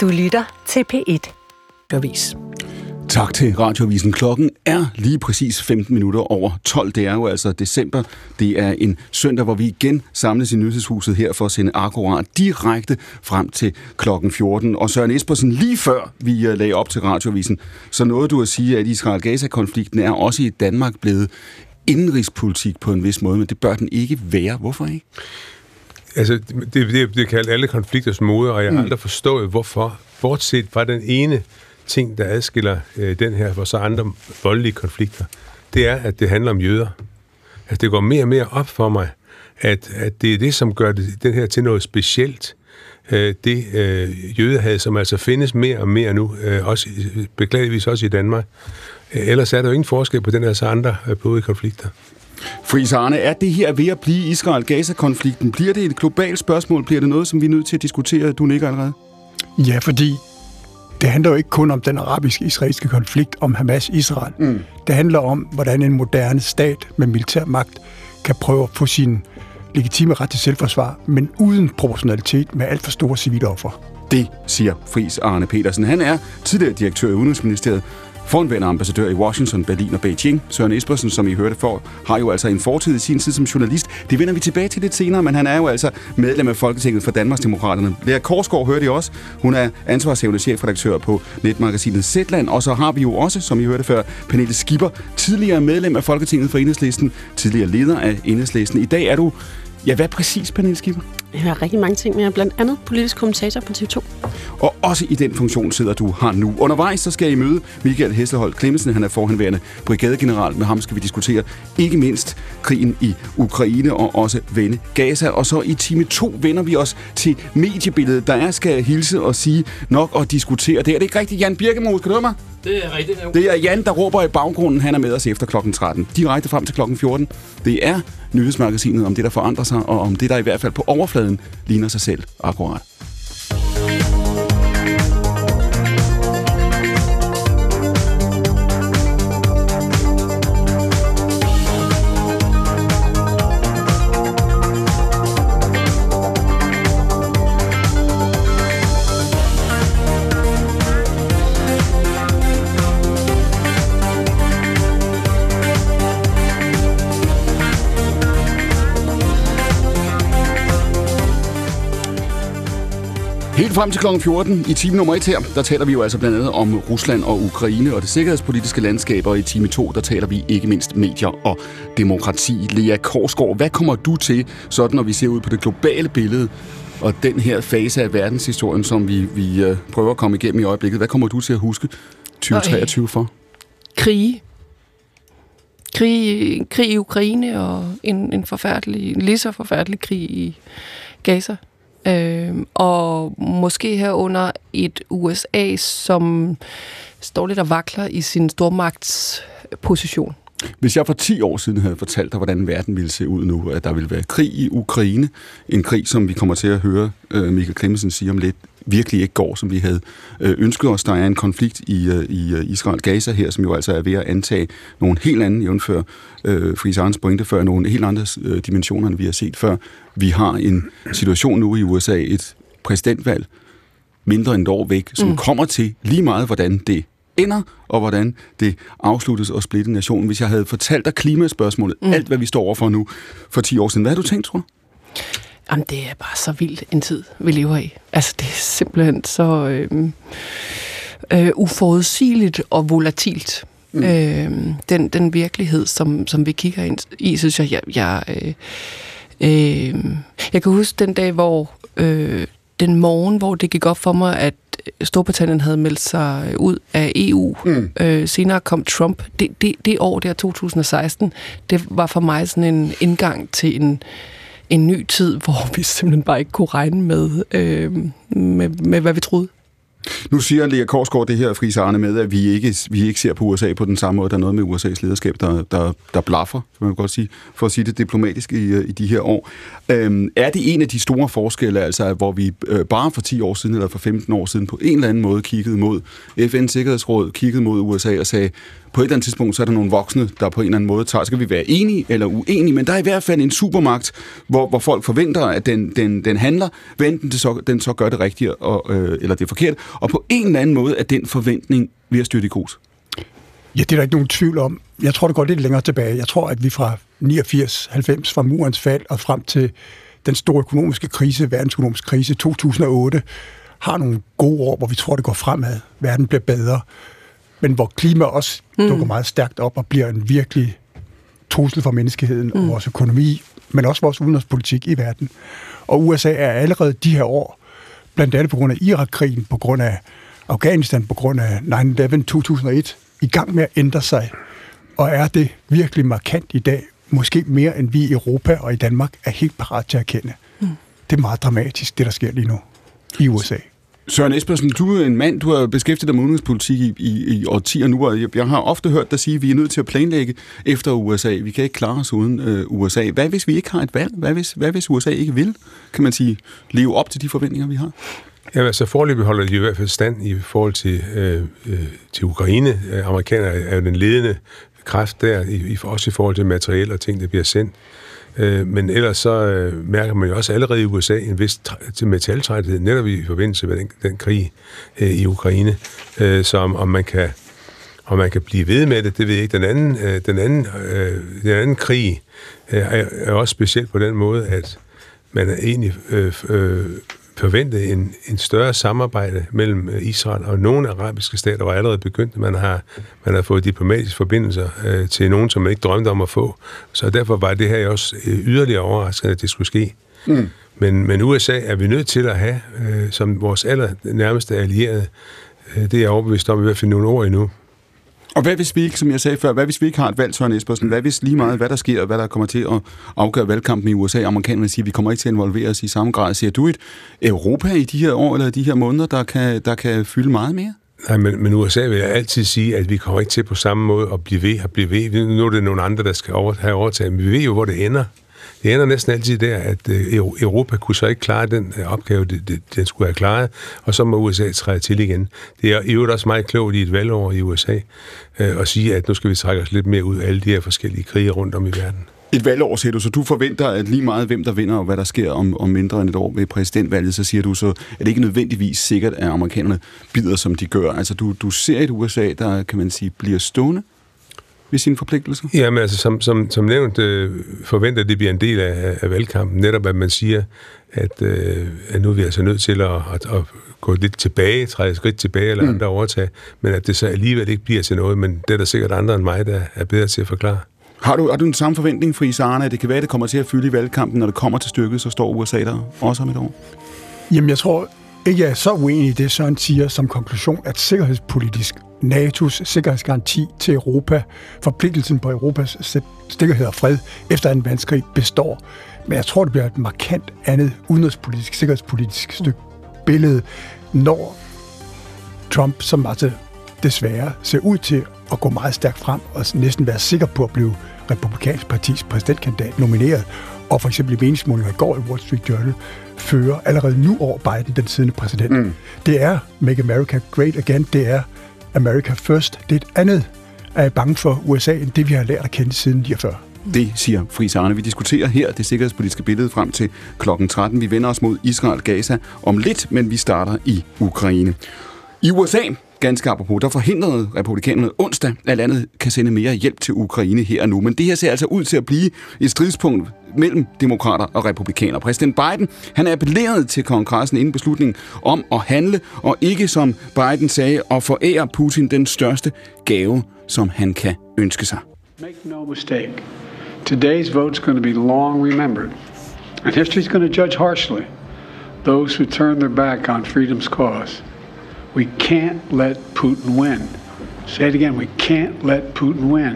Du lytter til P1. Avis. Tak til Radioavisen. Klokken er lige præcis 15 minutter over 12. Det er jo altså december. Det er en søndag, hvor vi igen samles i nyhedshuset her for at sende akkurat direkte frem til klokken 14. Og Søren Espersen, lige før vi øh, lagde op til Radioavisen, så nåede du at sige, at Israel-Gaza-konflikten er også i Danmark blevet indenrigspolitik på en vis måde, men det bør den ikke være. Hvorfor ikke? Altså, det, det, det kaldt alle konflikters moder, og jeg har mm. aldrig forstået, hvorfor, bortset fra den ene ting, der adskiller øh, den her for så andre voldelige konflikter, det er, at det handler om jøder. Altså, det går mere og mere op for mig, at, at det er det, som gør det, den her til noget specielt. Øh, det øh, jødehad, som altså findes mere og mere nu, øh, også, beklageligvis også i Danmark. Øh, ellers er der jo ingen forskel på den her så andre øh, blodige konflikter. Fris Arne, er det her ved at blive Israel-Gaza-konflikten? Bliver det et globalt spørgsmål? Bliver det noget, som vi er nødt til at diskutere? Du nikker allerede. Ja, fordi det handler jo ikke kun om den arabisk-israelske konflikt om Hamas-Israel. Mm. Det handler om, hvordan en moderne stat med militær magt kan prøve at få sin legitime ret til selvforsvar, men uden proportionalitet med alt for store civile offer. Det siger Fris Arne Petersen. Han er tidligere direktør i Udenrigsministeriet Forhenværende ambassadør i Washington, Berlin og Beijing, Søren Espersen, som I hørte for, har jo altså en fortid i sin tid som journalist. Det vender vi tilbage til lidt senere, men han er jo altså medlem af Folketinget for Danmarksdemokraterne. Lea Korsgaard hørte I også. Hun er ansvarshævende chefredaktør på netmagasinet Zetland. Og så har vi jo også, som I hørte før, Pernille Skipper, tidligere medlem af Folketinget for Enhedslisten, tidligere leder af Enhedslisten. I dag er du Ja, hvad præcis, Pernille Skipper? Jeg har rigtig mange ting med, blandt andet politisk kommentator på TV2. Og også i den funktion sidder du her nu. Undervejs så skal I møde Michael Hesselholt Klemmensen. Han er forhenværende brigadegeneral. Med ham skal vi diskutere ikke mindst krigen i Ukraine og også vende Gaza. Og så i time 2 vender vi os til mediebilledet. Der er, skal hilse og sige nok at diskutere. Det er det ikke rigtigt, Jan Birkemose? Kan du høre mig? Det er rigtigt. Jo. Det er Jan, der råber i baggrunden. Han er med os efter klokken 13. Direkte frem til klokken 14. Det er nyhedsmagasinet om det, der forandrer sig, og om det, der i hvert fald på overfladen ligner sig selv akkurat. Helt frem til kl. 14 i time nummer 1 her, der taler vi jo altså blandt andet om Rusland og Ukraine og det sikkerhedspolitiske landskab, og i time 2, der taler vi ikke mindst medier og demokrati. Lea Korsgaard, hvad kommer du til, sådan når vi ser ud på det globale billede, og den her fase af verdenshistorien, som vi, vi øh, prøver at komme igennem i øjeblikket, hvad kommer du til at huske 2023 for? Krig. Krig, krig i Ukraine og en, en forfærdelig, lige så forfærdelig krig i Gaza. Øh, og måske herunder et USA, som står lidt og vakler i sin stormagtsposition. Hvis jeg for 10 år siden havde fortalt dig, hvordan verden ville se ud nu, at der ville være krig i Ukraine, en krig, som vi kommer til at høre øh, Michael Clemmensen sige om lidt, virkelig ikke går, som vi havde øh, ønsket os. Der er en konflikt i, øh, i øh, Israel-Gaza her, som jo altså er ved at antage nogle helt andre, jævnfør øh, Friis Arns pointe før, nogle helt andre øh, dimensioner, end vi har set før. Vi har en situation nu i USA, et præsidentvalg, mindre end et år væk, som mm. kommer til lige meget, hvordan det ender, og hvordan det afsluttes og splitte nationen. Hvis jeg havde fortalt dig klimaspørgsmålet, mm. alt hvad vi står overfor nu, for 10 år siden, hvad har du tænkt, tror du? Jamen, det er bare så vildt en tid, vi lever i. Altså, det er simpelthen så øh, øh, uforudsigeligt og volatilt. Mm. Øh, den, den virkelighed, som, som vi kigger ind i, synes jeg, jeg, jeg, øh, øh, jeg kan huske den dag, hvor øh, den morgen, hvor det gik op for mig, at Storbritannien havde meldt sig ud af EU. Mm. Øh, senere kom Trump. Det, det, det år der, 2016, det var for mig sådan en indgang til en en ny tid, hvor vi simpelthen bare ikke kunne regne med, øh, med, med hvad vi troede. Nu siger Lea Korsgaard det her, Friis Arne, med, at vi ikke, vi ikke ser på USA på den samme måde. Der er noget med USA's lederskab, der, der, der blaffer, kan man godt sige, for at sige det diplomatisk i, øh, i de her år. Øhm, er det en af de store forskelle, altså hvor vi øh, bare for 10 år siden, eller for 15 år siden, på en eller anden måde kiggede mod FN's Sikkerhedsråd, kiggede mod USA og sagde, på et eller andet tidspunkt, så er der nogle voksne, der på en eller anden måde tager, skal vi være enige eller uenige, men der er i hvert fald en supermagt, hvor, hvor folk forventer, at den, den, den handler, hvad enten det så, den så gør det rigtige, og, øh, eller det er forkert, og på en eller anden måde er den forventning ved at styrte i grus. Ja, det er der ikke nogen tvivl om. Jeg tror, det går lidt længere tilbage. Jeg tror, at vi fra 89, 90, fra murens fald og frem til den store økonomiske krise, verdensøkonomiske krise 2008, har nogle gode år, hvor vi tror, det går fremad. Verden bliver bedre men hvor klima også mm. dukker meget stærkt op og bliver en virkelig trussel for menneskeheden mm. og vores økonomi, men også vores udenrigspolitik i verden. Og USA er allerede de her år, blandt andet på grund af Irak-krigen, på grund af Afghanistan, på grund af 9-11 2001, i gang med at ændre sig. Og er det virkelig markant i dag, måske mere end vi i Europa og i Danmark er helt parat til at kende. Mm. Det er meget dramatisk, det der sker lige nu i USA. Søren Espersen, du er en mand, du har beskæftiget dig med udenrigspolitik i, i, i årtier nu, og jeg, jeg har ofte hørt dig sige, at vi er nødt til at planlægge efter USA. Vi kan ikke klare os uden øh, USA. Hvad hvis vi ikke har et valg? Hvad hvis, hvad hvis USA ikke vil, kan man sige, leve op til de forventninger, vi har? Ja, altså forløbet holder de i hvert fald stand i forhold til, øh, øh, til Ukraine. Øh, amerikanerne er jo den ledende kraft der, i, også i forhold til materiel og ting, der bliver sendt. Øh, men ellers så øh, mærker man jo også allerede i USA en vis til metaltræthed, netop i forbindelse med den, den krig øh, i Ukraine. Øh, om, man kan om man kan blive ved med det, det ved jeg ikke. Den anden, øh, den anden, øh, den anden krig øh, er, er også specielt på den måde, at man er egentlig øh, øh, forventet en, en større samarbejde mellem øh, Israel og nogle arabiske stater, var allerede begyndt. Man har, man har fået diplomatiske forbindelser øh, til nogen, som man ikke drømte om at få. Så derfor var det her også øh, yderligere overraskende, at det skulle ske. Mm. Men, men USA er vi nødt til at have øh, som vores aller nærmeste allierede. Øh, det er jeg overbevist om i hvert fald nogle år endnu. Og hvad hvis vi ikke, som jeg sagde før, hvad hvis vi ikke har et valg, Søren Espersen? Hvad hvis lige meget, hvad der sker, og hvad der kommer til at afgøre valgkampen i USA? Amerikanerne siger, at vi kommer ikke til at involvere os i samme grad. Ser du et Europa i de her år, eller de her måneder, der kan, der kan fylde meget mere? Nej, men, men USA vil jeg altid sige, at vi kommer ikke til på samme måde at blive ved og blive ved. Nu er det nogle andre, der skal over, have overtaget, men vi ved jo, hvor det ender det ender næsten altid der, at øh, Europa kunne så ikke klare den øh, opgave, den skulle have klaret, og så må USA træde til igen. Det er i øvrigt også meget klogt i et valgår i USA øh, at sige, at nu skal vi trække os lidt mere ud af alle de her forskellige krige rundt om i verden. Et valgår, siger du, så du forventer, at lige meget hvem der vinder, og hvad der sker om, om mindre end et år ved præsidentvalget, så siger du så, at det ikke nødvendigvis sikkert, at amerikanerne bider, som de gør. Altså, du, du ser et USA, der, kan man sige, bliver stående ved sine forpligtelser? Jamen altså, som, som, som nævnt, øh, forventer det bliver en del af, af valgkampen. Netop at man siger, at, øh, at nu er vi altså nødt til at, at, at gå lidt tilbage, træde skridt tilbage eller mm. andre overtage, men at det så alligevel ikke bliver til noget, men det er der sikkert andre end mig, der er bedre til at forklare. Har du, har du en samme forventning, for Isarne, at det kan være, at det kommer til at fylde i valgkampen, når det kommer til stykket, så står USA der også om et år? Jamen, jeg tror ikke, jeg er så uenig i det, Søren siger som konklusion, at sikkerhedspolitisk NATO's sikkerhedsgaranti til Europa, forpligtelsen på Europas sikkerhed og fred efter en verdenskrig består. Men jeg tror, det bliver et markant andet udenrigspolitisk, sikkerhedspolitisk stykke billede, når Trump, som altså desværre ser ud til at gå meget stærkt frem og næsten være sikker på at blive republikansk partis præsidentkandidat nomineret, og for eksempel i meningsmålinger i går i Wall Street Journal, fører allerede nu over Biden, den siddende præsident. Mm. Det er Make America Great Again, det er America First. Det er et andet, er jeg bange for USA, end det vi har lært at kende siden 49. Det siger Friis Arne. Vi diskuterer her det sikkerhedspolitiske billede frem til klokken 13. Vi vender os mod Israel-Gaza om lidt, men vi starter i Ukraine. I USA ganske apropos, der forhindrede republikanerne onsdag, at landet kan sende mere hjælp til Ukraine her og nu. Men det her ser altså ud til at blive et stridspunkt mellem demokrater og republikanere. Præsident Biden han er appelleret til kongressen inden beslutningen om at handle, og ikke som Biden sagde, at forære Putin den største gave, som han kan ønske sig. Make no mistake. Today's vote is going to be long remembered. And history is going to judge harshly those who turn their back on freedom's cause. We can't let Putin win. Say it again, we can't let Putin win.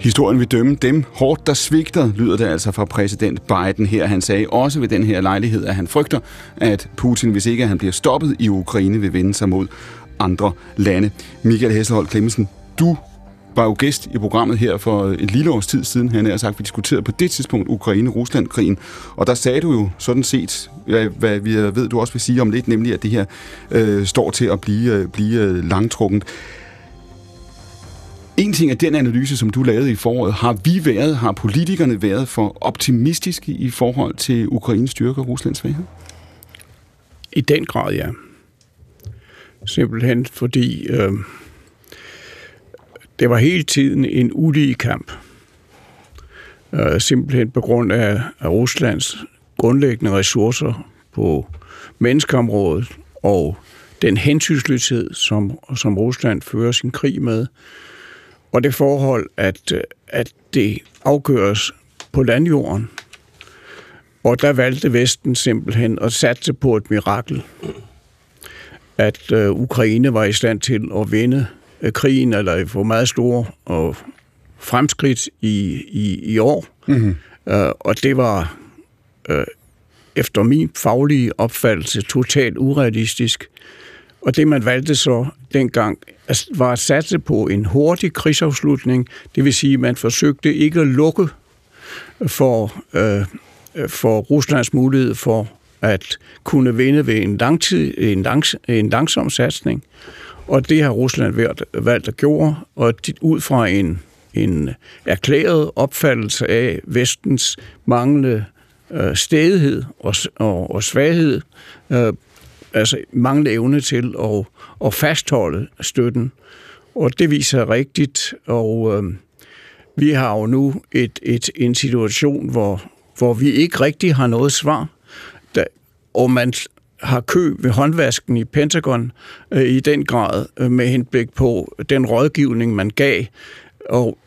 Historien vil dømme dem hårdt, der svigter, lyder det altså fra præsident Biden her. Han sagde også ved den her lejlighed, at han frygter, at Putin, hvis ikke han bliver stoppet i Ukraine, vil vende sig mod andre lande. Michael Hesselholdt Klemmensen, du var jo gæst i programmet her for et lille års tid siden. Han har sagt, at vi diskuterede på det tidspunkt Ukraine-Rusland-krigen. Og der sagde du jo sådan set, hvad vi øh, ved, du også vil sige om lidt, nemlig at det her øh, står til at blive, øh, blive øh, langtrukkent. En ting er den analyse, som du lavede i foråret. Har vi været, har politikerne været for optimistiske i forhold til Ukraines styrke og Ruslands svaghed? I den grad, ja. Simpelthen fordi øh, det var hele tiden en ulige kamp. Øh, simpelthen på grund af, af Ruslands grundlæggende ressourcer på menneskeområdet og den hensynsløshed, som, som Rusland fører sin krig med, og det forhold, at, at det afgøres på landjorden. Og der valgte Vesten simpelthen at satse på et mirakel. At øh, Ukraine var i stand til at vinde krigen, eller få meget store og fremskridt i, i, i år. Mm-hmm. Øh, og det var øh, efter min faglige opfattelse totalt urealistisk. Og det, man valgte så dengang, var at satse på en hurtig krigsafslutning. Det vil sige, at man forsøgte ikke at lukke for, øh, for Ruslands mulighed for at kunne vinde ved en, langtid, en, langs, en langsom satsning. Og det har Rusland valgt, valgt at gøre, og ud fra en, en erklæret opfattelse af vestens manglende øh, stedighed og, og, og svaghed, øh, altså manglende evne til at, at fastholde støtten. Og det viser rigtigt, og øh, vi har jo nu et, et, en situation, hvor, hvor vi ikke rigtig har noget svar, da, og man har kø ved håndvasken i Pentagon øh, i den grad øh, med henblik på den rådgivning, man gav. Og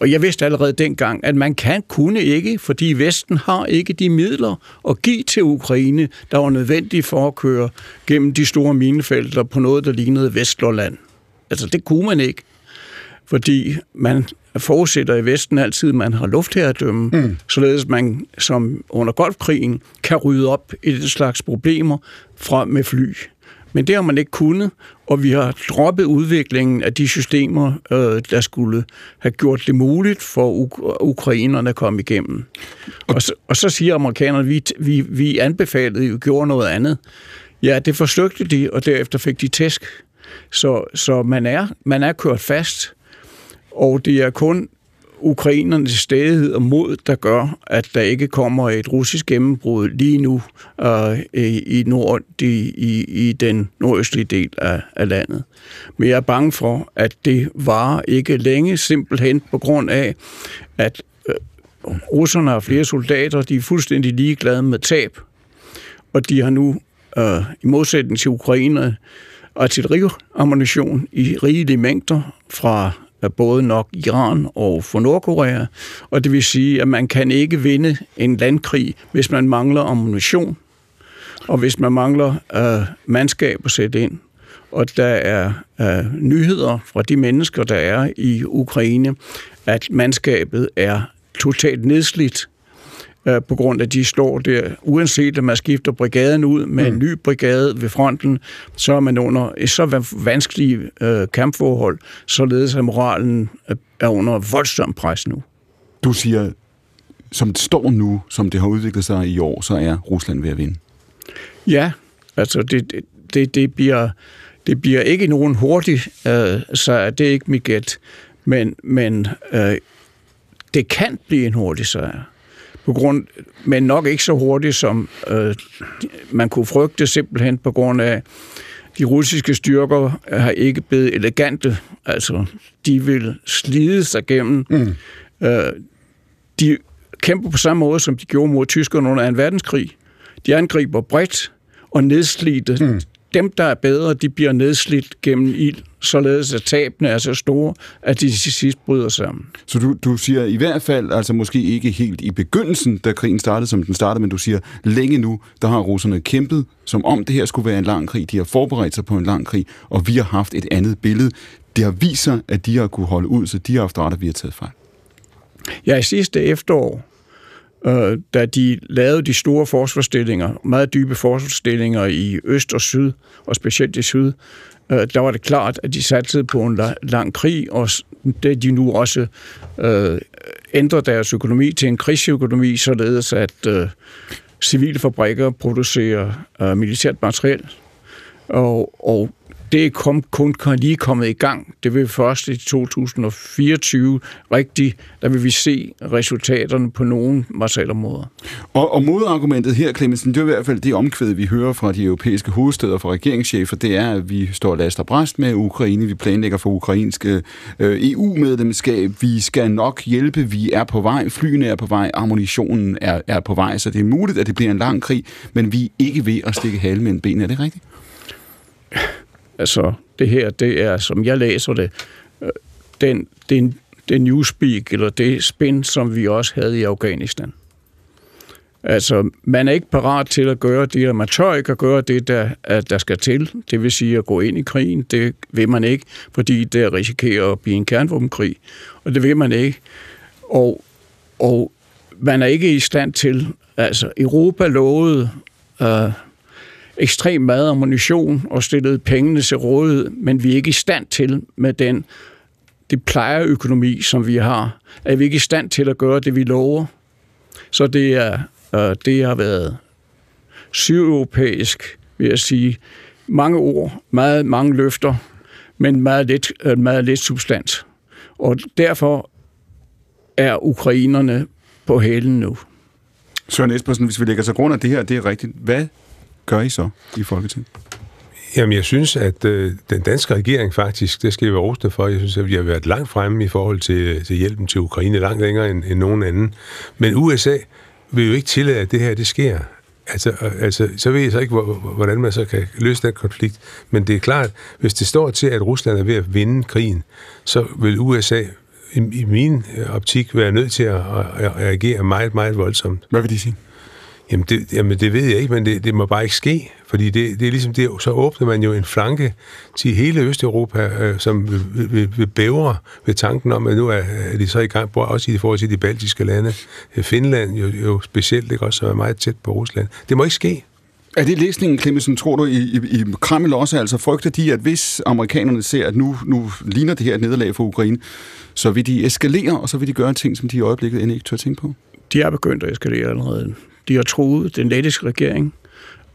og jeg vidste allerede dengang, at man kan kunne ikke, fordi Vesten har ikke de midler at give til Ukraine, der var nødvendige for at køre gennem de store minefelter på noget, der lignede Vestlåland. Altså det kunne man ikke, fordi man forudsætter i Vesten altid, at man har luftherredømme, mm. således man som under golfkrigen kan rydde op i den slags problemer fra med fly. Men det har man ikke kunnet, og vi har droppet udviklingen af de systemer, øh, der skulle have gjort det muligt for uk- ukrainerne at komme igennem. Og så, og så siger amerikanerne, at vi, vi, vi anbefalede, at vi gjorde noget andet. Ja, det forsøgte de, og derefter fik de tæsk. Så, så man, er, man er kørt fast, og det er kun ukrainernes stedighed og mod, der gør, at der ikke kommer et russisk gennembrud lige nu øh, i, nord, i, i, i den nordøstlige del af, af landet. Men jeg er bange for, at det varer ikke længe, simpelthen på grund af, at øh, russerne har flere soldater, de er fuldstændig ligeglade med tab, og de har nu, øh, i modsætning til ukrainerne, artilleriammunition i rigelige mængder fra både nok Iran og for Nordkorea, og det vil sige, at man kan ikke vinde en landkrig, hvis man mangler ammunition, og hvis man mangler øh, mandskab at sætte ind. Og der er øh, nyheder fra de mennesker, der er i Ukraine, at mandskabet er totalt nedslidt øh, på grund af, at de står der. Uanset at man skifter brigaden ud med mm. en ny brigade ved fronten, så er man under et så vanskelige øh, kampforhold, således at moralen er under voldsom pres nu. Du siger, som det står nu, som det har udviklet sig i år, så er Rusland ved at vinde. Ja, altså det, det, det, bliver, det bliver ikke nogen hurtig, øh, så det er ikke mit gæt, men, men øh, det kan blive en hurtig sejr på grund, men nok ikke så hurtigt, som øh, man kunne frygte, simpelthen på grund af, de russiske styrker har ikke blevet elegante. Altså, de vil slide sig gennem. Mm. Øh, de kæmper på samme måde, som de gjorde mod tyskerne under 2. verdenskrig. De angriber bredt og nedslidte. Mm dem, der er bedre, de bliver nedslidt gennem ild, således at tabene er så store, at de til sidst bryder sammen. Så du, du siger i hvert fald, altså måske ikke helt i begyndelsen, da krigen startede, som den startede, men du siger, længe nu, der har russerne kæmpet, som om det her skulle være en lang krig. De har forberedt sig på en lang krig, og vi har haft et andet billede. Det har vist sig, at de har kunne holde ud, så de har haft ret, at vi har taget fejl. Ja, i sidste efterår, øh, da de lavede de store forsvarsstillinger, meget dybe forsvarsstillinger i øst og syd, og specielt i syd, øh, der var det klart, at de satte på en lang krig, og det de nu også øh, ændrer deres økonomi til en krigsøkonomi, således at øh, civile fabrikker producerer øh, militært materiel, og, og det er kom, kun kun lige kommet i gang. Det vil først i 2024 rigtigt, der vil vi se resultaterne på nogle materialområder. Og, og modargumentet her, Clemensen, det er i hvert fald det omkvæd, vi hører fra de europæiske hovedsteder fra regeringschefer, det er, at vi står last og bræst med Ukraine, vi planlægger for ukrainske øh, EU-medlemskab, vi skal nok hjælpe, vi er på vej, flyene er på vej, ammunitionen er, er på vej, så det er muligt, at det bliver en lang krig, men vi er ikke ved at stikke hale mellem benene, er det rigtigt? Altså, det her, det er, som jeg læser det, øh, den, den, den, newspeak, eller det spin, som vi også havde i Afghanistan. Altså, man er ikke parat til at gøre det, man tør ikke at gøre det, der, at der skal til. Det vil sige at gå ind i krigen. Det vil man ikke, fordi det risikerer at blive en kernvåbenkrig. Og det vil man ikke. Og, og man er ikke i stand til... Altså, Europa lovede... Øh, ekstrem mad ammunition og stillede pengene til rådighed, men vi er ikke i stand til med den det plejerøkonomi, som vi har, er vi ikke i stand til at gøre det, vi lover. Så det, er, øh, det har været sydeuropæisk, vil jeg sige. Mange ord, meget, mange løfter, men meget lidt, øh, meget lidt substans. Og derfor er ukrainerne på hælen nu. Søren Espersen, hvis vi lægger til grund af det her, det er rigtigt, hvad gør I så i Folketinget? Jamen, jeg synes, at øh, den danske regering faktisk, det skal jeg være rosende for, jeg synes, at vi har været langt fremme i forhold til, til hjælpen til Ukraine, langt længere end, end nogen anden. Men USA vil jo ikke tillade, at det her det sker. Altså, øh, altså, så ved jeg så ikke, hvor- hvor- hvordan man så kan løse den konflikt. Men det er klart, hvis det står til, at Rusland er ved at vinde krigen, så vil USA i, i min øh, optik være nødt til at, at, at reagere meget, meget voldsomt. Hvad vil de sige? Jamen det, jamen det ved jeg ikke, men det, det må bare ikke ske, fordi det, det er ligesom det, så åbner man jo en flanke til hele Østeuropa, øh, som vil, vil, vil, bævre ved tanken om, at nu er, er de så i gang, også i forhold til de baltiske lande. Øh, Finland jo, jo specielt, ikke også, som er meget tæt på Rusland. Det må ikke ske. Er det læsningen, Clemmensen, tror du, i, i, i Kreml også altså frygter de, at hvis amerikanerne ser, at nu, nu ligner det her et nederlag for Ukraine, så vil de eskalere, og så vil de gøre ting, som de i øjeblikket end ikke tør tænke på? de er begyndt at eskalere allerede. De har troet den lettiske regering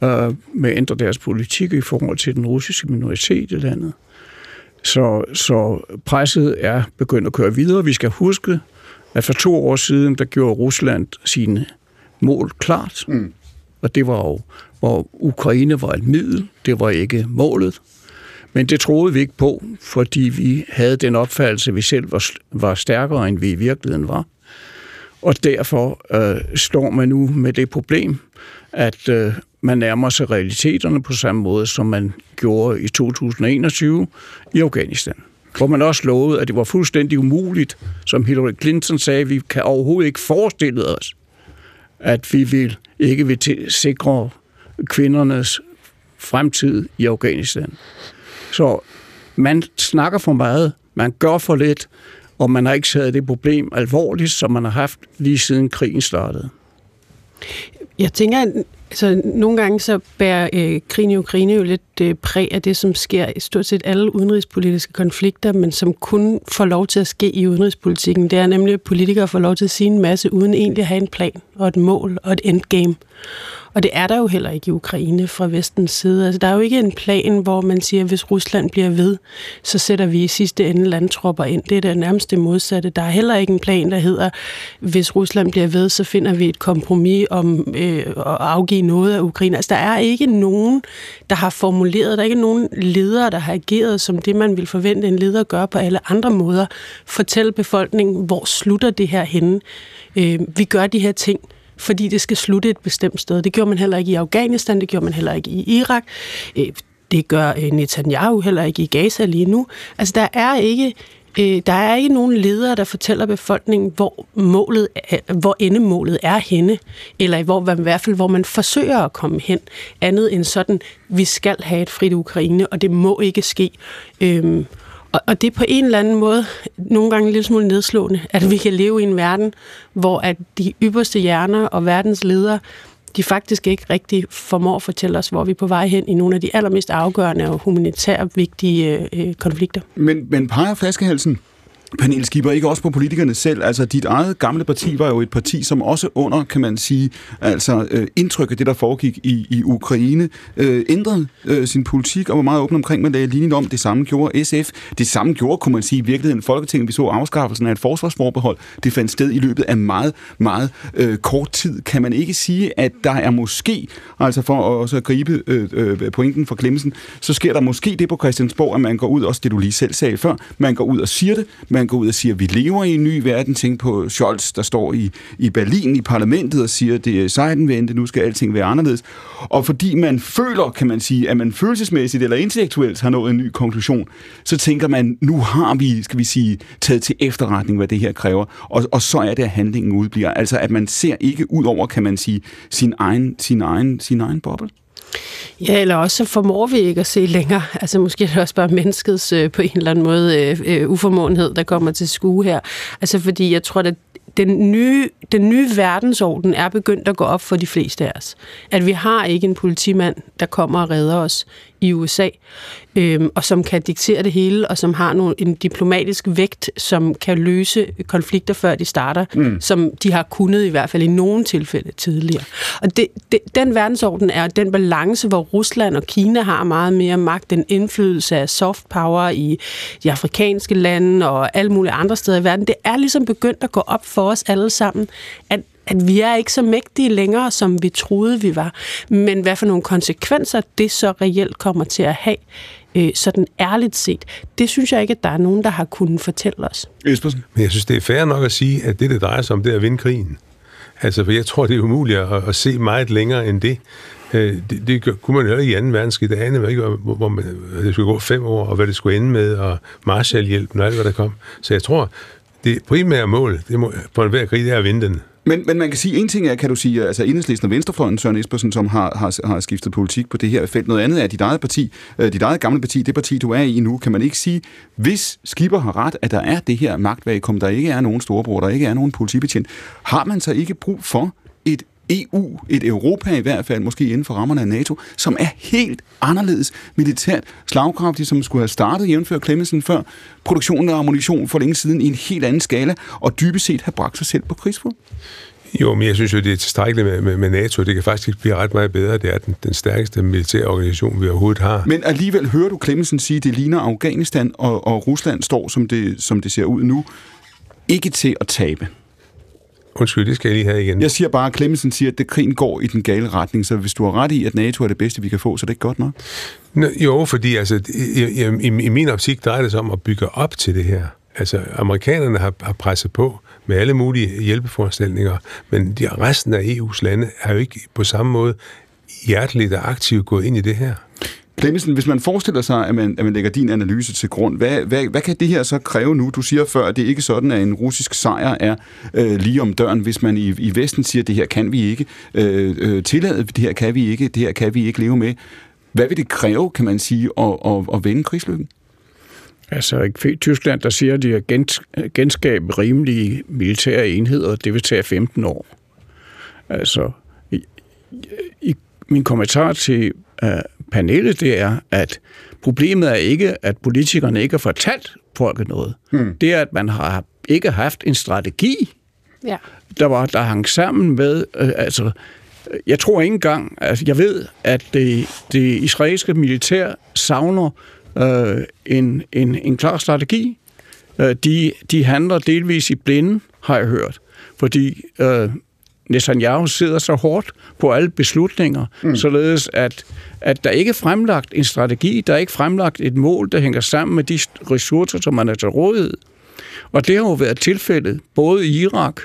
øh, med at ændre deres politik i forhold til den russiske minoritet i landet. Så, så presset er begyndt at køre videre. Vi skal huske, at for to år siden, der gjorde Rusland sine mål klart. Mm. Og det var jo, hvor Ukraine var et middel, det var ikke målet. Men det troede vi ikke på, fordi vi havde den opfattelse, at vi selv var, var stærkere, end vi i virkeligheden var. Og derfor øh, står man nu med det problem, at øh, man nærmer sig realiteterne på samme måde, som man gjorde i 2021 i Afghanistan. Hvor man også lovede, at det var fuldstændig umuligt, som Hillary Clinton sagde, vi kan overhovedet ikke forestille os, at vi vil ikke vil sikre kvindernes fremtid i Afghanistan. Så man snakker for meget, man gør for lidt, og man har ikke taget det problem alvorligt, som man har haft lige siden krigen startede. Jeg tænker, at altså, nogle gange så bærer øh, krigen i Ukraine jo lidt øh, præg af det, som sker i stort set alle udenrigspolitiske konflikter, men som kun får lov til at ske i udenrigspolitikken. Det er nemlig, at politikere får lov til at sige en masse, uden egentlig at have en plan og et mål og et endgame. Og det er der jo heller ikke i Ukraine fra vestens side. Altså, der er jo ikke en plan, hvor man siger, at hvis Rusland bliver ved, så sætter vi i sidste ende landtropper ind. Det er det nærmeste modsatte. Der er heller ikke en plan, der hedder, hvis Rusland bliver ved, så finder vi et kompromis om øh, at afgive noget af Ukraine. Altså, der er ikke nogen, der har formuleret, der er ikke nogen ledere, der har ageret som det, man vil forvente en leder gør på alle andre måder. Fortæl befolkningen, hvor slutter det her henne. Øh, vi gør de her ting, fordi det skal slutte et bestemt sted. Det gjorde man heller ikke i Afghanistan, det gjorde man heller ikke i Irak. Øh, det gør øh, Netanyahu heller ikke i Gaza lige nu. Altså, der er ikke øh, der er ikke nogen ledere, der fortæller befolkningen, hvor målet er, hvor endemålet er henne, eller hvor, i hvert fald, hvor man forsøger at komme hen, andet end sådan, vi skal have et frit Ukraine, og det må ikke ske. Øhm, og, og det er på en eller anden måde nogle gange en lille smule nedslående, at vi kan leve i en verden, hvor at de ypperste hjerner og verdens ledere, de faktisk ikke rigtig formår at fortælle os, hvor vi er på vej hen i nogle af de allermest afgørende og humanitært vigtige øh, øh konflikter. Men, men peger flaskehalsen Pernille Skipper, ikke også på politikerne selv. Altså, dit eget gamle parti var jo et parti, som også under, kan man sige, altså øh, indtryk af det, der foregik i, i Ukraine, øh, ændrede øh, sin politik og var meget åben omkring, man lagde linjen om. Det samme gjorde SF. Det samme gjorde, kunne man sige, i virkeligheden Folketinget. Vi så afskaffelsen af et forsvarsforbehold. Det fandt sted i løbet af meget, meget øh, kort tid. Kan man ikke sige, at der er måske, altså for at også at gribe øh, øh, pointen for Klemmensen, så sker der måske det på Christiansborg, at man går ud, også det du lige selv sagde før, man går ud og siger det, man man går ud og siger, at vi lever i en ny verden. Tænk på Scholz, der står i, i Berlin i parlamentet og siger, at det er sejdenvendte, nu skal alting være anderledes. Og fordi man føler, kan man sige, at man følelsesmæssigt eller intellektuelt har nået en ny konklusion, så tænker man, nu har vi, skal vi sige, taget til efterretning, hvad det her kræver. Og, og så er det, at handlingen udbliver. Altså, at man ser ikke ud over, kan man sige, sin egen, sin egen, sin egen boble. Ja, eller også så formår vi ikke at se længere. Altså måske er det også bare menneskets øh, på en eller anden måde øh, øh, uformåenhed, der kommer til skue her. Altså fordi jeg tror, at den nye, den nye verdensorden er begyndt at gå op for de fleste af os. At vi har ikke en politimand, der kommer og redder os i USA, øhm, og som kan diktere det hele, og som har nogle, en diplomatisk vægt, som kan løse konflikter, før de starter, mm. som de har kunnet i hvert fald i nogle tilfælde tidligere. Og det, det, den verdensorden er den balance, hvor Rusland og Kina har meget mere magt, den indflydelse af soft power i de afrikanske lande og alle mulige andre steder i verden. Det er ligesom begyndt at gå op for os alle sammen, at at vi er ikke så mægtige længere, som vi troede, vi var. Men hvad for nogle konsekvenser det så reelt kommer til at have, øh, sådan ærligt set, det synes jeg ikke, at der er nogen, der har kunnet fortælle os. Espersen. Men jeg synes, det er fair nok at sige, at det, det drejer sig om, det er at vinde krigen. Altså, for jeg tror, det er umuligt at, at se meget længere end det. Øh, det, det kunne man jo ikke i 2. verdenskrig. Det anede ikke, hvor, hvor man, det skulle gå fem år, og hvad det skulle ende med, og Marshallhjælpen og alt, hvad der kom. Så jeg tror, det primære mål det må, for enhver krig, det er at vinde den. Men, men man kan sige, en ting er, kan du sige, altså enhedslisten og venstrefløjen, Søren Espersen, som har, har, har skiftet politik på det her felt. Noget andet er dit eget parti, øh, dit eget gamle parti, det parti, du er i nu. Kan man ikke sige, hvis Skipper har ret, at der er det her magtvakuum, der ikke er nogen storebror, der ikke er nogen politibetjent, har man så ikke brug for EU, et Europa i hvert fald, måske inden for rammerne af NATO, som er helt anderledes militært slagkraftigt, som skulle have startet jævnfør Clemmensen før produktionen af ammunition for længe siden i en helt anden skala, og dybest set have bragt sig selv på krigsfod. Jo, men jeg synes jo, det er tilstrækkeligt med, med, med NATO. Det kan faktisk blive ret meget bedre. Det er den, den stærkeste militære organisation, vi overhovedet har. Men alligevel hører du Clemmensen sige, at det ligner Afghanistan og, og Rusland står, som det, som det ser ud nu, ikke til at tabe. Undskyld, det skal jeg lige have igen. Jeg siger bare, at Clemmensen siger, at det krigen går i den gale retning, så hvis du har ret i, at NATO er det bedste, vi kan få, så er det ikke godt nok? Nå, jo, fordi altså, i, i, i, min optik drejer det sig om at bygge op til det her. Altså, amerikanerne har, har presset på med alle mulige hjælpeforanstaltninger, men de, resten af EU's lande er jo ikke på samme måde hjerteligt og aktivt gået ind i det her. Clemmensen, hvis man forestiller sig, at man, at man lægger din analyse til grund, hvad, hvad, hvad kan det her så kræve nu? Du siger før, at det er ikke sådan, at en russisk sejr er øh, lige om døren, hvis man i, i Vesten siger, at det her kan vi ikke øh, øh, tillade, det her kan vi ikke, det her kan vi ikke leve med. Hvad vil det kræve, kan man sige, at, at, at vende krigslykken? Altså i Tyskland, der siger de, at gens, genskabe rimelige militære enheder, det vil tage 15 år. Altså, i, i min kommentar til uh, panelet, det er, at problemet er ikke, at politikerne ikke har fortalt folket noget. Hmm. Det er, at man har ikke haft en strategi, ja. der, var, der hang sammen med... Uh, altså, jeg tror ikke engang, altså jeg ved, at det, det israelske militær savner øh, en, en, en klar strategi. Øh, de, de handler delvis i blinde, har jeg hørt, fordi øh, Netanyahu sidder så hårdt på alle beslutninger, mm. således at, at der ikke er fremlagt en strategi, der er ikke fremlagt et mål, der hænger sammen med de ressourcer, som man er til rådighed. Og det har jo været tilfældet både i Irak,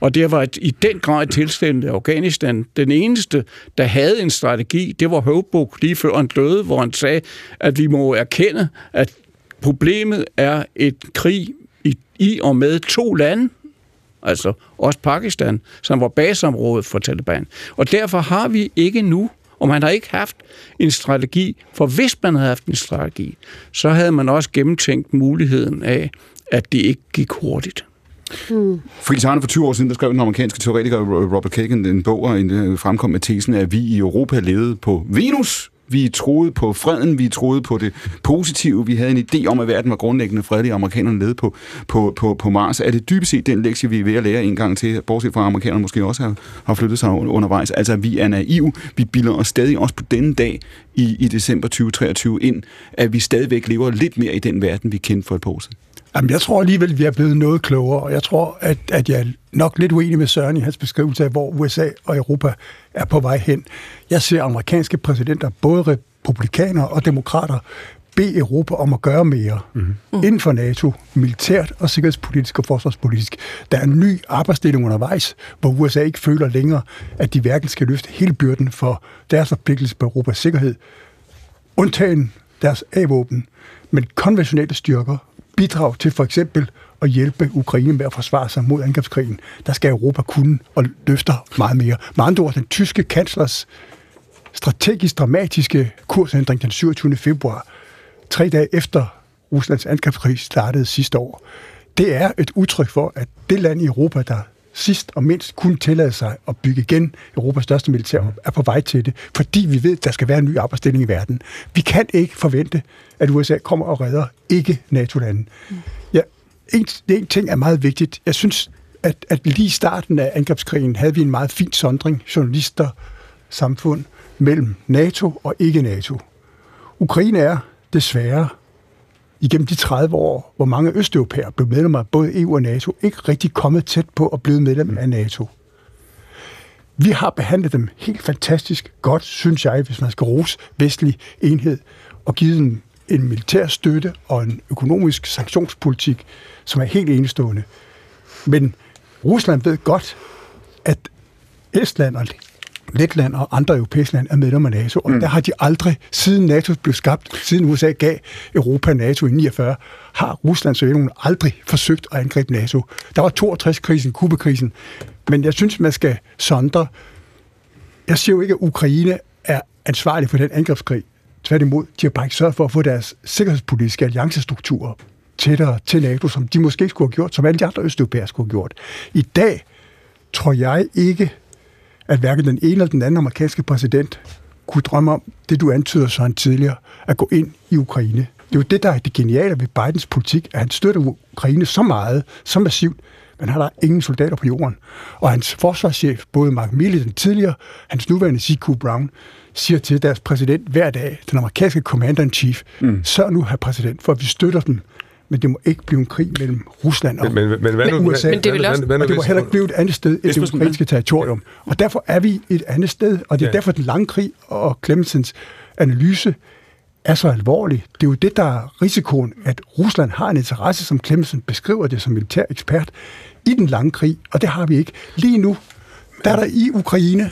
og det var i den grad tilstændigt Afghanistan. Den eneste, der havde en strategi, det var Høvbuk lige før han døde, hvor han sagde, at vi må erkende, at problemet er et krig i, i og med to lande, altså også Pakistan, som var baseområdet for Taliban. Og derfor har vi ikke nu Og man har ikke haft en strategi, for hvis man havde haft en strategi, så havde man også gennemtænkt muligheden af, at det ikke gik hurtigt. Mm. Fritz Arne for 20 år siden, der skrev den amerikanske teoretiker Robert Kagan en bog, og en, øh, fremkom med tesen, at vi i Europa levede på Venus, vi troede på freden, vi troede på det positive, vi havde en idé om, at verden var grundlæggende fredelig, og amerikanerne led på, på, på, på Mars. Er det dybest set den lektie, vi er ved at lære en gang til, bortset fra at amerikanerne måske også har, har flyttet sig undervejs? Altså, vi er naive, vi bilder os stadig også på denne dag i, i december 2023 ind, at vi stadigvæk lever lidt mere i den verden, vi kendte for et par år siden. Jamen, jeg tror alligevel, vi er blevet noget klogere, og jeg tror, at, at jeg er nok lidt uenig med Søren i hans beskrivelse af, hvor USA og Europa er på vej hen. Jeg ser amerikanske præsidenter, både republikanere og demokrater, bede Europa om at gøre mere mm-hmm. inden for NATO, militært og sikkerhedspolitisk og forsvarspolitisk. Der er en ny arbejdsdeling undervejs, hvor USA ikke føler længere, at de hverken skal løfte hele byrden for deres forpligtelse på Europas sikkerhed, undtagen deres A-våben, men konventionelle styrker bidrag til for eksempel at hjælpe Ukraine med at forsvare sig mod angrebskrigen, der skal Europa kunne og løfter meget mere. Med andre ord, den tyske kanslers strategisk dramatiske kursændring den 27. februar, tre dage efter Ruslands angrebskrig startede sidste år, det er et udtryk for, at det land i Europa, der sidst og mindst kunne tillade sig at bygge igen Europas største militær, er på vej til det, fordi vi ved, at der skal være en ny arbejdsdeling i verden. Vi kan ikke forvente, at USA kommer og redder ikke NATO-lande. Ja, en, en ting er meget vigtigt. Jeg synes, at, at lige i starten af angrebskrigen havde vi en meget fin sondring, journalister, samfund, mellem NATO og ikke NATO. Ukraine er desværre igennem de 30 år, hvor mange østeuropæere blev medlemmer af både EU og NATO, ikke rigtig kommet tæt på at blive medlem af NATO. Vi har behandlet dem helt fantastisk godt, synes jeg, hvis man skal rose vestlig enhed, og givet dem en militær støtte og en økonomisk sanktionspolitik, som er helt enestående. Men Rusland ved godt, at Estland og Letland og andre europæiske lande er medlemmer af NATO, og mm. der har de aldrig, siden NATO blev skabt, siden USA gav Europa NATO i 49, har Rusland så aldrig forsøgt at angribe NATO. Der var 62-krisen, Kubekrisen, men jeg synes, man skal sondre. Jeg siger jo ikke, at Ukraine er ansvarlig for den angrebskrig. Tværtimod, de har bare ikke sørget for at få deres sikkerhedspolitiske alliancestrukturer tættere til NATO, som de måske skulle have gjort, som alle de andre østeuropæere skulle have gjort. I dag tror jeg ikke, at hverken den ene eller den anden amerikanske præsident kunne drømme om det, du antyder så en tidligere, at gå ind i Ukraine. Det er jo det, der er det geniale ved Bidens politik, at han støtter Ukraine så meget, så massivt, men han har ingen soldater på jorden. Og hans forsvarschef, både Mark Milley, den tidligere, hans nuværende C.Q. Brown, siger til deres præsident hver dag, den amerikanske commander-in-chief, mm. sørg nu, her præsident, for at vi støtter dem men det må ikke blive en krig mellem Rusland og men, men, men, hvad nu, USA. Men det, vil også, og det må heller ikke blive et andet sted end det ukrainske territorium. Og derfor er vi et andet sted, og det er ja. derfor, den lange krig og Clemensens analyse er så alvorlig. Det er jo det, der er risikoen, at Rusland har en interesse, som Clemensen beskriver det som militær ekspert, i den lange krig, og det har vi ikke. Lige nu, der er der i Ukraine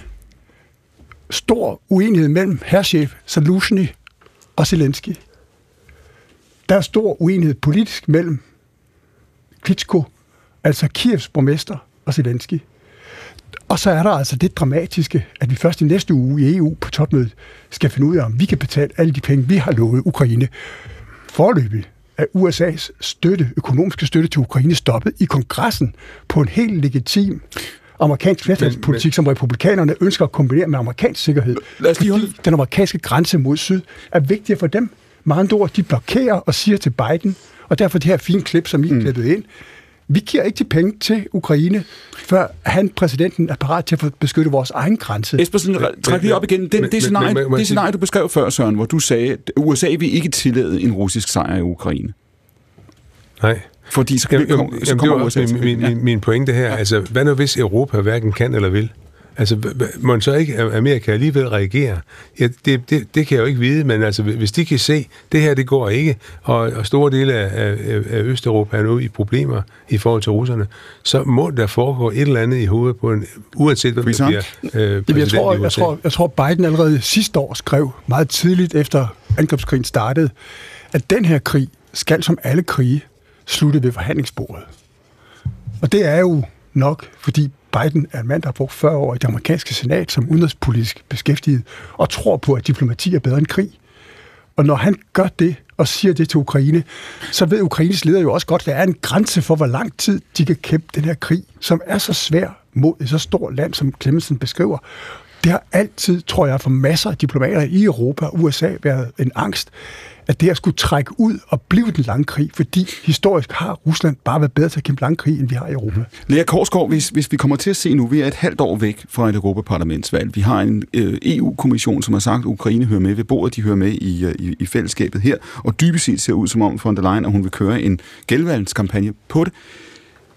stor uenighed mellem herrchef Saluzhny og Zelensky. Der er stor uenighed politisk mellem Klitschko, altså Kievs borgmester, og Zelensky. Og så er der altså det dramatiske, at vi først i næste uge i EU på topmødet skal finde ud af, om vi kan betale alle de penge, vi har lovet Ukraine. Forløbig er USA's støtte, økonomiske støtte til Ukraine stoppet i kongressen på en helt legitim amerikansk flertalspolitik, som republikanerne ønsker at kombinere med amerikansk sikkerhed. Lad os lige holde... Den amerikanske grænse mod syd er vigtigere for dem med andre ord, de blokerer og siger til Biden, og derfor det her fine klip, som I mm. klippet ind, vi giver ikke de penge til Ukraine, før han, præsidenten, er parat til at beskytte vores egen grænse. Espersen, træk lige op igen. Den, det, scenarie, det scenarie, du beskrev før, Søren, hvor du sagde, at USA vil ikke tillade en russisk sejr i Ukraine. Nej. Fordi så, kan jamen, vi, så kommer jamen, USA min, min, min, min pointe her. Ja. Altså, hvad nu hvis Europa hverken kan eller vil? Altså, må så ikke Amerika alligevel reagere? Ja, det, det, det kan jeg jo ikke vide, men altså, hvis de kan se, det her, det går ikke, og, og store dele af, af, af Østeuropa er nu i problemer i forhold til russerne, så må der foregå et eller andet i hovedet på en, uanset hvem der bliver øh, jeg, tror, jeg, tror, jeg tror, Biden allerede sidste år skrev meget tidligt efter angrebskrigen startede, at den her krig skal som alle krige slutte ved forhandlingsbordet. Og det er jo nok, fordi Biden er en mand, der har brugt 40 år i det amerikanske senat som udenrigspolitisk beskæftiget, og tror på, at diplomati er bedre end krig. Og når han gør det, og siger det til Ukraine, så ved Ukraines leder jo også godt, at der er en grænse for, hvor lang tid de kan kæmpe den her krig, som er så svær mod et så stort land, som Clemmensen beskriver. Det har altid, tror jeg, for masser af diplomater i Europa og USA været en angst, at det her skulle trække ud og blive den lange krig, fordi historisk har Rusland bare været bedre til at kæmpe lang krig, end vi har i Europa. Mm-hmm. Lea Korsgaard, hvis, hvis vi kommer til at se nu, vi er et halvt år væk fra et Europaparlamentsvalg. Vi har en øh, EU-kommission, som har sagt, at Ukraine hører med ved bordet, de hører med i, øh, i, i fællesskabet her, og dybest set ser ud som om von der Leyen, at hun vil køre en genvalgskampagne på det.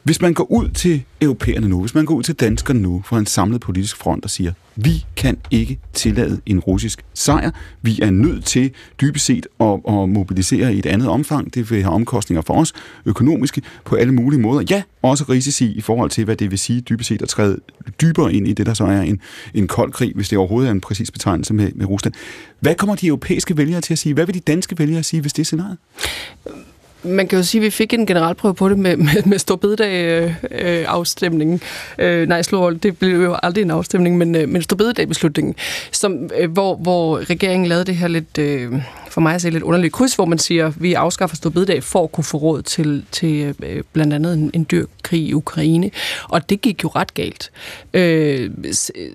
Hvis man går ud til europæerne nu, hvis man går ud til danskerne nu for en samlet politisk front og siger, vi kan ikke tillade en russisk sejr, vi er nødt til dybest set at, at mobilisere i et andet omfang, det vil have omkostninger for os, økonomiske, på alle mulige måder. Ja, også risici i forhold til, hvad det vil sige dybest set at træde dybere ind i det, der så er en, en kold krig, hvis det overhovedet er en præcis betegnelse med, med Rusland. Hvad kommer de europæiske vælgere til at sige? Hvad vil de danske vælgere sige, hvis det er scenariet? Man kan jo sige, at vi fik en generalprøve på det med, med, med Storbededag-afstemningen. Øh, øh, øh nej, slår, det blev jo aldrig en afstemning, men, øh, men Storbededag-beslutningen, som, øh, hvor, hvor regeringen lavede det her lidt, øh, for mig at se lidt underligt kryds, hvor man siger, at vi afskaffer Storbededag for at kunne få råd til, til øh, blandt andet en, en dyr krig i Ukraine. Og det gik jo ret galt. Øh, øh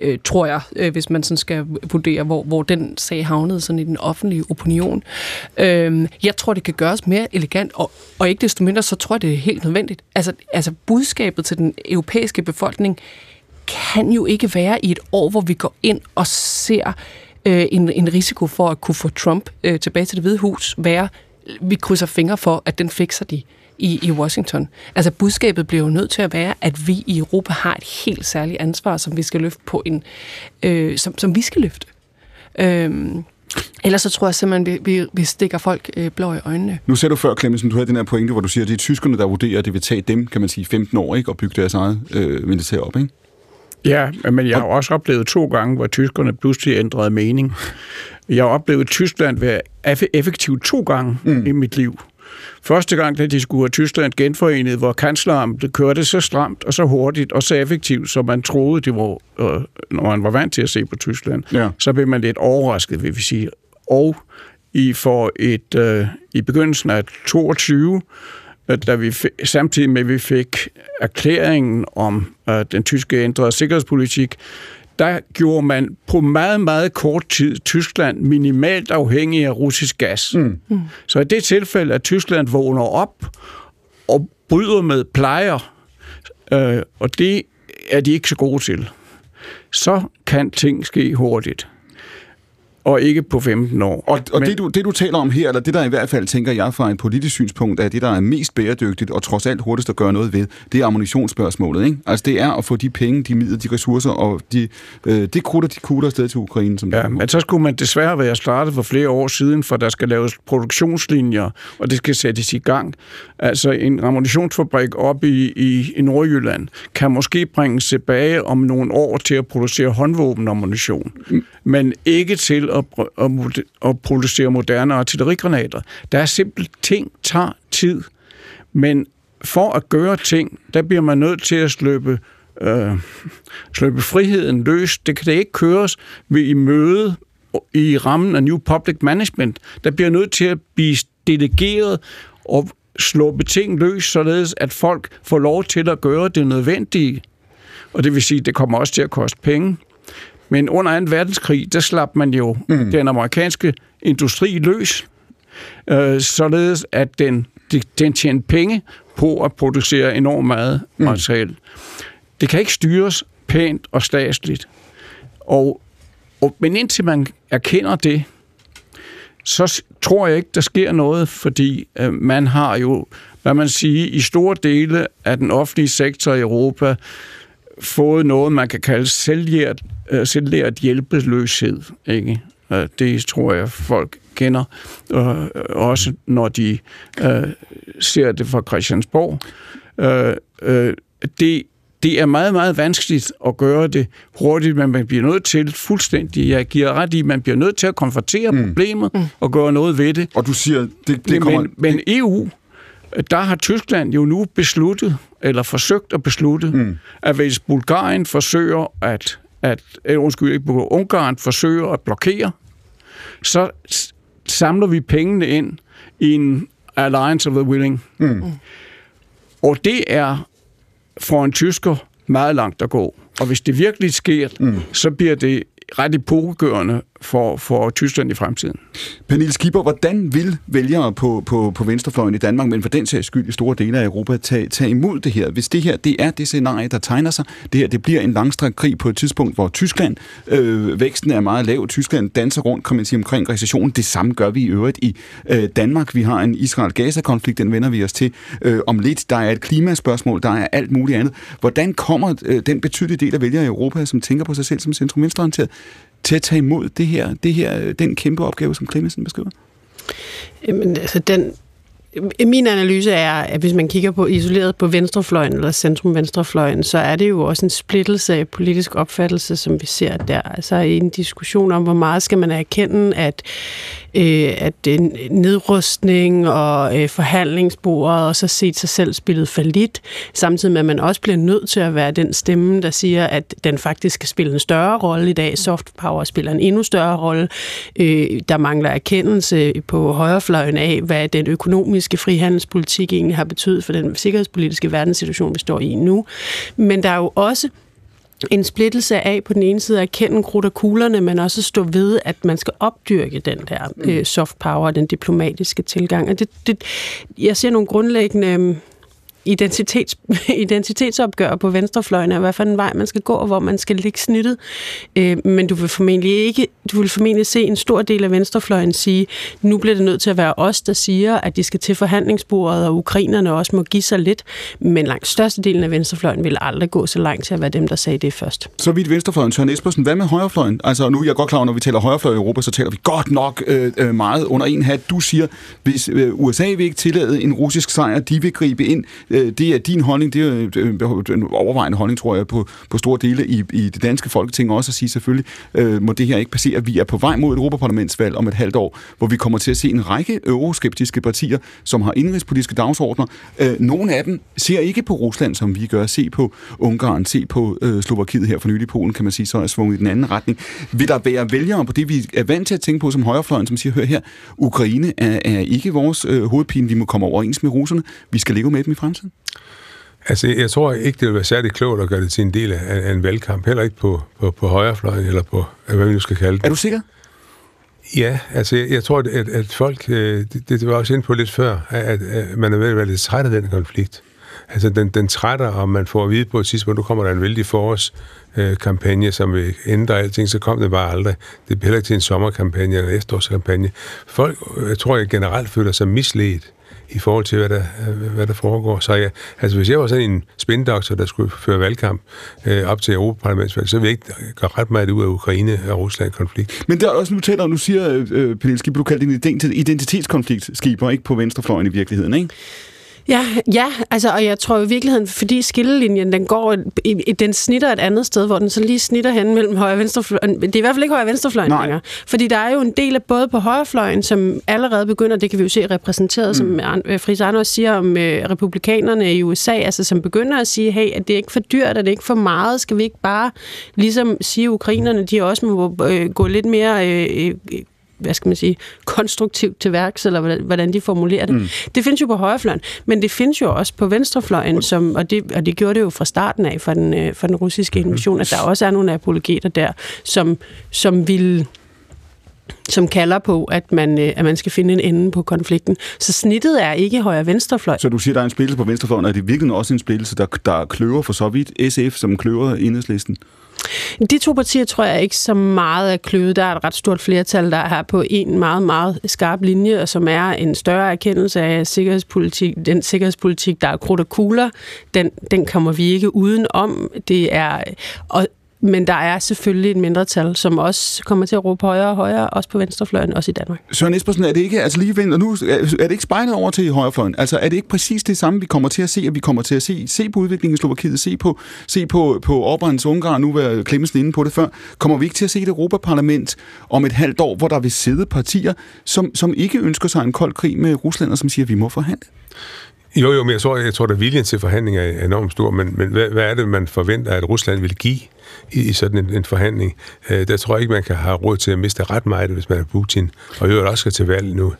øh, tror jeg, øh, hvis man sådan skal vurdere, hvor, hvor den sag havnede sådan i den offentlige opinion. Øh, jeg tror, det kan gøres mere elegant, og, og ikke desto mindre, så tror jeg, det er helt nødvendigt. Altså, altså budskabet til den europæiske befolkning kan jo ikke være i et år, hvor vi går ind og ser øh, en, en risiko for at kunne få Trump øh, tilbage til det hvide hus, være, vi krydser fingre for, at den fikser de i, i Washington. Altså budskabet bliver jo nødt til at være, at vi i Europa har et helt særligt ansvar, som vi skal løfte på en, øh, som, som vi skal løfte. Øhm, Ellers så tror jeg simpelthen, vi, vi, vi stikker folk øh, blå i øjnene. Nu ser du før, Clemmensen, du havde den her pointe, hvor du siger, at det er tyskerne, der vurderer, at det vil tage dem, kan man sige, 15 år ikke, at bygge deres eget øh, militær op, ikke? Ja, men jeg har også oplevet to gange, hvor tyskerne pludselig ændrede mening. Jeg har oplevet Tyskland være effektivt to gange mm. i mit liv. Første gang, da de skulle have Tyskland genforenet, hvor kansleren kørte så stramt og så hurtigt og så effektivt, som man troede, det var, øh, når man var vant til at se på Tyskland, ja. så blev man lidt overrasket, vil vi sige. Og i for et øh, i begyndelsen af 22 øh, da vi fik, samtidig med, at vi fik erklæringen om øh, den tyske ændrede sikkerhedspolitik, der gjorde man på meget, meget kort tid Tyskland minimalt afhængig af russisk gas. Mm. Mm. Så i det tilfælde, at Tyskland vågner op og bryder med plejer, øh, og det er de ikke så gode til, så kan ting ske hurtigt og ikke på 15 år. Og, og Men, det, du, det, du taler om her, eller det, der i hvert fald, tænker jeg fra en politisk synspunkt, er det, der er mest bæredygtigt og trods alt hurtigst at gøre noget ved, det er ammunitionsspørgsmålet. Ikke? Altså, det er at få de penge, de midler, de ressourcer og de, øh, det krutter, de kutter afsted til Ukraine. Som ja, men så skulle man desværre være startet for flere år siden, for der skal laves produktionslinjer, og det skal sættes i gang. Altså, en ammunitionsfabrik op i, i, i Nordjylland kan måske bringes tilbage om nogle år til at producere håndvåbenammunition, mm men ikke til at, at, at producere moderne artillerigranater. Der er simpelt ting, tager tid, men for at gøre ting, der bliver man nødt til at sløbe, øh, sløbe friheden løs. Det kan det ikke køres ved i møde i rammen af New Public Management. Der bliver nødt til at blive delegeret og slå ting løs, således at folk får lov til at gøre det nødvendige. Og det vil sige, at det kommer også til at koste penge. Men under 2. verdenskrig, der slap man jo mm. den amerikanske industri løs, øh, således at den, den tjente penge på at producere enormt meget materiel. Mm. Det kan ikke styres pænt og statsligt. Og, og, men indtil man erkender det, så tror jeg ikke, der sker noget, fordi øh, man har jo, hvad man siger, i store dele af den offentlige sektor i Europa fået noget, man kan kalde selvlært, øh, selvlært hjælpeløshed. Ikke? Øh, det tror jeg, folk kender, øh, også når de øh, ser det fra Christiansborg. Øh, øh, det, det er meget, meget vanskeligt at gøre det hurtigt, men man bliver nødt til fuldstændig, jeg giver ret i, man bliver nødt til at konfrontere mm. problemet mm. og gøre noget ved det. Og du siger, det, det kommer... Men, men EU, der har Tyskland jo nu besluttet, eller forsøgt at beslutte, mm. at hvis Bulgarien forsøger at, at øh, undskyld, ikke Ungarn forsøger at blokere, så samler vi pengene ind i en Alliance of the Willing. Mm. Og det er for en tysker meget langt at gå. Og hvis det virkelig sker, mm. så bliver det ret epokegørende for, for Tyskland i fremtiden. Pernille Skipper, hvordan vil vælgere på, på, på venstrefløjen i Danmark, men for den sags skyld i store dele af Europa, tage, tage imod det her? Hvis det her det er det scenarie, der tegner sig, det her det bliver en langstrakt krig på et tidspunkt, hvor Tyskland, øh, væksten er meget lav, Tyskland danser rundt, kan man sige, omkring recessionen. Det samme gør vi i øvrigt i øh, Danmark. Vi har en Israel-Gaza-konflikt, den vender vi os til øh, om lidt. Der er et klimaspørgsmål, der er alt muligt andet. Hvordan kommer øh, den betydelige del af vælgere i Europa, som tænker på sig selv som centrum-venstreorienteret, til at tage imod det her, det her, den kæmpe opgave, som Clemensen beskriver? Jamen, altså den, min analyse er, at hvis man kigger på isoleret på venstrefløjen eller centrum-venstrefløjen, så er det jo også en splittelse af politisk opfattelse, som vi ser der. Altså en diskussion om, hvor meget skal man erkende, at øh, at nedrustning og øh, forhandlingsbordet og så set sig selv spillet for lidt, samtidig med, at man også bliver nødt til at være den stemme, der siger, at den faktisk skal spille en større rolle i dag. Soft power spiller en endnu større rolle. Øh, der mangler erkendelse på højrefløjen af, hvad den økonomiske frihandelspolitik egentlig har betydet for den sikkerhedspolitiske verdenssituation, vi står i nu. Men der er jo også en splittelse af på den ene side at kende krudt og kuglerne, men også stå ved, at man skal opdyrke den der øh, soft power, den diplomatiske tilgang. Og det, det, jeg ser nogle grundlæggende øh, identitets, identitetsopgør på venstrefløjen og hvad for en vej man skal gå, og hvor man skal ligge snittet. Øh, men du vil formentlig ikke, du vil formentlig se en stor del af venstrefløjen sige, nu bliver det nødt til at være os, der siger, at de skal til forhandlingsbordet, og ukrainerne også må give sig lidt. Men langt størstedelen af venstrefløjen vil aldrig gå så langt til at være dem, der sagde det først. Så vidt venstrefløjen, Søren Espersen, hvad med højrefløjen? Altså nu er jeg godt klar, når vi taler højrefløj i Europa, så taler vi godt nok øh, øh meget under en hat. Du siger, hvis øh, USA vil ikke tillade en russisk sejr, de vil gribe ind Øh, det er din holdning, det er en overvejende holdning, tror jeg, på, på store dele i, i det danske folketing også at sige selvfølgelig, øh, må det her ikke passere. Vi er på vej mod et Europaparlamentsvalg om et halvt år, hvor vi kommer til at se en række euroskeptiske partier, som har indrigspolitiske dagsordner. Øh, nogle af dem ser ikke på Rusland, som vi gør. Se på Ungarn, se på øh, Slovakiet her for nylig Polen, kan man sige, så er svunget i den anden retning. Vil der være vælgere på det, vi er vant til at tænke på som højrefløjen, som siger, hør her, Ukraine er, er ikke vores øh, hovedpine, vi må komme overens med russerne, vi skal leve med dem i fremtiden? Altså, jeg tror ikke, det vil være særlig klogt at gøre det til en del af, af en valgkamp. Heller ikke på, på, på højrefløjen, eller på, hvad vi nu skal kalde det. Er du sikker? Ja, altså jeg, jeg tror, at, at folk, øh, det, det var også ind på lidt før, at, at man er ved at være lidt træt af den konflikt. Altså den, den trætter, og man får at vide på et tidspunkt, nu kommer der en vældig forårskampagne, som vil ændre alting, så kom det bare aldrig. Det bliver heller ikke til en sommerkampagne eller efterårskampagne. Folk, jeg tror, jeg generelt føler sig misledt i forhold til, hvad der, øh, hvad der foregår. Så jeg, altså, hvis jeg var sådan en spindoktor, der skulle føre valgkamp øh, op til Europaparlamentsvalg, så ville jeg ikke gøre ret meget ud af Ukraine og Rusland-konflikt. Men der er også, nu taler nu siger øh, øh, Pernille Skipper, du kaldte det en identitetskonflikt, Skipper, ikke på venstrefløjen i virkeligheden, ikke? Ja, ja, altså, og jeg tror i virkeligheden, fordi skillelinjen, den går, den snitter et andet sted, hvor den så lige snitter hen mellem højre og venstrefløjen. Det er i hvert fald ikke højre og venstrefløjen Nej. længere. Fordi der er jo en del af både på højrefløjen, som allerede begynder, det kan vi jo se repræsenteret, mm. som øh, Friis Anders siger om øh, republikanerne i USA, altså som begynder at sige, hey, at det er ikke for dyrt, at det er ikke for meget, skal vi ikke bare ligesom sige, at ukrainerne, de også må øh, gå lidt mere øh, øh hvad skal man sige, konstruktivt til værks, eller hvordan de formulerer det. Mm. Det findes jo på højrefløjen, men det findes jo også på venstrefløjen, som, og, det, og det gjorde det jo fra starten af for den, øh, for den russiske mm-hmm. invasion, at der også er nogle apologeter der, som, som vil som kalder på, at man, øh, at man skal finde en ende på konflikten. Så snittet er ikke højre-venstrefløj. Så du siger, der er en splittelse på venstrefløjen, og er det virkelig også en splittelse, der, der kløver for så vidt SF, som kløver enhedslisten? De to partier tror jeg ikke så meget er kløvet. Der er et ret stort flertal, der er på en meget, meget skarp linje, og som er en større erkendelse af sikkerhedspolitik. Den sikkerhedspolitik, der er krudt og kugler, den, den kommer vi ikke uden om. Det er, og men der er selvfølgelig et mindretal, som også kommer til at råbe højere og højere, også på venstrefløjen, også i Danmark. Søren Espersen, er det ikke, altså lige vendt, nu, er det ikke spejlet over til højrefløjen? Altså er det ikke præcis det samme, vi kommer til at se, at vi kommer til at se, se på udviklingen i Slovakiet, se på, se på, på Orbáns Ungarn, nu var Klemmensen inde på det før, kommer vi ikke til at se et Europaparlament om et halvt år, hvor der vil sidde partier, som, som ikke ønsker sig en kold krig med Rusland, og som siger, at vi må forhandle? Jo, jo, men jeg tror, jeg tror at viljen til forhandling er enormt stor, men, men hvad, hvad er det, man forventer, at Rusland vil give i, i sådan en, en forhandling? Øh, der tror jeg ikke, man kan have råd til at miste ret meget, hvis man er Putin, og i øvrigt også skal til valg nu.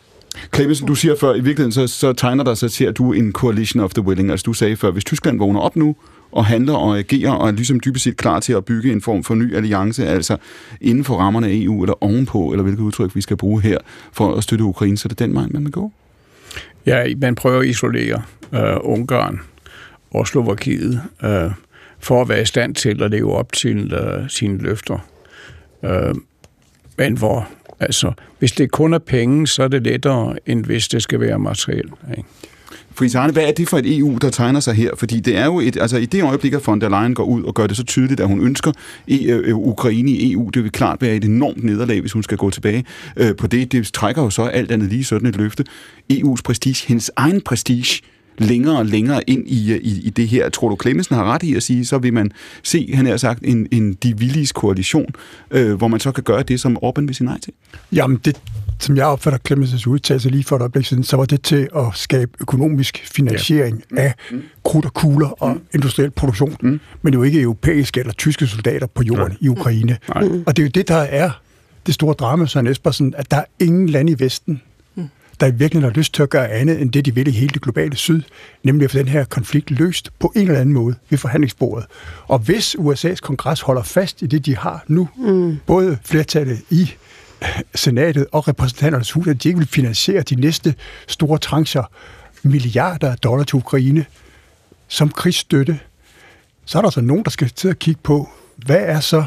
Clemmensen, du siger før, i virkeligheden så, så tegner der sig til, at du er en coalition of the willing. Altså du sagde før, hvis Tyskland vågner op nu, og handler og agerer, og er ligesom dybest set klar til at bygge en form for ny alliance, altså inden for rammerne af EU, eller ovenpå, eller hvilket udtryk vi skal bruge her, for at støtte Ukraine, så er det den vej, man vil gå? Ja, man prøver at isolere øh, Ungarn og Slovakiet øh, for at være i stand til at leve op til øh, sine løfter. Øh, men hvor, altså, hvis det kun er penge, så er det lettere, end hvis det skal være materiel. Ikke? Friis Arne, hvad er det for et EU, der tegner sig her? Fordi det er jo et, altså i det øjeblik, at von der Leyen går ud og gør det så tydeligt, at hun ønsker e- øh, øh Ukraine i EU, det vil klart være et enormt nederlag, hvis hun skal gå tilbage øh, på det. Det trækker jo så alt andet lige sådan et løfte. EU's prestige, hendes egen prestige, længere og længere ind i, øh, i, i det her. Tror du, Clemmensen har ret i at sige, så vil man se, han har sagt, en, en de villiges koalition, øh, hvor man så kan gøre det, som Orbán vil sige nej til? Jamen, det, som jeg opfatter Clemmensens udtalelse lige for et øjeblik siden, så var det til at skabe økonomisk finansiering ja. af krudt og kugler og mm. industriel produktion, mm. men jo ikke europæiske eller tyske soldater på jorden mm. i Ukraine. Mm. Og det er jo det, der er det store drama, Søren Espersen, at der er ingen land i Vesten, der i virkeligheden har lyst til at gøre andet end det, de vil i hele det globale syd, nemlig at få den her konflikt løst på en eller anden måde ved forhandlingsbordet. Og hvis USA's kongres holder fast i det, de har nu, mm. både flertallet i senatet og repræsentanternes hus, at de ikke vil finansiere de næste store trancher, milliarder af dollar til Ukraine, som krigsstøtte, så er der altså nogen, der skal til at kigge på, hvad er så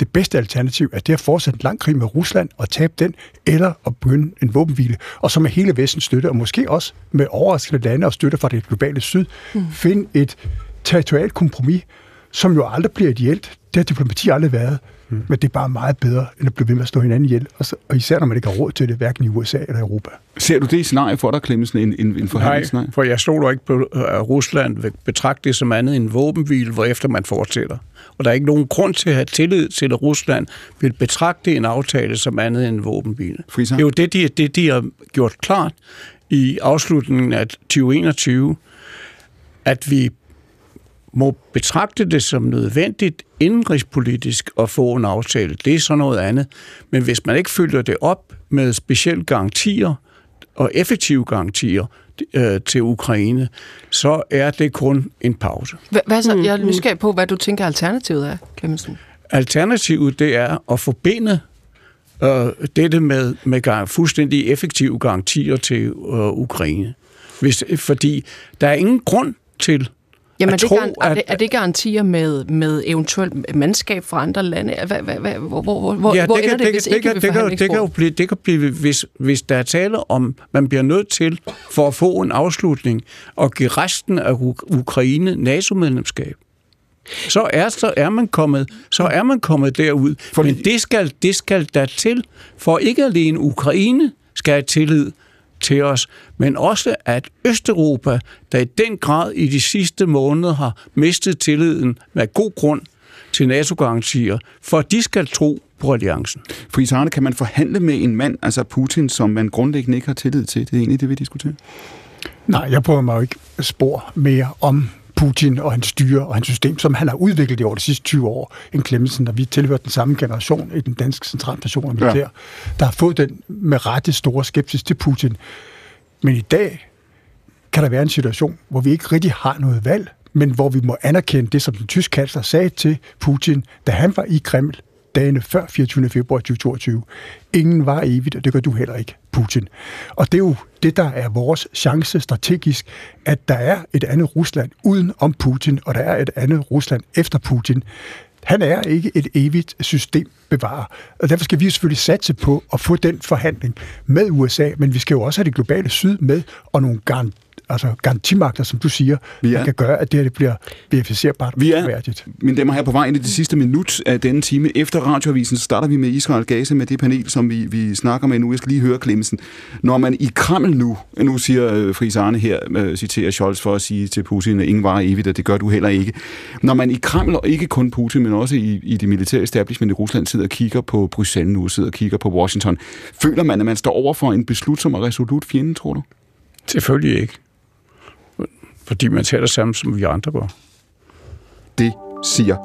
det bedste alternativ, er det at fortsætte en lang krig med Rusland og tabe den, eller at begynde en våbenhvile, og så med hele Vestens støtte, og måske også med overraskende lande og støtte fra det globale syd, mm. finde et territorialt kompromis, som jo aldrig bliver ideelt. Det har diplomati aldrig været. Mm. Men det er bare meget bedre, end at blive ved med at stå hinanden ihjel. Og, så, og især når man ikke har råd til det, hverken i USA eller Europa. Ser du det scenarie for dig, Clemmensen, en, en, en Nej, for jeg stoler ikke på, at Rusland vil betragte det som andet end våbenhvile, hvor efter man fortsætter. Og der er ikke nogen grund til at have tillid til, at Rusland vil betragte en aftale som andet end våbenhvile. Friser. Det er jo det de, det, de har gjort klart i afslutningen af 2021, at vi må betragte det som nødvendigt indrigspolitisk at få en aftale. Det er så noget andet. Men hvis man ikke følger det op med specielle garantier og effektive garantier øh, til Ukraine, så er det kun en pause. Hvad så? Jeg er nysgerrig på, hvad du tænker alternativet er, Clemmensen. Alternativet, det er at forbinde øh, dette med, med fuldstændig effektive garantier til øh, Ukraine. Hvis, fordi der er ingen grund til Jamen, er det, tro, er, det, er det garantier med, med eventuelt mandskab fra andre lande? Hvad, hvad, hvad, hvor hvor, hvor, ja, hvor det kan, det, hvis det, ikke det, kan, det, kan jo blive, det kan blive, hvis, hvis der er tale om, man bliver nødt til, for at få en afslutning, og give resten af Ukraine NATO-medlemskab så er, så er man kommet, så er man kommet derud. Fordi... Men det skal, det skal der til, for ikke alene Ukraine skal have tillid til os, men også at Østeuropa, der i den grad i de sidste måneder har mistet tilliden med god grund til NATO-garantier, for de skal tro på alliancen. Friis Arne, kan man forhandle med en mand, altså Putin, som man grundlæggende ikke har tillid til? Det er egentlig det, vi diskuterer. Nej, jeg prøver mig jo ikke spor mere om Putin og hans styre og hans system, som han har udviklet i over de sidste 20 år, en Clemmensen, og vi tilhører den samme generation i den danske centralstation og militær, ja. der har fået den med rette store skepsis til Putin. Men i dag kan der være en situation, hvor vi ikke rigtig har noget valg, men hvor vi må anerkende det, som den tyske kansler sagde til Putin, da han var i Kreml dagene før 24. februar 2022. Ingen var evigt, og det gør du heller ikke, Putin. Og det er jo det, der er vores chance strategisk, at der er et andet Rusland uden om Putin, og der er et andet Rusland efter Putin. Han er ikke et evigt systembevarer, og derfor skal vi selvfølgelig satse på at få den forhandling med USA, men vi skal jo også have det globale syd med, og nogle garantier altså garantimagter, som du siger, vi er, kan gøre, at det her det bliver verificerbart vi er, værdigt. Mine damer her på vej ind i det sidste minut af denne time. Efter radioavisen så starter vi med Israel Gaza med det panel, som vi, vi snakker med nu. Jeg skal lige høre Klemmensen. Når man i Kreml nu, nu siger øh, Friis Arne her, øh, citerer Scholz for at sige til Putin, at ingen var evigt, og det gør du heller ikke. Når man i Kreml, og ikke kun Putin, men også i, i det militære establishment i Rusland, sidder og kigger på Bruxelles nu, sidder og kigger på Washington, føler man, at man står over for en beslutsom og resolut fjende, tror du? Selvfølgelig ikke fordi man tager det samme, som vi andre gør. Det siger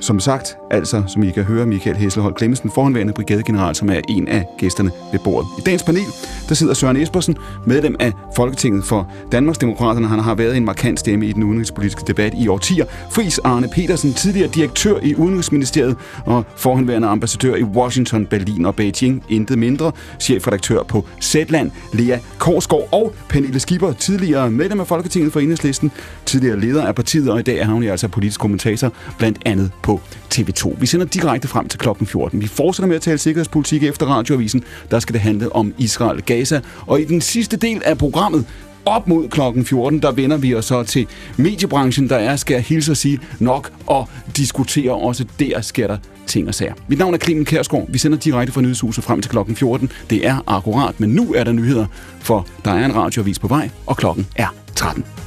som sagt, altså, som I kan høre, Michael Hesselholt Klemmensen, forhåndværende brigadegeneral, som er en af gæsterne ved bordet. I dagens panel, der sidder Søren Espersen, medlem af Folketinget for Danmarksdemokraterne. Han har været en markant stemme i den udenrigspolitiske debat i årtier. Fris Arne Petersen, tidligere direktør i Udenrigsministeriet og forhåndværende ambassadør i Washington, Berlin og Beijing. Intet mindre. Chefredaktør på Zetland, Lea Korsgaard og Pernille Skipper, tidligere medlem af Folketinget for Enhedslisten, tidligere leder af partiet, og i dag er hun altså politisk kommentator, blandt andet på TV2. Vi sender direkte frem til klokken 14. Vi fortsætter med at tale sikkerhedspolitik efter radioavisen. Der skal det handle om Israel-Gaza. Og i den sidste del af programmet, op mod klokken 14, der vender vi os så til mediebranchen, der er, skal jeg hilse og sige, nok og diskutere også der sker der ting og sager. Mit navn er Clemen Kærsgaard. Vi sender direkte fra Nyhedshuset frem til klokken 14. Det er akkurat, men nu er der nyheder, for der er en radioavis på vej, og klokken er 13.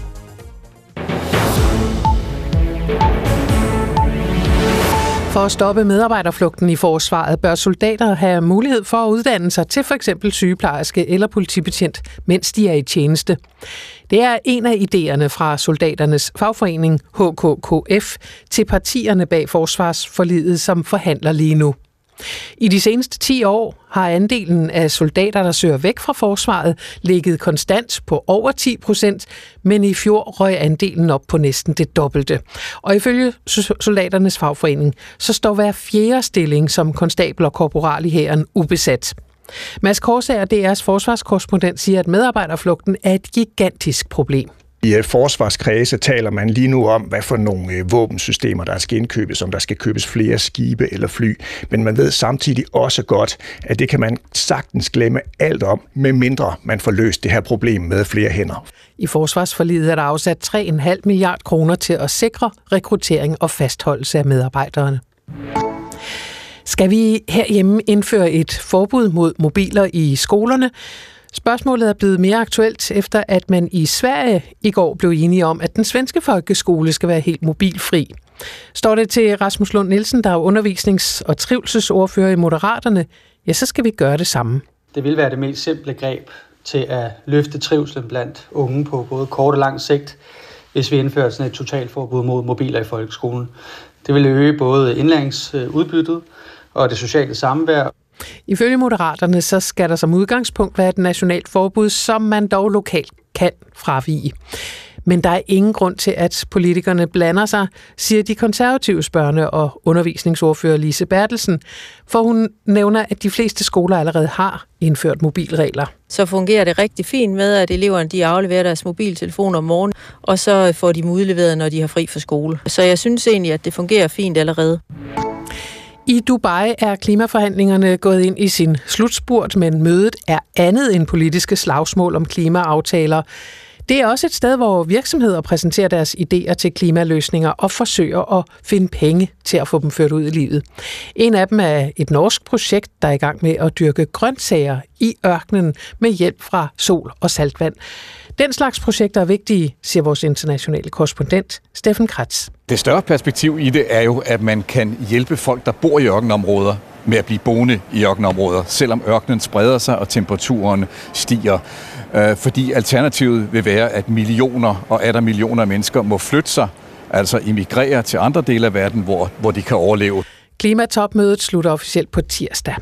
For at stoppe medarbejderflugten i forsvaret bør soldater have mulighed for at uddanne sig til f.eks. sygeplejerske eller politibetjent, mens de er i tjeneste. Det er en af idéerne fra soldaternes fagforening HKKF til partierne bag forsvarsforlidet, som forhandler lige nu. I de seneste 10 år har andelen af soldater, der søger væk fra forsvaret, ligget konstant på over 10 procent, men i fjor røg andelen op på næsten det dobbelte. Og ifølge soldaternes fagforening, så står hver fjerde stilling som konstabel og korporal i hæren ubesat. Mads Korsager, DR's forsvarskorrespondent, siger, at medarbejderflugten er et gigantisk problem. I forsvarskredse taler man lige nu om, hvad for nogle øh, våbensystemer, der skal indkøbes, om der skal købes flere skibe eller fly. Men man ved samtidig også godt, at det kan man sagtens glemme alt om, med mindre man får løst det her problem med flere hænder. I forsvarsforliget er der afsat 3,5 milliard kroner til at sikre rekruttering og fastholdelse af medarbejderne. Skal vi herhjemme indføre et forbud mod mobiler i skolerne? Spørgsmålet er blevet mere aktuelt, efter at man i Sverige i går blev enige om, at den svenske folkeskole skal være helt mobilfri. Står det til Rasmus Lund Nielsen, der er undervisnings- og trivselsordfører i Moderaterne, ja, så skal vi gøre det samme. Det vil være det mest simple greb til at løfte trivselen blandt unge på både kort og lang sigt, hvis vi indfører sådan et totalforbud mod mobiler i folkeskolen. Det vil øge både indlæringsudbyttet og det sociale samvær. Ifølge Moderaterne så skal der som udgangspunkt være et nationalt forbud, som man dog lokalt kan fravige. Men der er ingen grund til, at politikerne blander sig, siger de konservative børne- og undervisningsordfører Lise Bertelsen, for hun nævner, at de fleste skoler allerede har indført mobilregler. Så fungerer det rigtig fint med, at eleverne de afleverer deres mobiltelefon om morgenen, og så får de dem udleveret, når de har fri fra skole. Så jeg synes egentlig, at det fungerer fint allerede. I Dubai er klimaforhandlingerne gået ind i sin slutspurt, men mødet er andet end politiske slagsmål om klimaaftaler. Det er også et sted, hvor virksomheder præsenterer deres idéer til klimaløsninger og forsøger at finde penge til at få dem ført ud i livet. En af dem er et norsk projekt, der er i gang med at dyrke grøntsager i ørkenen med hjælp fra sol og saltvand. Den slags projekter er vigtige, siger vores internationale korrespondent Steffen Kratz. Det større perspektiv i det er jo, at man kan hjælpe folk, der bor i ørkenområder, med at blive boende i ørkenområder, selvom ørkenen spreder sig og temperaturen stiger. Øh, fordi alternativet vil være, at millioner og er der millioner af mennesker må flytte sig, altså emigrere til andre dele af verden, hvor, hvor de kan overleve. Klimatopmødet slutter officielt på tirsdag.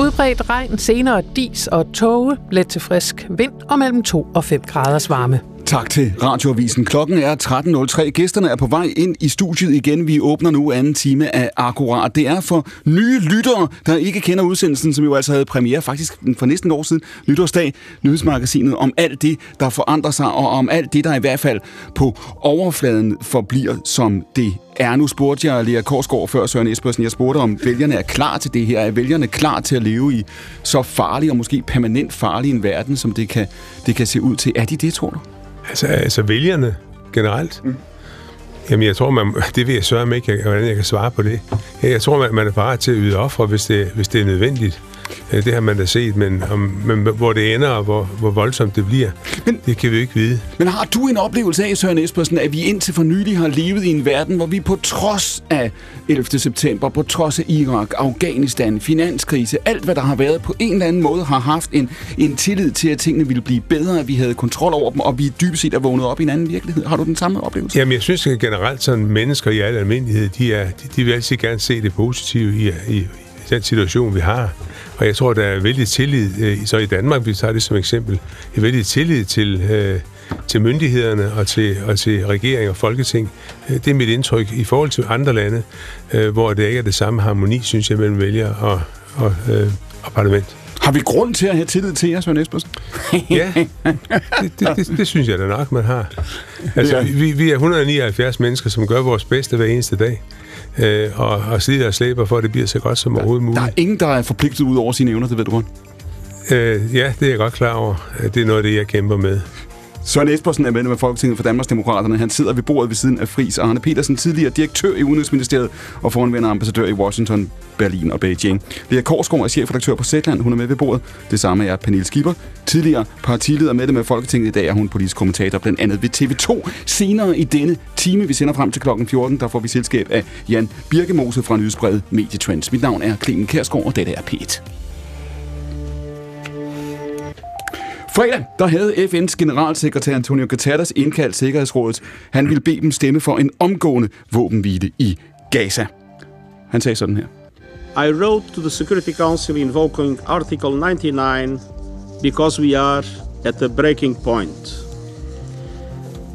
Udbredt regn, senere dis og tåge, let til frisk vind og mellem 2 og 5 graders varme. Tak til Radioavisen. Klokken er 13.03. Gæsterne er på vej ind i studiet igen. Vi åbner nu anden time af Akkurat. Det er for nye lyttere, der ikke kender udsendelsen, som jo altså havde premiere faktisk for næsten et år siden, nytårsdag, nyhedsmagasinet, om alt det, der forandrer sig, og om alt det, der i hvert fald på overfladen forbliver, som det er. Nu spurgte jeg Lea Korsgaard før Søren Espersen. Jeg spurgte, om vælgerne er klar til det her. Er vælgerne klar til at leve i så farlig og måske permanent farlig en verden, som det kan, det kan se ud til? Er de det, tror du? Altså, altså vælgerne generelt? Mm. Jamen, jeg tror, man, det vil jeg sørge med ikke, hvordan jeg kan svare på det. Jeg tror, man, man er parat til at yde ofre, hvis det, hvis det er nødvendigt. Øh, Det har man da set, men, om, men hvor det ender, og hvor, hvor voldsomt det bliver, men, det kan vi jo ikke vide. Men har du en oplevelse af, Søren Espersen, at vi indtil for nylig har levet i en verden, hvor vi på trods af 11. september, på trods af Irak, Afghanistan, finanskrise, alt hvad der har været, på en eller anden måde har haft en, en tillid til, at tingene ville blive bedre, at vi havde kontrol over dem, og vi dybest set er vågnet op i en anden virkelighed. Har du den samme oplevelse? Jamen, jeg synes at generelt, sådan mennesker i al almindelighed, de, er, de, de vil altid gerne se det positive i, i, i den situation, vi har. Og jeg tror, der er vældig tillid, øh, så i Danmark, vi tager det som eksempel, er vældig tillid til, øh, til myndighederne og til, og til regering og folketing. Øh, Det er mit indtryk i forhold til andre lande, hvor det ikke er det samme harmoni, synes jeg, mellem vælger og, og, og parlament. Har vi grund til at have tillid til jer, Søren Espersen? Ja, det, det, det, det synes jeg da nok, man har. Altså, vi, vi er 179 mennesker, som gør vores bedste hver eneste dag. Øh, og, og slider og slæber for, at det bliver så godt som overhovedet muligt. Der er ingen, der er forpligtet ud over sine evner, det ved du godt. Øh, ja, det er jeg godt klar over. Det er noget af det, jeg kæmper med. Søren Espersen er medlem af Folketinget for Danmarksdemokraterne. Han sidder ved bordet ved siden af Fris Arne Petersen, tidligere direktør i Udenrigsministeriet og foranværende ambassadør i Washington, Berlin og Beijing. Lea Korsgaard er chefredaktør på Zetland. Hun er med ved bordet. Det samme er Pernille Skipper. Tidligere partileder medlem af Folketinget. I dag er hun politisk kommentator blandt andet ved TV2. Senere i denne time, vi sender frem til klokken 14, der får vi selskab af Jan Birkemose fra nyhedsbrevet Medietrends. Mit navn er Clemen Kærsgaard, og dette er P1. Fredag, der havde FN's generalsekretær Antonio Guterres indkaldt Sikkerhedsrådet. Han ville bede dem stemme for en omgående våbenhvile i Gaza. Han sagde sådan her. I wrote to the Security Council invoking Article 99 because we are at the breaking point.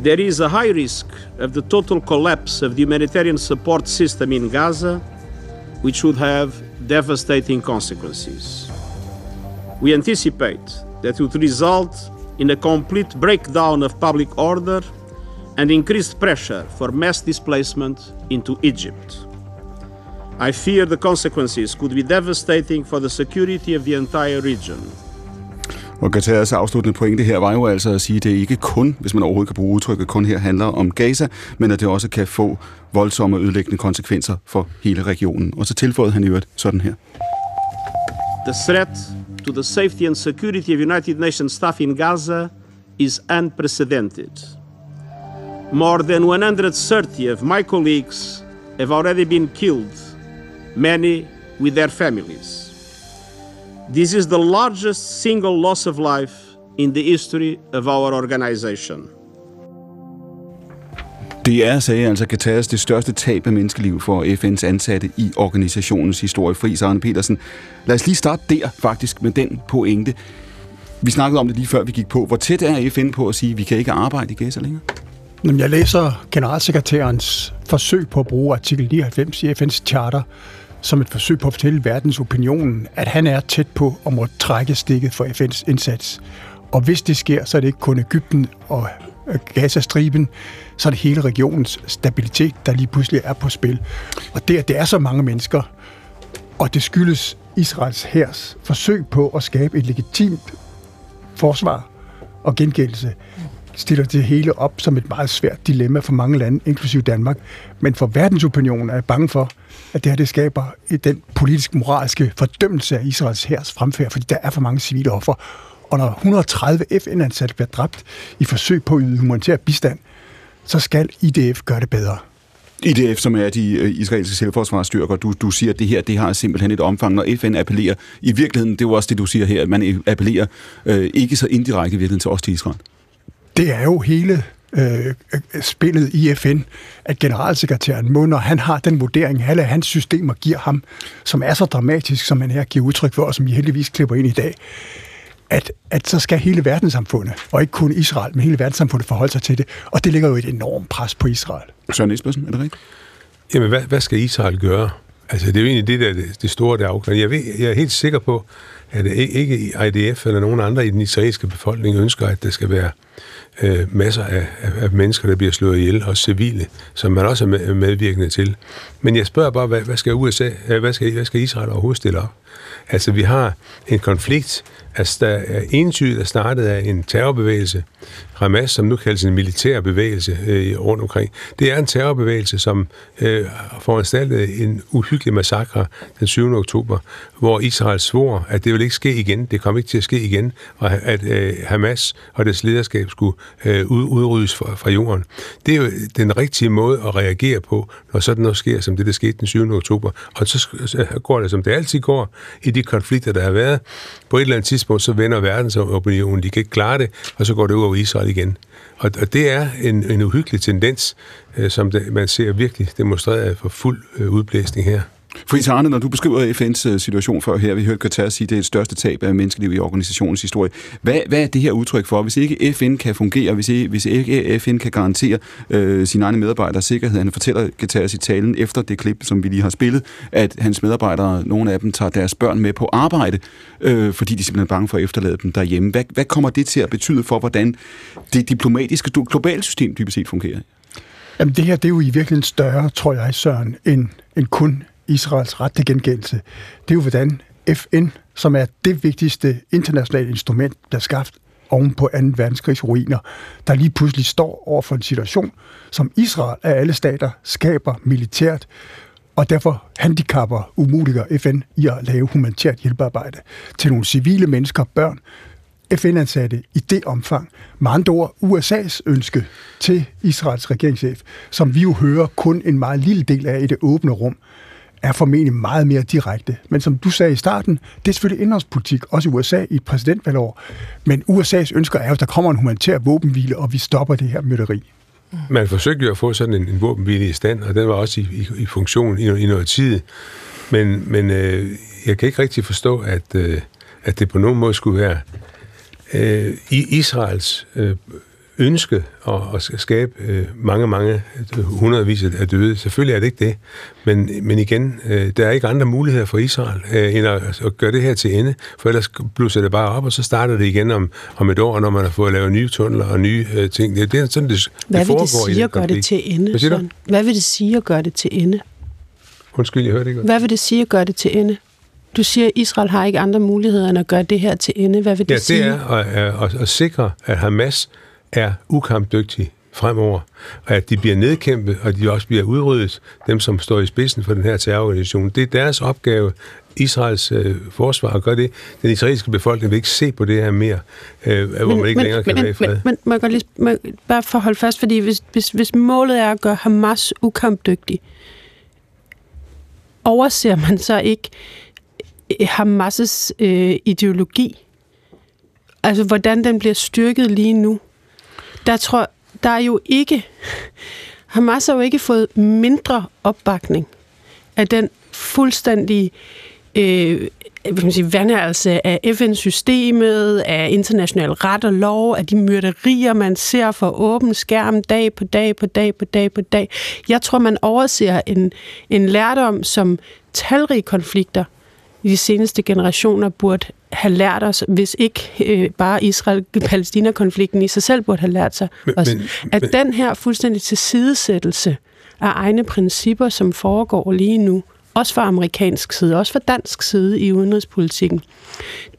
There is a high risk of the total collapse of the humanitarian support system in Gaza, which would have devastating consequences. We anticipate that would result in a complete breakdown of public order and increased pressure for mass displacement into Egypt. I fear the consequences could be devastating for the security of the entire region. Og Guterres afsluttende pointe her var jo altså at sige, at det ikke kun, hvis man overhovedet kan bruge udtrykket, kun her handler om Gaza, men at det også kan få voldsomme ødelæggende konsekvenser for hele regionen. Og så tilføjede han i øvrigt sådan her. The threat to the safety and security of United Nations staff in Gaza is unprecedented. More than 130 of my colleagues have already been killed, many with their families. This is the largest single loss of life in the history of our organization. Det er, sagde altså Guterres, det største tab af menneskeliv for FN's ansatte i organisationens historie. Fri Arne Petersen. Lad os lige starte der faktisk med den pointe. Vi snakkede om det lige før vi gik på. Hvor tæt er FN på at sige, at vi kan ikke arbejde i Gaza længere? Jamen, jeg læser generalsekretærens forsøg på at bruge artikel 99 i FN's charter som et forsøg på at fortælle verdensopinionen, at han er tæt på at måtte trække stikket for FN's indsats. Og hvis det sker, så er det ikke kun Ægypten og Øh, Gazastriben, så er det hele regionens stabilitet, der lige pludselig er på spil. Og det, at det er så mange mennesker, og det skyldes Israels hærs forsøg på at skabe et legitimt forsvar og gengældelse, stiller det hele op som et meget svært dilemma for mange lande, inklusive Danmark. Men for verdensopinionen er jeg bange for, at det her det skaber den politisk-moralske fordømmelse af Israels hærs fremfærd, fordi der er for mange civile offer. Og når 130 FN-ansatte bliver dræbt i forsøg på at yde humanitær bistand, så skal IDF gøre det bedre. IDF, som er de øh, israelske selvforsvarsstyrker, du, du siger, at det her det har simpelthen et omfang, når FN appellerer. I virkeligheden, det er jo også det, du siger her, at man appellerer øh, ikke så indirekte i virkeligheden til os til Israel. Det er jo hele øh, spillet i FN, at generalsekretæren må, når han har den vurdering, alle hans systemer giver ham, som er så dramatisk, som han her giver udtryk for, og som I heldigvis klipper ind i dag, at, at så skal hele verdenssamfundet, og ikke kun Israel, men hele verdenssamfundet forholde sig til det. Og det ligger jo et enormt pres på Israel. Søren Espersen, er det rigtigt? Jamen, hvad, hvad skal Israel gøre? Altså, det er jo egentlig det, der det, det store, der afgørende. Jeg, ved, jeg er helt sikker på, at ikke IDF eller nogen andre i den israelske befolkning ønsker, at der skal være øh, masser af, af, af mennesker, der bliver slået ihjel, og civile, som man også er med, medvirkende til. Men jeg spørger bare, hvad, hvad, skal USA, øh, hvad, skal, hvad skal Israel overhovedet stille op? Altså, vi har en konflikt, er entydigt er startet af en terrorbevægelse, Hamas, som nu kaldes en militær bevægelse øh, rundt omkring. Det er en terrorbevægelse, som øh, foranstaltede en uhyggelig massakre den 7. oktober, hvor Israel svor, at det vil ikke ske igen, det kommer ikke til at ske igen, og at øh, Hamas og dets lederskab skulle øh, udryddes fra, fra jorden. Det er jo den rigtige måde at reagere på, når sådan noget sker, som det, der skete den 7. oktober. Og så, så går det, som det altid går, i de konflikter, der har været. På et eller andet tidspunkt, så vender verdensopinionen, de kan ikke klare det, og så går det ud over Israel igen. Og, og det er en, en uhyggelig tendens, øh, som det, man ser virkelig demonstreret for fuld øh, udblæsning her. Friis Arne, når du beskriver FN's øh, situation før her, vi hørte Qatar sige, at det er et største tab af menneskeliv i organisationens historie. Hvad, hvad er det her udtryk for? Hvis ikke FN kan fungere, hvis ikke, hvis ikke FN kan garantere øh, sine egne medarbejdere sikkerhed, han fortæller Qatar i talen efter det klip, som vi lige har spillet, at hans medarbejdere, nogle af dem, tager deres børn med på arbejde, øh, fordi de er simpelthen bange for at efterlade dem derhjemme. Hvad, hvad kommer det til at betyde for, hvordan det diplomatiske globale system dybest set fungerer? Jamen det her, det er jo i virkeligheden større, tror jeg, Søren, end, end kun Israels ret til gengældelse. Det er jo, hvordan FN, som er det vigtigste internationale instrument, der er skabt oven på 2. verdenskrigs ruiner, der lige pludselig står over for en situation, som Israel af alle stater skaber militært, og derfor handicapper, umuliggør FN i at lave humanitært hjælpearbejde til nogle civile mennesker, børn, FN-ansatte i det omfang. Med andre ord, USA's ønske til Israels regeringschef, som vi jo hører kun en meget lille del af i det åbne rum, er formentlig meget mere direkte. Men som du sagde i starten, det er selvfølgelig indholdspolitik, også i USA i et præsidentvalgår. Men USA's ønsker er jo, at der kommer en humanitær våbenhvile, og vi stopper det her mytteri. Man forsøgte jo at få sådan en, en våbenhvile i stand, og den var også i, i, i funktion i, i noget tid. Men, men øh, jeg kan ikke rigtig forstå, at, øh, at det på nogen måde skulle være øh, i Israels øh, ønske at, at skabe øh, mange, mange hundredvis af døde. Selvfølgelig er det ikke det, men, men igen, øh, der er ikke andre muligheder for Israel, øh, end at, at gøre det her til ende, for ellers blusser det bare op, og så starter det igen om, om et år, når man har fået lavet nye tunneler og nye øh, ting. Det, det er sådan, det, Hvad det vil det sige at gøre det til ende? Hvad? Hvad vil det sige at gøre det til ende? Undskyld, jeg hørte ikke. Hvad vil det sige at gøre det til ende? Du siger, at Israel har ikke andre muligheder end at gøre det her til ende. Hvad vil det ja, sige? det er at, at, at sikre, at Hamas er ukampdygtig fremover, og at de bliver nedkæmpet, og de også bliver udryddet, dem som står i spidsen for den her terrororganisation. Det er deres opgave, Israels øh, forsvar, at gøre det. Den israelske befolkning vil ikke se på det her mere, øh, hvor man ikke men, længere kan men, være i fred. Men, men jeg godt lige, jeg bare for at holde fast, fordi hvis, hvis, hvis målet er at gøre Hamas ukampdygtig, overser man så ikke Hamas' øh, ideologi? Altså, hvordan den bliver styrket lige nu? Der tror der er jo ikke... Hamas har jo ikke fået mindre opbakning af den fuldstændige øh, hvad man sige, vandærelse af FN-systemet, af international ret og lov, af de myrderier, man ser for åben skærm dag på dag på dag på dag på dag. Jeg tror, man overser en, en lærdom, som talrige konflikter i de seneste generationer burde have lært os, hvis ikke øh, bare Israel-Palæstina-konflikten i sig selv burde have lært sig Men- os, men- at men- den her fuldstændig tilsidesættelse af egne principper, som foregår lige nu, også fra amerikansk side, også fra dansk side i udenrigspolitikken.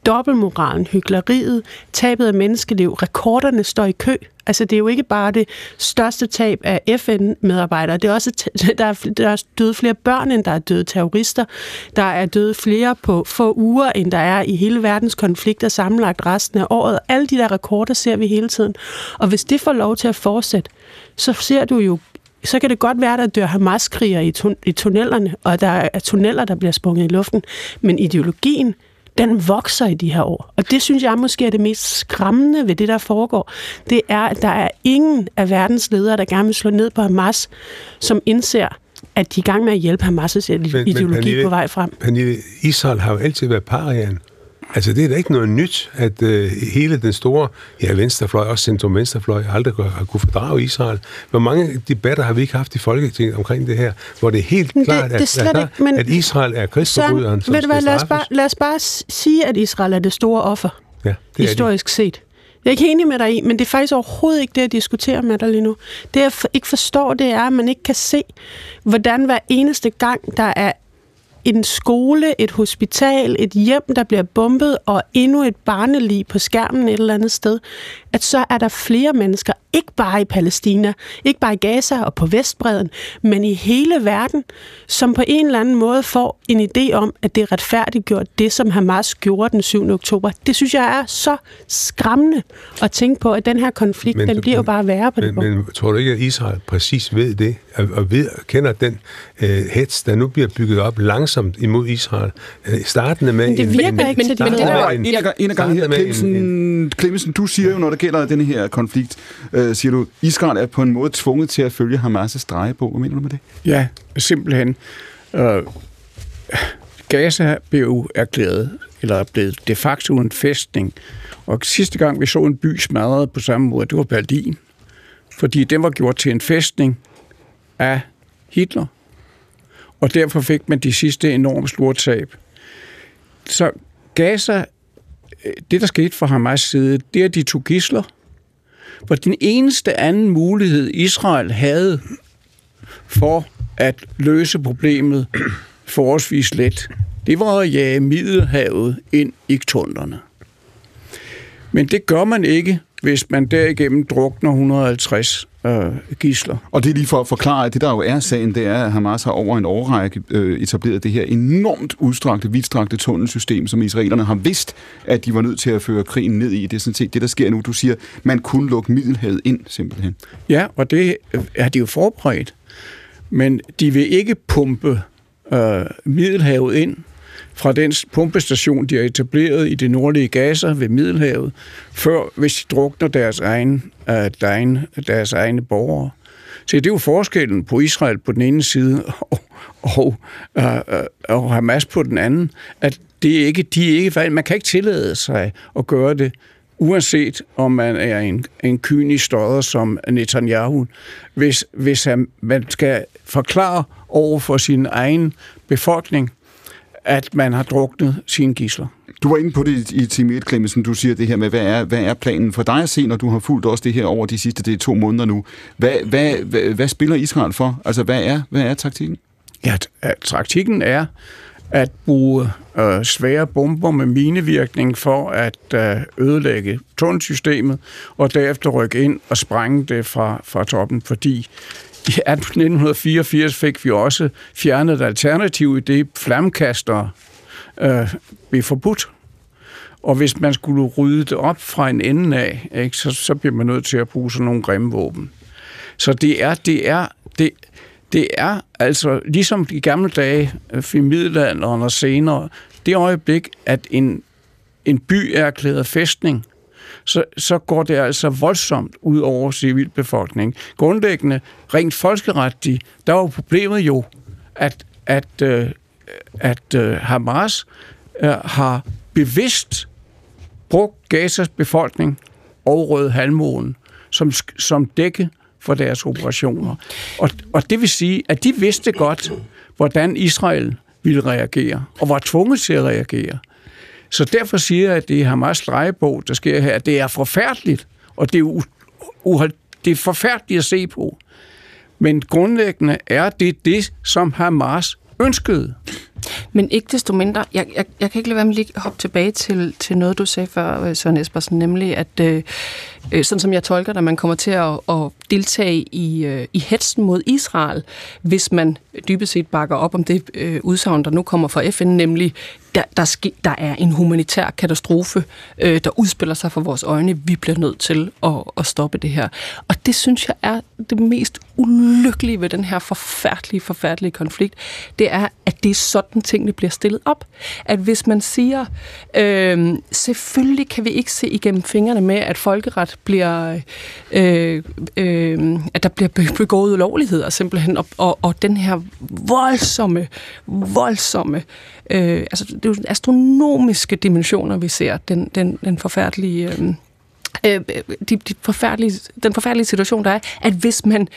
Dobbeltmoralen, hykleriet, tabet af menneskeliv, rekorderne står i kø. Altså, det er jo ikke bare det største tab af FN-medarbejdere. Det er også, der er, der er døde flere børn, end der er døde terrorister. Der er døde flere på få uger, end der er i hele verdens konflikter sammenlagt resten af året. Alle de der rekorder ser vi hele tiden. Og hvis det får lov til at fortsætte, så ser du jo så kan det godt være, at der dør Hamas-kriger i, tun- i tunnelerne, og der er tunneller, der bliver sprunget i luften. Men ideologien, den vokser i de her år. Og det synes jeg måske er det mest skræmmende ved det, der foregår. Det er, at der er ingen af verdens ledere, der gerne vil slå ned på Hamas, som indser, at de er i gang med at hjælpe Hamas' ideologi Pernille, på vej frem. Pernille, Israel har jo altid været parian. Altså, det er da ikke noget nyt, at øh, hele den store, ja, venstrefløj, også centrum-venstrefløj, aldrig har, kunne fordrage Israel. Hvor mange debatter har vi ikke haft i Folketinget omkring det her, hvor det er helt Men det- klart, det er at, slet at, ikke- men- at Israel er krigsforbryderen, som ved du hvad, lad os, bare, lad os bare sige, at Israel er det store offer, Ja, det er de. historisk set. Jeg er ikke enig med dig i, men det er faktisk overhovedet ikke det, jeg diskuterer med dig lige nu. Det, jeg ikke forstår, det er, at man ikke kan se, hvordan hver eneste gang, der er en skole, et hospital, et hjem, der bliver bombet, og endnu et barnelig på skærmen et eller andet sted, at så er der flere mennesker, ikke bare i Palæstina, ikke bare i Gaza og på Vestbreden, men i hele verden, som på en eller anden måde får en idé om, at det er retfærdiggjort det, som Hamas gjorde den 7. oktober. Det synes jeg er så skræmmende at tænke på, at den her konflikt, men, den bliver men, jo bare værre på men, det Men tror du ikke, at Israel præcis ved det, og, og ved, kender den øh, hets, der nu bliver bygget op langsomt imod Israel, øh, startende med... Men det virker en, ikke til det. Men det er en, af gangen her, Clemmensen, Clemmensen, du siger jo, når det gælder den her konflikt, øh, siger du, Israel er på en måde tvunget til at følge Hamas' drejebog. Hvad mener du med det? Ja, simpelthen. Øh, Gaza blev erklæret, eller er blevet de facto en fæstning. Og sidste gang vi så en by smadret på samme måde, det var Berlin. Fordi den var gjort til en fæstning af Hitler. Og derfor fik man de sidste enormt store tab. Så Gaza, øh, det der skete fra Hamas side, det er, at de tog gisler. For den eneste anden mulighed, Israel havde for at løse problemet forholdsvis let, det var at jage Middelhavet ind i tunderne. Men det gør man ikke, hvis man derigennem drukner 150 øh, gisler. Og det er lige for at forklare, at det der jo er sagen, det er, at Hamas har over en årrække øh, etableret det her enormt udstrakte, vidtstrakte tunnelsystem, som israelerne har vidst, at de var nødt til at føre krigen ned i. Det er sådan set det, der sker nu. Du siger, man kunne lukke Middelhavet ind, simpelthen. Ja, og det er de jo forberedt. Men de vil ikke pumpe øh, Middelhavet ind fra den pumpestation, de har etableret i det nordlige Gaza ved Middelhavet, før hvis de drukner deres, egen, øh, deres, deres egne borgere. Så det er jo forskellen på Israel på den ene side og, og, og, og Hamas på den anden, at det er ikke, de er ikke, man kan ikke tillade sig at gøre det, uanset om man er en, en kynisk støder som Netanyahu, hvis, hvis han, man skal forklare over for sin egen befolkning, at man har druknet sine gisler. Du var inde på det i time 1, Clemmensen. Du siger det her med, hvad er, hvad er planen for dig at se, når du har fulgt også det her over de sidste det er to måneder nu? Hvad, hvad, hvad, hvad spiller Israel for? Altså, hvad er, hvad er taktikken? Ja, taktikken er at bruge øh, svære bomber med minevirkning for at øh, ødelægge tunnelsystemet, og derefter rykke ind og sprænge det fra, fra toppen, fordi i 1984 fik vi også fjernet alternativ i det, flamkaster øh, blev forbudt. Og hvis man skulle rydde det op fra en ende af, ikke, så, så bliver man nødt til at bruge sådan nogle grimme våben. Så det er, det er, det, det er altså, ligesom i gamle dage, øh, i middelalderen og senere, det øjeblik, at en, en by er erklæret fæstning, så, så går det altså voldsomt ud over civilbefolkningen. Grundlæggende, rent folkeretligt, der var problemet jo, at, at, øh, at øh, Hamas øh, har bevidst brugt Gazas befolkning og Røde Halvmånen som, som dække for deres operationer. Og, og det vil sige, at de vidste godt, hvordan Israel ville reagere, og var tvunget til at reagere. Så derfor siger jeg, at det er Hamas drejebog, der sker her. Det er forfærdeligt, og det er, u- det er forfærdeligt at se på. Men grundlæggende er det det, som Hamas ønskede. Men ikke desto mindre, jeg, jeg, jeg kan ikke lade være med lige hoppe tilbage til, til noget, du sagde før, øh, Søren Espersen, nemlig at, øh, øh, sådan som jeg tolker det, man kommer til at, at deltage i, øh, i hetsen mod Israel, hvis man dybest set bakker op om det øh, udsagn, der nu kommer fra FN, nemlig der, der, ske, der er en humanitær katastrofe, øh, der udspiller sig for vores øjne. Vi bliver nødt til at, at stoppe det her. Og det synes jeg er det mest ulykkelige ved den her forfærdelige, forfærdelige konflikt. Det er, at det er sådan tingene bliver stillet op. At hvis man siger, øh, selvfølgelig kan vi ikke se igennem fingrene med, at folkeret bliver, øh, øh, at der bliver begået ulovligheder simpelthen, og, og, og den her voldsomme, voldsomme Øh, altså, det er jo astronomiske dimensioner, vi ser, den, den, den forfærdelige... Øh, øh, de, de forfærdelige, den forfærdelige situation, der er, at hvis man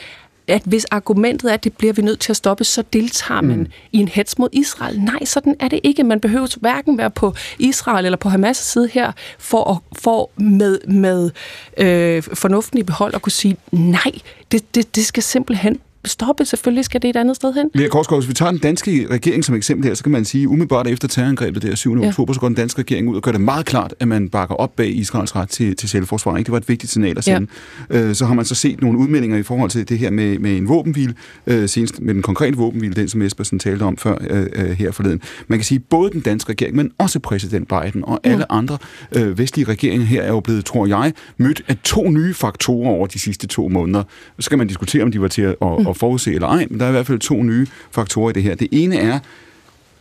at hvis argumentet er, at det bliver vi nødt til at stoppe, så deltager man mm. i en hets mod Israel. Nej, sådan er det ikke. Man behøver hverken være på Israel eller på Hamas' side her, for, at, for med, med øh, fornuften i behold at kunne sige, nej, det, det, det skal simpelthen stoppe. Selvfølgelig skal det et andet sted hen. Lea Korsgaard, hvis vi tager den danske regering som eksempel her, så kan man sige, umiddelbart efter terrorangrebet der 7. Ja. oktober, så går den danske regering ud og gør det meget klart, at man bakker op bag Israels ret til, til selvforsvar. Ikke? Det var et vigtigt signal at sende. Ja. Øh, så har man så set nogle udmeldinger i forhold til det her med, med en våbenhvile, øh, senest med den konkrete våbenhvile, den som Espersen talte om før øh, øh her forleden. Man kan sige, både den danske regering, men også præsident Biden og alle ja. andre øh, vestlige regeringer her er jo blevet, tror jeg, mødt af to nye faktorer over de sidste to måneder. Så kan man diskutere, om de var til at, at, at forudse eller ej, men der er i hvert fald to nye faktorer i det her. Det ene er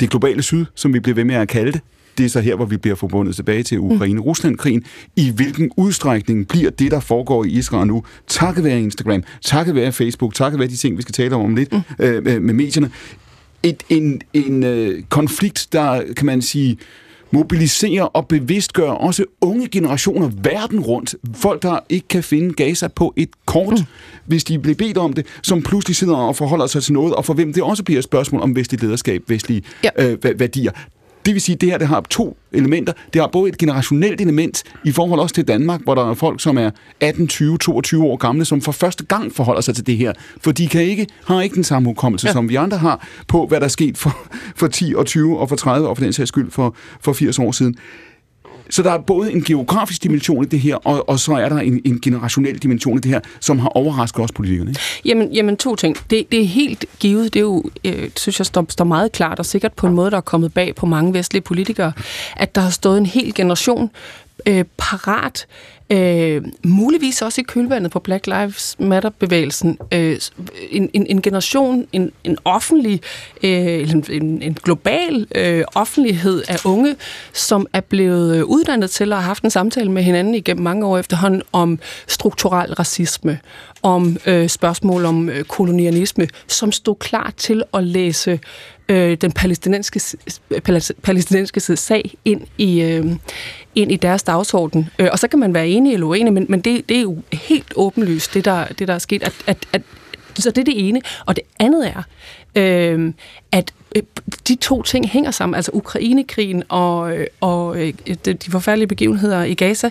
det globale syd, som vi bliver ved med at kalde det. Det er så her, hvor vi bliver forbundet tilbage til Ukraine-Rusland-krigen. I hvilken udstrækning bliver det, der foregår i Israel nu, takket være Instagram, takket være Facebook, takket være de ting, vi skal tale om om lidt mm. øh, med medierne, et, en, en øh, konflikt, der, kan man sige, mobilisere og bevidstgøre også unge generationer verden rundt. Folk, der ikke kan finde Gaza på et kort, mm. hvis de bliver bedt om det, som pludselig sidder og forholder sig til noget, og for hvem det også bliver et spørgsmål om vestligt lederskab, vestlige ja. øh, værdier. Det vil sige, at det her det har to elementer. Det har både et generationelt element i forhold også til Danmark, hvor der er folk, som er 18, 20, 22 år gamle, som for første gang forholder sig til det her. For de kan ikke, har ikke den samme hukommelse, ja. som vi andre har, på hvad der er sket for, for 10 og 20 og for 30 og for den sags skyld for, for 80 år siden. Så der er både en geografisk dimension i det her, og, og så er der en, en generationel dimension i det her, som har overrasket os politikerne. Ikke? Jamen, jamen to ting. Det, det er helt givet, det er jo, øh, synes jeg, står, står meget klart, og sikkert på en måde, der er kommet bag på mange vestlige politikere, at der har stået en hel generation øh, parat Øh, muligvis også i kølvandet på Black Lives Matter-bevægelsen. Øh, en, en, en generation, en, en offentlig, øh, en, en global øh, offentlighed af unge, som er blevet øh, uddannet til at have haft en samtale med hinanden igennem mange år efterhånden om strukturel racisme, om øh, spørgsmål om øh, kolonialisme, som stod klar til at læse øh, den palæstinensiske, palæstinensiske sag ind i, øh, ind i deres dagsorden. Øh, og så kan man være enig eller uenig, men, men det, det er jo helt åbenlyst, det der, det der er sket. At, at, at, så det er det ene. Og det andet er, øh, at Øh, de to ting hænger sammen, altså Ukrainekrigen og, øh, og øh, de forfærdelige begivenheder i Gaza,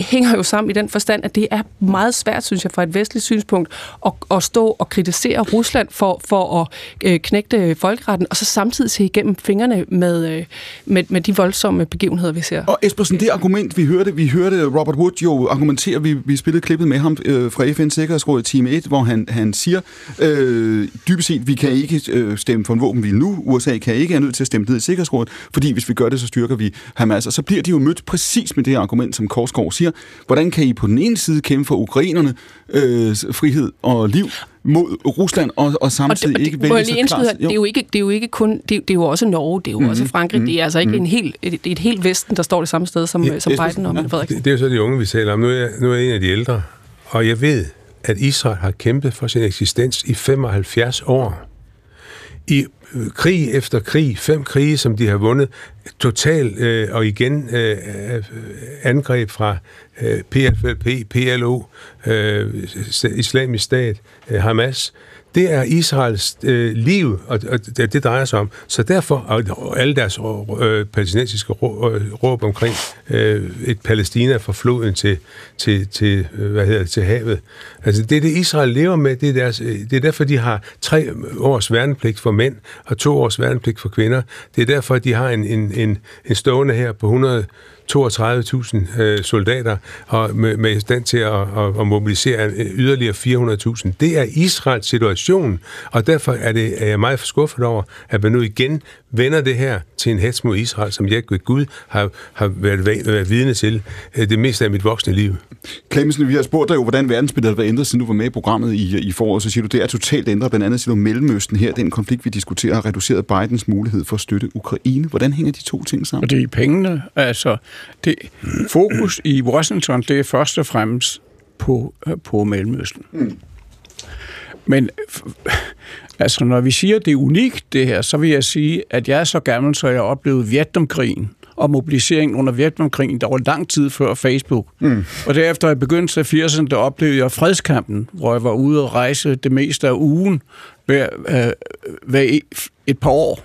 hænger jo sammen i den forstand, at det er meget svært, synes jeg, fra et vestligt synspunkt, at, at stå og kritisere Rusland for, for at knægte folkeretten, og så samtidig se igennem fingrene med, med, med de voldsomme begivenheder, vi ser. Og Espersen, det argument, vi hørte, vi hørte Robert Wood jo argumentere, vi, vi spillede klippet med ham øh, fra FN's Sikkerhedsråd Team 1, hvor han, han siger, øh, dybest set, vi kan ikke øh, stemme for en våbenhvile nu, USA kan ikke er nødt til at stemme ned i Sikkerhedsrådet, fordi hvis vi gør det, så styrker vi Hamas. Og så bliver de jo mødt præcis med det argument, som Korsgaard siger. Hvordan kan I på den ene side kæmpe for ukrainerne øh, frihed og liv, mod Rusland og, og samtidig og det, ikke vælge sig klart. Det er jo ikke, det er jo ikke kun, det er, det er jo også Norge, det er jo mm-hmm. også Frankrig, mm-hmm. det er altså ikke mm-hmm. en helt, et, et helt Vesten, der står det samme sted som, ja, som Biden og ja. Det, det er jo så de unge, vi taler om. Nu er, jeg, nu er jeg en af de ældre, og jeg ved, at Israel har kæmpet for sin eksistens i 75 år. I Øh, krig efter krig, fem krige, som de har vundet, total øh, og igen øh, øh angreb fra øh, PFLP, PLO, øh, Islamisk Stat, øh, Hamas, det er Israels øh, liv, og, og det, det drejer sig om. Så derfor, og alle deres øh, palæstinensiske øh, råb omkring øh, et Palæstina fra floden til, til, til, øh, hvad hedder det, til havet. Altså, det er det, Israel lever med. Det er, deres, øh, det er derfor, de har tre års værnepligt for mænd og to års værnepligt for kvinder. Det er derfor, de har en, en, en, en stående her på 100 32.000 øh, soldater og med, med stand til at, at, at mobilisere yderligere 400.000. Det er Israels situation, og derfor er, det, er jeg meget skuffet over, at man nu igen vender det her til en hets mod Israel, som jeg ved Gud har, har været, været vidne til øh, det meste af mit voksne liv. Clemmensen, vi har spurgt dig jo, hvordan verdensbilledet har været ændret, siden du var med i programmet i, i foråret, så siger du, det er totalt ændret. Blandt andet siger du, Mellemøsten her, den konflikt, vi diskuterer, har reduceret Bidens mulighed for at støtte Ukraine. Hvordan hænger de to ting sammen? Og det er pengene. Altså, det, fokus i Washington, det er først og fremmest på, på Mellemøsten. Mm. Men altså, når vi siger, at det er unikt, det her, så vil jeg sige, at jeg er så gammel, så jeg oplevede Vietnamkrigen og mobilisering under Vietnamkrigen, der var lang tid før Facebook. Mm. Og derefter i begyndelsen af 80'erne, der oplevede jeg fredskampen, hvor jeg var ude og rejse det meste af ugen hver, øh, hver et par år.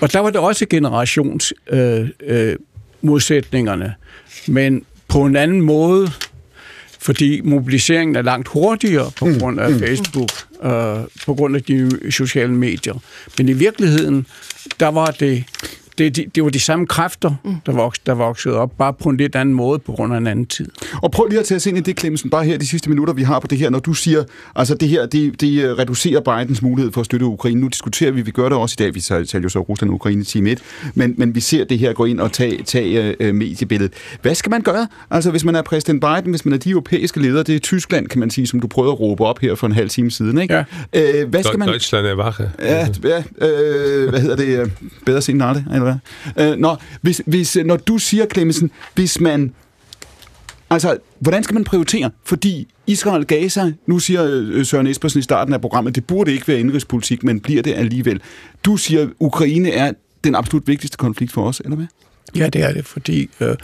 Og der var det også generations øh, øh, modsætningerne, men på en anden måde, fordi mobiliseringen er langt hurtigere på mm. grund af mm. Facebook, øh, på grund af de sociale medier. Men i virkeligheden, der var det det, det, det var de samme kræfter, mm. der, voksede, der voksede op, bare på en lidt anden måde på grund af en anden tid. Og prøv lige at tage os ind i det, Clemmensen, bare her de sidste minutter, vi har på det her, når du siger, altså det her, det, det øh, reducerer Bidens mulighed for at støtte Ukraine. Nu diskuterer vi, vi gør det også i dag, vi taler jo så Rusland og Ukraine i time 1, men, men vi ser det her gå ind og tage, tage uh, mediebilledet. Hvad skal man gøre? Altså hvis man er præsident Biden, hvis man er de europæiske ledere, det er Tyskland, kan man sige, som du prøvede at råbe op her for en halv time siden, ikke? Ja. Uh, hvad skal man... Deutschland er wache. Ja, ja uh, hvad hedder det? Bedre sent end eller hvad? Øh, Nå, hvis, hvis, når du siger, Clemmensen, hvis man... Altså, hvordan skal man prioritere? Fordi Israel Gaza, nu siger øh, Søren Espersen i starten af programmet, det burde ikke være indrigspolitik, men bliver det alligevel. Du siger, Ukraine er den absolut vigtigste konflikt for os, eller hvad? Ja, det er det, fordi øh,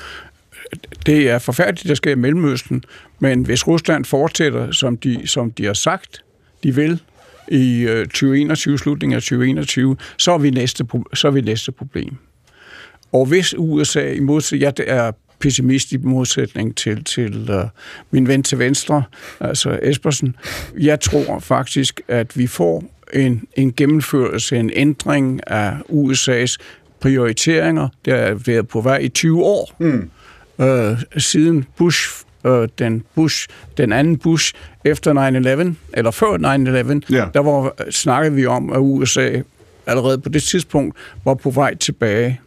det er forfærdeligt, der sker i Mellemøsten, men hvis Rusland fortsætter, som de, som de har sagt, de vil, i øh, 2021, slutningen af 2021, så er vi næste, så er vi næste problem. Og hvis USA, i modsætning, jeg er pessimist i modsætning til, til uh, min ven til venstre, altså Espersen, jeg tror faktisk, at vi får en, en gennemførelse, en ændring af USA's prioriteringer. Det har været på vej i 20 år. Mm. Uh, siden Bush uh, den Bush, den anden Bush efter 9-11, eller før 9-11, yeah. der var, snakkede vi om, at USA allerede på det tidspunkt var på vej tilbage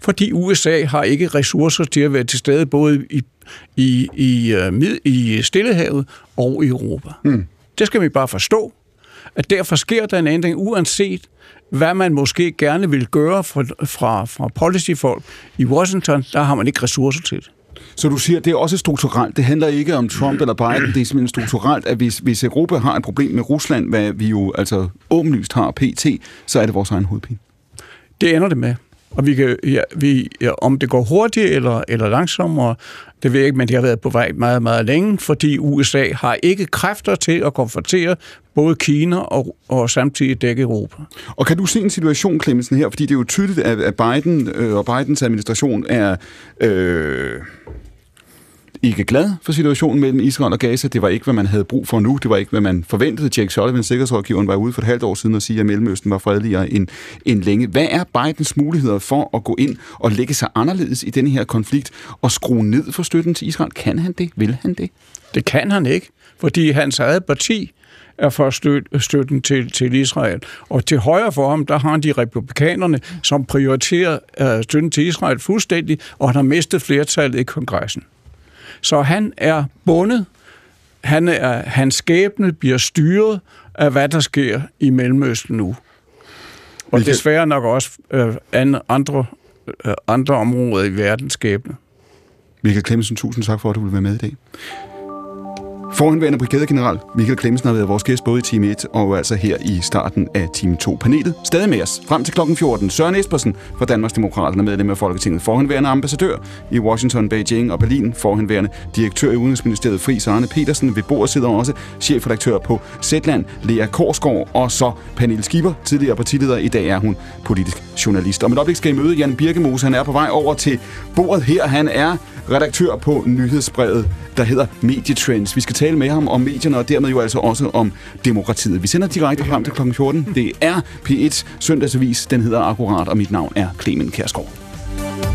fordi USA har ikke ressourcer til at være til stede både i, i, i, uh, i Stillehavet og i Europa. Mm. Det skal vi bare forstå, at derfor sker der en ændring, uanset hvad man måske gerne vil gøre fra, fra, fra policyfolk i Washington, der har man ikke ressourcer til det. Så du siger, det er også strukturelt. Det handler ikke om Trump eller Biden. Det er simpelthen strukturelt, at hvis, hvis Europa har et problem med Rusland, hvad vi jo altså åbenlyst har pt., så er det vores egen hovedpine. Det ender det med. Og vi kan, ja, vi, ja, om det går hurtigt eller, eller langsommere, det ved jeg ikke, men det har været på vej meget, meget længe, fordi USA har ikke kræfter til at konfrontere både Kina og, og samtidig dække Europa. Og kan du se en situation, Clemmensen, her? Fordi det er jo tydeligt, at Biden øh, og Bidens administration er... Øh ikke glad for situationen mellem Israel og Gaza. Det var ikke, hvad man havde brug for nu. Det var ikke, hvad man forventede. Jake Sullivan, sikkerhedsrådgiveren, var ude for et halvt år siden og sige, at Mellemøsten var fredeligere end, end længe. Hvad er Bidens muligheder for at gå ind og lægge sig anderledes i denne her konflikt og skrue ned for støtten til Israel? Kan han det? Vil han det? Det kan han ikke, fordi hans eget parti er for støtten til, til Israel. Og til højre for ham, der har han de republikanerne, som prioriterer øh, støtten til Israel fuldstændig, og han har mistet flertallet i kongressen. Så han er bundet, han er, hans skæbne bliver styret af, hvad der sker i Mellemøsten nu. Og Michael... desværre nok også øh, andre, øh, andre områder i verdens skæbne. Michael Clemmensen, tusind tak for, at du vil være med i dag. Forhenværende brigadegeneral Michael Klemsen har været vores gæst både i time 1 og altså her i starten af time 2. Panelet stadig med os frem til klokken 14. Søren Espersen fra Danmarks Demokraterne, medlem af Folketinget. Forhenværende ambassadør i Washington, Beijing og Berlin. Forhenværende direktør i Udenrigsministeriet Fri Arne Petersen. Ved bordet sidder også chefredaktør på Zetland, Lea Korsgaard. Og så Pernille Skipper, tidligere partileder. I dag er hun politisk journalist. Om et øjeblik skal I møde Jan Birkemose. Han er på vej over til bordet her. Han er redaktør på nyhedsbrevet, der hedder Medietrends. Vi skal tale med ham om medierne, og dermed jo altså også om demokratiet. Vi sender direkte frem til kl. 14. Det er P1 Søndagsavis. Den hedder Akkurat, og mit navn er Clemen Kærsgaard.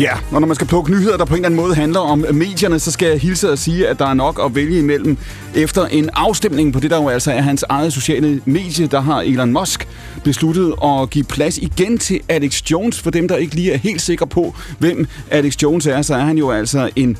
Ja, og når man skal plukke nyheder, der på en eller anden måde handler om medierne, så skal jeg hilse og sige, at der er nok at vælge imellem. Efter en afstemning på det, der jo altså er hans eget sociale medie, der har Elon Musk besluttet at give plads igen til Alex Jones. For dem, der ikke lige er helt sikre på, hvem Alex Jones er, så er han jo altså en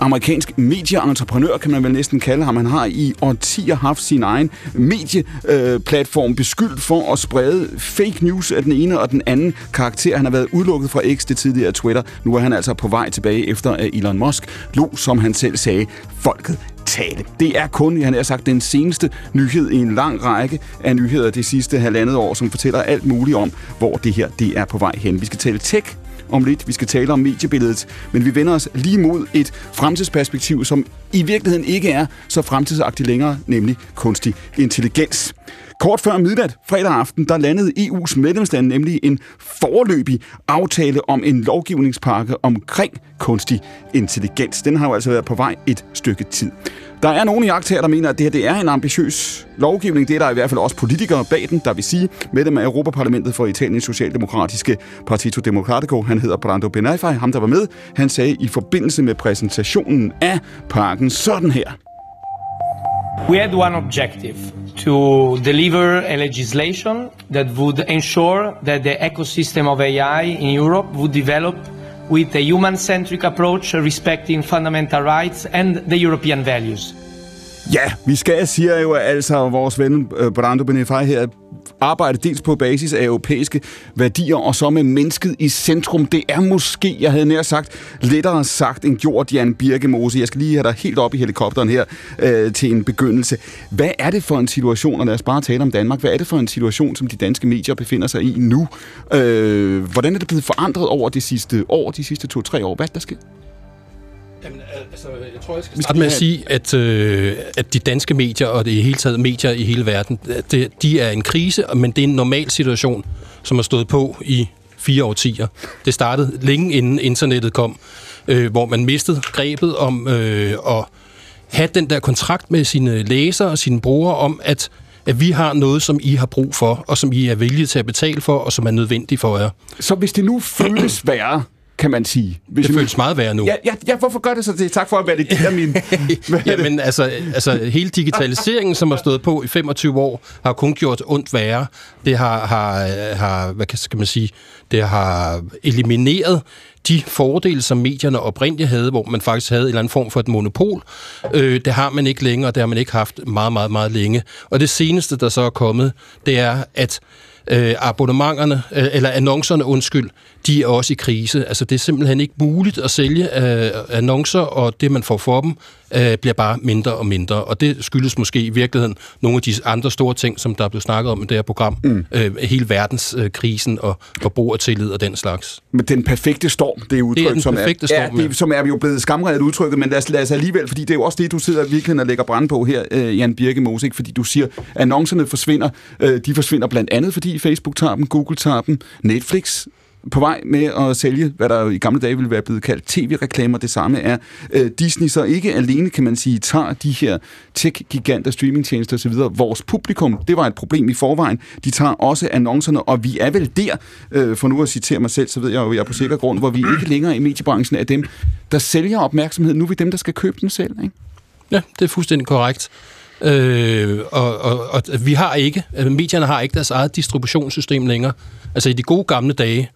amerikansk medieentreprenør, kan man vel næsten kalde ham. Han har i årtier haft sin egen medieplatform øh, beskyldt for at sprede fake news af den ene og den anden karakter. Han har været udelukket fra X, det tidligere Twitter. Nu er han altså på vej tilbage efter at Elon Musk lå, som han selv sagde, folket tale. Det er kun, han har sagt, den seneste nyhed i en lang række af nyheder det sidste halvandet år, som fortæller alt muligt om, hvor det her det er på vej hen. Vi skal tale tech om lidt. Vi skal tale om mediebilledet, men vi vender os lige mod et fremtidsperspektiv, som i virkeligheden ikke er så fremtidsagtigt længere, nemlig kunstig intelligens. Kort før midnat fredag aften, der landede EU's medlemslande nemlig en forløbig aftale om en lovgivningspakke omkring kunstig intelligens. Den har jo altså været på vej et stykke tid. Der er nogle jagttager, der mener, at det her det er en ambitiøs lovgivning. Det er der i hvert fald også politikere bag den, der vil sige, medlem af Europaparlamentet for Italiens Socialdemokratiske Partito Democratico, han hedder Brando Benafai, ham der var med, han sagde i forbindelse med præsentationen af parken sådan her. We had one objective to deliver a legislation that would ensure that the ecosystem of AI in Europe would develop with a human-centric approach respecting fundamental rights and the European values. Ja, vi skal, siger jo altså vores ven øh, Brando Benefaj her, arbejde dels på basis af europæiske værdier, og så med mennesket i centrum. Det er måske, jeg havde nær sagt, lettere sagt end gjort, Jan Birkemose. Jeg skal lige have dig helt op i helikopteren her øh, til en begyndelse. Hvad er det for en situation, og lad os bare tale om Danmark, hvad er det for en situation, som de danske medier befinder sig i nu? Øh, hvordan er det blevet forandret over de sidste år, de sidste to-tre år? Hvad er der sker? Jamen, altså, jeg tror, jeg skal starte med at sige, at, øh, at de danske medier, og det hele taget medier i hele verden, det, de er en krise, men det er en normal situation, som har stået på i fire årtier. Det startede længe inden internettet kom, øh, hvor man mistede grebet om øh, at have den der kontrakt med sine læsere og sine brugere om, at at vi har noget, som I har brug for, og som I er villige til at betale for, og som er nødvendigt for jer. Så hvis det nu føles værre, kan man sige. Hvis det føles meget værre nu. Ja, ja, ja, hvorfor gør det så det? Tak for at validere min... Jamen, altså, altså, hele digitaliseringen, som har stået på i 25 år, har kun gjort ondt værre. Det har, har, har hvad skal man sige, det har elimineret de fordele, som medierne oprindeligt havde, hvor man faktisk havde en eller anden form for et monopol. Øh, det har man ikke længere, det har man ikke haft meget, meget, meget længe. Og det seneste, der så er kommet, det er, at øh, abonnementerne, øh, eller annoncerne, undskyld, de er også i krise. Altså, det er simpelthen ikke muligt at sælge øh, annoncer, og det, man får for dem, øh, bliver bare mindre og mindre. Og det skyldes måske i virkeligheden nogle af de andre store ting, som der er blevet snakket om i det her program. Mm. Øh, hele verdenskrisen øh, og forbrugertillid og den slags. Men den perfekte storm, det er udtryk, det er som, er, storm, ja, det, som er jo blevet skamredet udtrykket, men lad os, lad os alligevel, fordi det er jo også det, du sidder virkelig og lægger brand på her, øh, Jan Birke Mosik, fordi du siger, annoncerne forsvinder. Øh, de forsvinder blandt andet, fordi Facebook tager dem, Google tager dem, Netflix på vej med at sælge, hvad der i gamle dage ville være blevet kaldt tv-reklamer. Det samme er øh, Disney, så ikke alene, kan man sige, tager de her tech-giganter, streamingtjenester osv. Vores publikum, det var et problem i forvejen. De tager også annoncerne, og vi er vel der, øh, for nu at citere mig selv, så ved jeg jo, jeg er på sikker grund, hvor vi ikke længere i mediebranchen er dem, der sælger opmærksomhed. Nu er vi dem, der skal købe den selv, ikke? Ja, det er fuldstændig korrekt. Øh, og, og, og vi har ikke, altså, medierne har ikke deres eget distributionssystem længere. Altså i de gode gamle dage,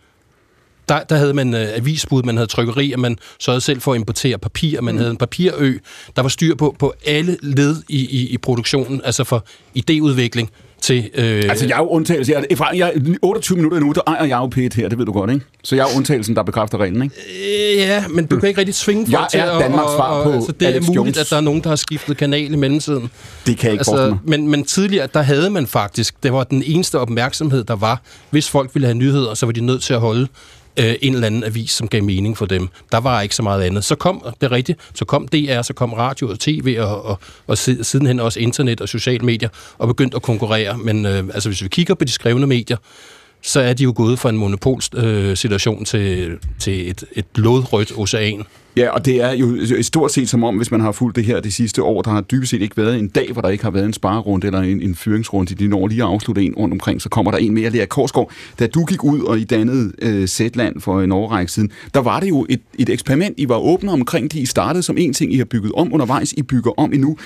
der, der havde man øh, avisbud, man havde trykkerier, man sørgede selv for at importere papir, man mm. havde en papirø. Der var styr på, på alle led i, i, i produktionen, altså for idéudvikling til... Øh... Altså, jeg er jo undtagelse. Jeg, er, jeg, 28 minutter nu, der ejer jeg jo pæt her, det ved du godt, ikke? Så jeg er undtagelsen, der bekræfter reglen, ikke? Øh, ja, men du kan ikke rigtig tvinge folk jeg til. Jeg er Danmarks svar på altså, Det er Alex muligt, Jones. at der er nogen, der har skiftet kanal i mellemtiden. Det kan jeg ikke altså, men, men tidligere, der havde man faktisk... Det var den eneste opmærksomhed, der var. Hvis folk ville have nyheder, så var de nødt til at holde øh, en eller anden avis, som gav mening for dem. Der var ikke så meget andet. Så kom det rigtigt, så kom DR, så kom radio og tv, og, og, og sidenhen også internet og sociale medier, og begyndte at konkurrere. Men øh, altså, hvis vi kigger på de skrevne medier, så er de jo gået fra en monopolsituation øh, til, til et, et blodrødt ocean. Ja, og det er jo stort set som om, hvis man har fulgt det her de sidste år, der har dybest set ikke været en dag, hvor der ikke har været en sparerunde eller en, en fyringsrunde. De når lige at afslutte en rundt omkring, så kommer der en mere. Lea Korsgaard, da du gik ud og I dannede øh, Zetland for en årrække siden, der var det jo et, et eksperiment. I var åbne omkring det. I startede som en ting, I har bygget om undervejs. I bygger om endnu.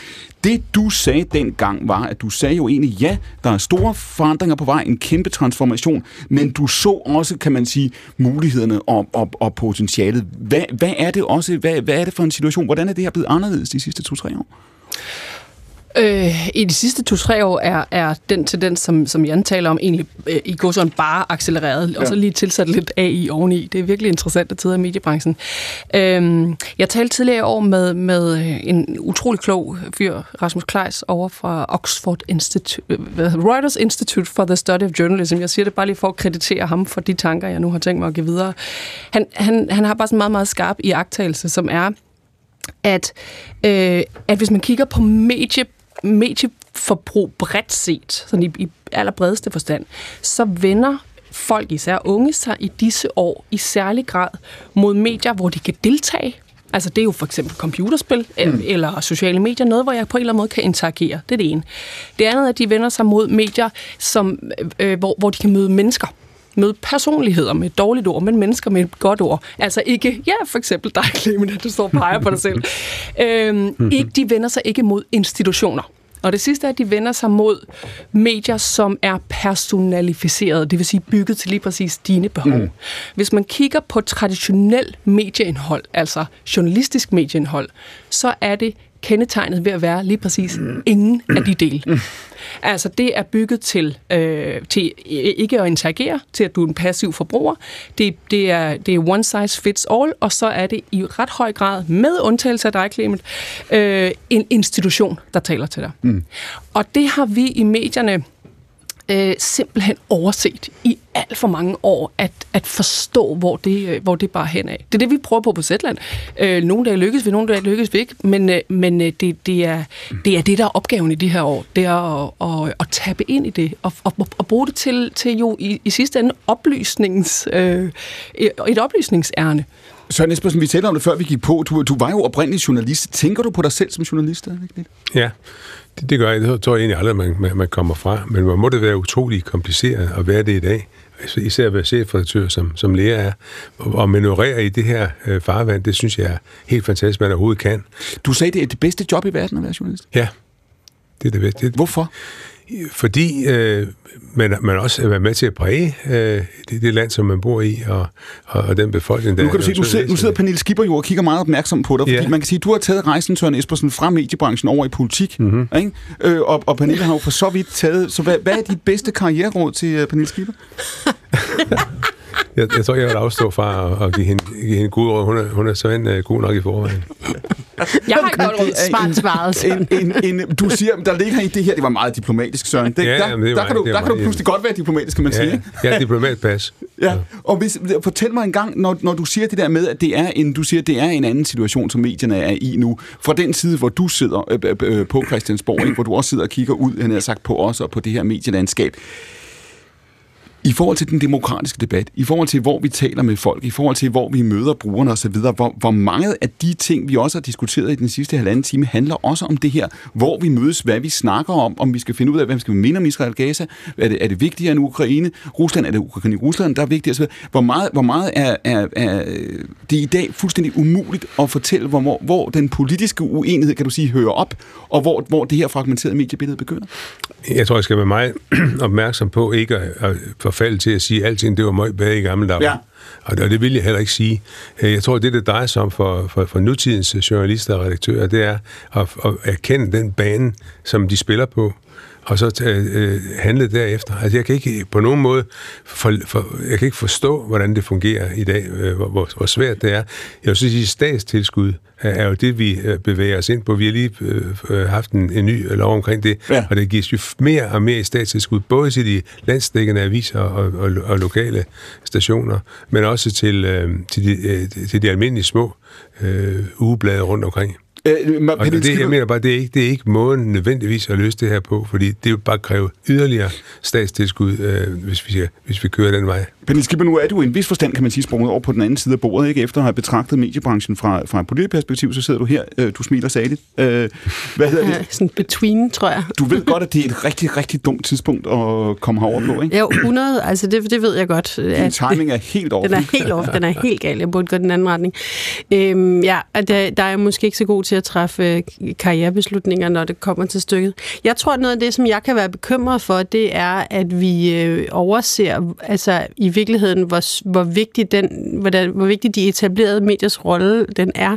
Det du sagde dengang var, at du sagde jo egentlig, ja, der er store forandringer på vej, en kæmpe transformation, men du så også, kan man sige, mulighederne og, og, og potentialet. Hvad, hvad er det om også, hvad, hvad er det for en situation? Hvordan er det her blevet anderledes de sidste to-tre år? Øh, I de sidste to-tre år er, er den tendens, som, som Jan taler om, egentlig øh, i går sådan bare accelereret, ja. og så lige tilsat lidt AI oveni. Det er virkelig interessant at tider i mediebranchen. Øh, jeg talte tidligere i år med, med øh, en utrolig klog fyr, Rasmus Kleis, over fra Oxford Institute, øh, Reuters Institute for the Study of Journalism. Jeg siger det bare lige for at kreditere ham for de tanker, jeg nu har tænkt mig at give videre. Han, han, han har bare sådan en meget, meget skarp iagttagelse, som er, at, øh, at hvis man kigger på medie medieforbrug bredt set, sådan i, i allerbredeste forstand, så vender folk, især unge, sig i disse år i særlig grad mod medier, hvor de kan deltage. Altså det er jo for eksempel computerspil mm. eller sociale medier, noget, hvor jeg på en eller anden måde kan interagere. Det er det ene. Det andet er, at de vender sig mod medier, som, øh, hvor, hvor de kan møde mennesker møde personligheder med et dårligt ord, men mennesker med et godt ord. Altså ikke, ja, for eksempel dig, Clemen, at du står og peger på dig selv. øhm, ikke, de vender sig ikke mod institutioner. Og det sidste er, at de vender sig mod medier, som er personalificeret, det vil sige bygget til lige præcis dine behov. Mm. Hvis man kigger på traditionel medieindhold, altså journalistisk medieindhold, så er det kendetegnet ved at være lige præcis ingen af de dele. Altså det er bygget til, øh, til ikke at interagere, til at du er en passiv forbruger. Det, det, er, det er one size fits all, og så er det i ret høj grad, med undtagelse af dig, Clement, øh, en institution, der taler til dig. Mm. Og det har vi i medierne øh, simpelthen overset i alt for mange år at, at forstå, hvor det, øh, hvor det bare hen af. Det er det, vi prøver på på Zetland. Øh, nogle dage lykkes vi, nogle dage lykkes vi ikke, men, øh, men øh, det, det, er, det er det, der er opgaven i de her år. Det er at, at, at tappe ind i det, og, og, og bruge det til, til jo i, i sidste ende oplysnings, øh, et oplysningsærne. Søren Espersen, vi talte om det, før vi gik på. Du, du var jo oprindelig journalist. Tænker du på dig selv som journalist? Ja, det, det gør jeg. Det tror jeg egentlig aldrig, man, man, man kommer fra. Men man må det være utrolig kompliceret at være det i dag. Altså, især at være chefredaktør, som, som lærer er. Og, og manøvrere i det her øh, farvand, det synes jeg er helt fantastisk, man overhovedet kan. Du sagde, det er det bedste job i verden at være journalist? Ja, det er det bedste. Hvorfor? Fordi øh, man, man også er med til at præge øh, det, det land, som man bor i, og, og, og den befolkning, der Nu kan du sige, nu sidder, nu sidder Pernille Skipper jo og kigger meget opmærksom på dig, fordi ja. man kan sige, du har taget rejsen, Søren Espersen, fra mediebranchen over i politik, mm-hmm. ikke? Øh, og, og Pernille har jo for så vidt taget... Så hvad, hvad er dit bedste karriereråd til uh, Pernille Skipper? jeg, jeg tror, jeg vil afstå fra at, at give hende, give hende gode råd. Hun er, hun er så en uh, god nok i forvejen. Jeg har godt råd. Smart svaret. En, en, en, du siger, der ligger i det her, det var meget diplomatisk, Søren. Det, ja, der, jamen, det der, kan du, der kan du pludselig godt være diplomatisk, kan man ja, sige. Ja, diplomatpas. ja, og hvis, fortæl mig en gang, når, når du siger det der med, at det er en, du siger, det er en anden situation, som medierne er i nu, fra den side, hvor du sidder øh, øh, på Christiansborg, ikke? hvor du også sidder og kigger ud, han har sagt, på os og på det her medielandskab. I forhold til den demokratiske debat, i forhold til, hvor vi taler med folk, i forhold til, hvor vi møder brugerne osv., hvor, hvor mange af de ting, vi også har diskuteret i den sidste halvanden time, handler også om det her, hvor vi mødes, hvad vi snakker om, om vi skal finde ud af, hvad vi skal mene om Israel Gaza, er det, er det vigtigere end Ukraine, Rusland, er det Ukraine i Rusland, der er vigtigere, osv. Hvor meget, hvor meget er, er, er det i dag fuldstændig umuligt at fortælle, hvor, hvor den politiske uenighed, kan du sige, hører op, og hvor, hvor det her fragmenterede mediebillede begynder? Jeg tror, jeg skal være meget opmærksom på ikke at, at forfalde til at sige, at alting det var meget bedre i gamle dage. Ja. Og det, og det vil jeg heller ikke sige. Øh, Jeg tror, det, det drejer sig om for, for, for nutidens journalister og redaktører, det er at, at erkende den bane, som de spiller på og så tage, øh, handle derefter. Altså, jeg kan ikke på nogen måde for, for, jeg kan ikke forstå, hvordan det fungerer i dag, øh, hvor, hvor, hvor svært det er. Jeg vil sige, statstilskud er, er jo det, vi øh, bevæger os ind på. Vi har lige øh, øh, haft en, en ny lov omkring det, Ja. og det gives jo mere og mere i statstilskud, både til de landsdækkende aviser og, og, og lokale stationer, men også til, øh, til, de, øh, til de almindelige små øh, ugeblade rundt omkring. Øh, Og det, jeg mener bare, det er, ikke, det er ikke måden nødvendigvis at løse det her på, fordi det vil bare kræve yderligere statstilskud, øh, hvis, vi, hvis vi kører den vej. Pernille Skipper, nu er du i en vis forstand, kan man sige, sprunget over på den anden side af bordet, ikke? Efter at have betragtet mediebranchen fra, fra et politisk perspektiv, så sidder du her, øh, du smiler saligt. Øh, hvad hedder det? Sådan between, tror jeg. Du ved godt, at det er et rigtig, rigtig dumt tidspunkt at komme herover på, ikke? Jo, 100, altså det, det ved jeg godt. Din timing er helt over. Den er helt off, den er helt gal. Jeg burde gå den anden retning. Øhm, ja, der, der er jeg måske ikke så god til at træffe øh, karrierebeslutninger, når det kommer til stykket. Jeg tror, noget af det, som jeg kan være bekymret for, det er, at vi øh, overser altså i virkeligheden, hvor, hvor, vigtig den, hvor, hvor vigtig de etablerede mediers rolle den er.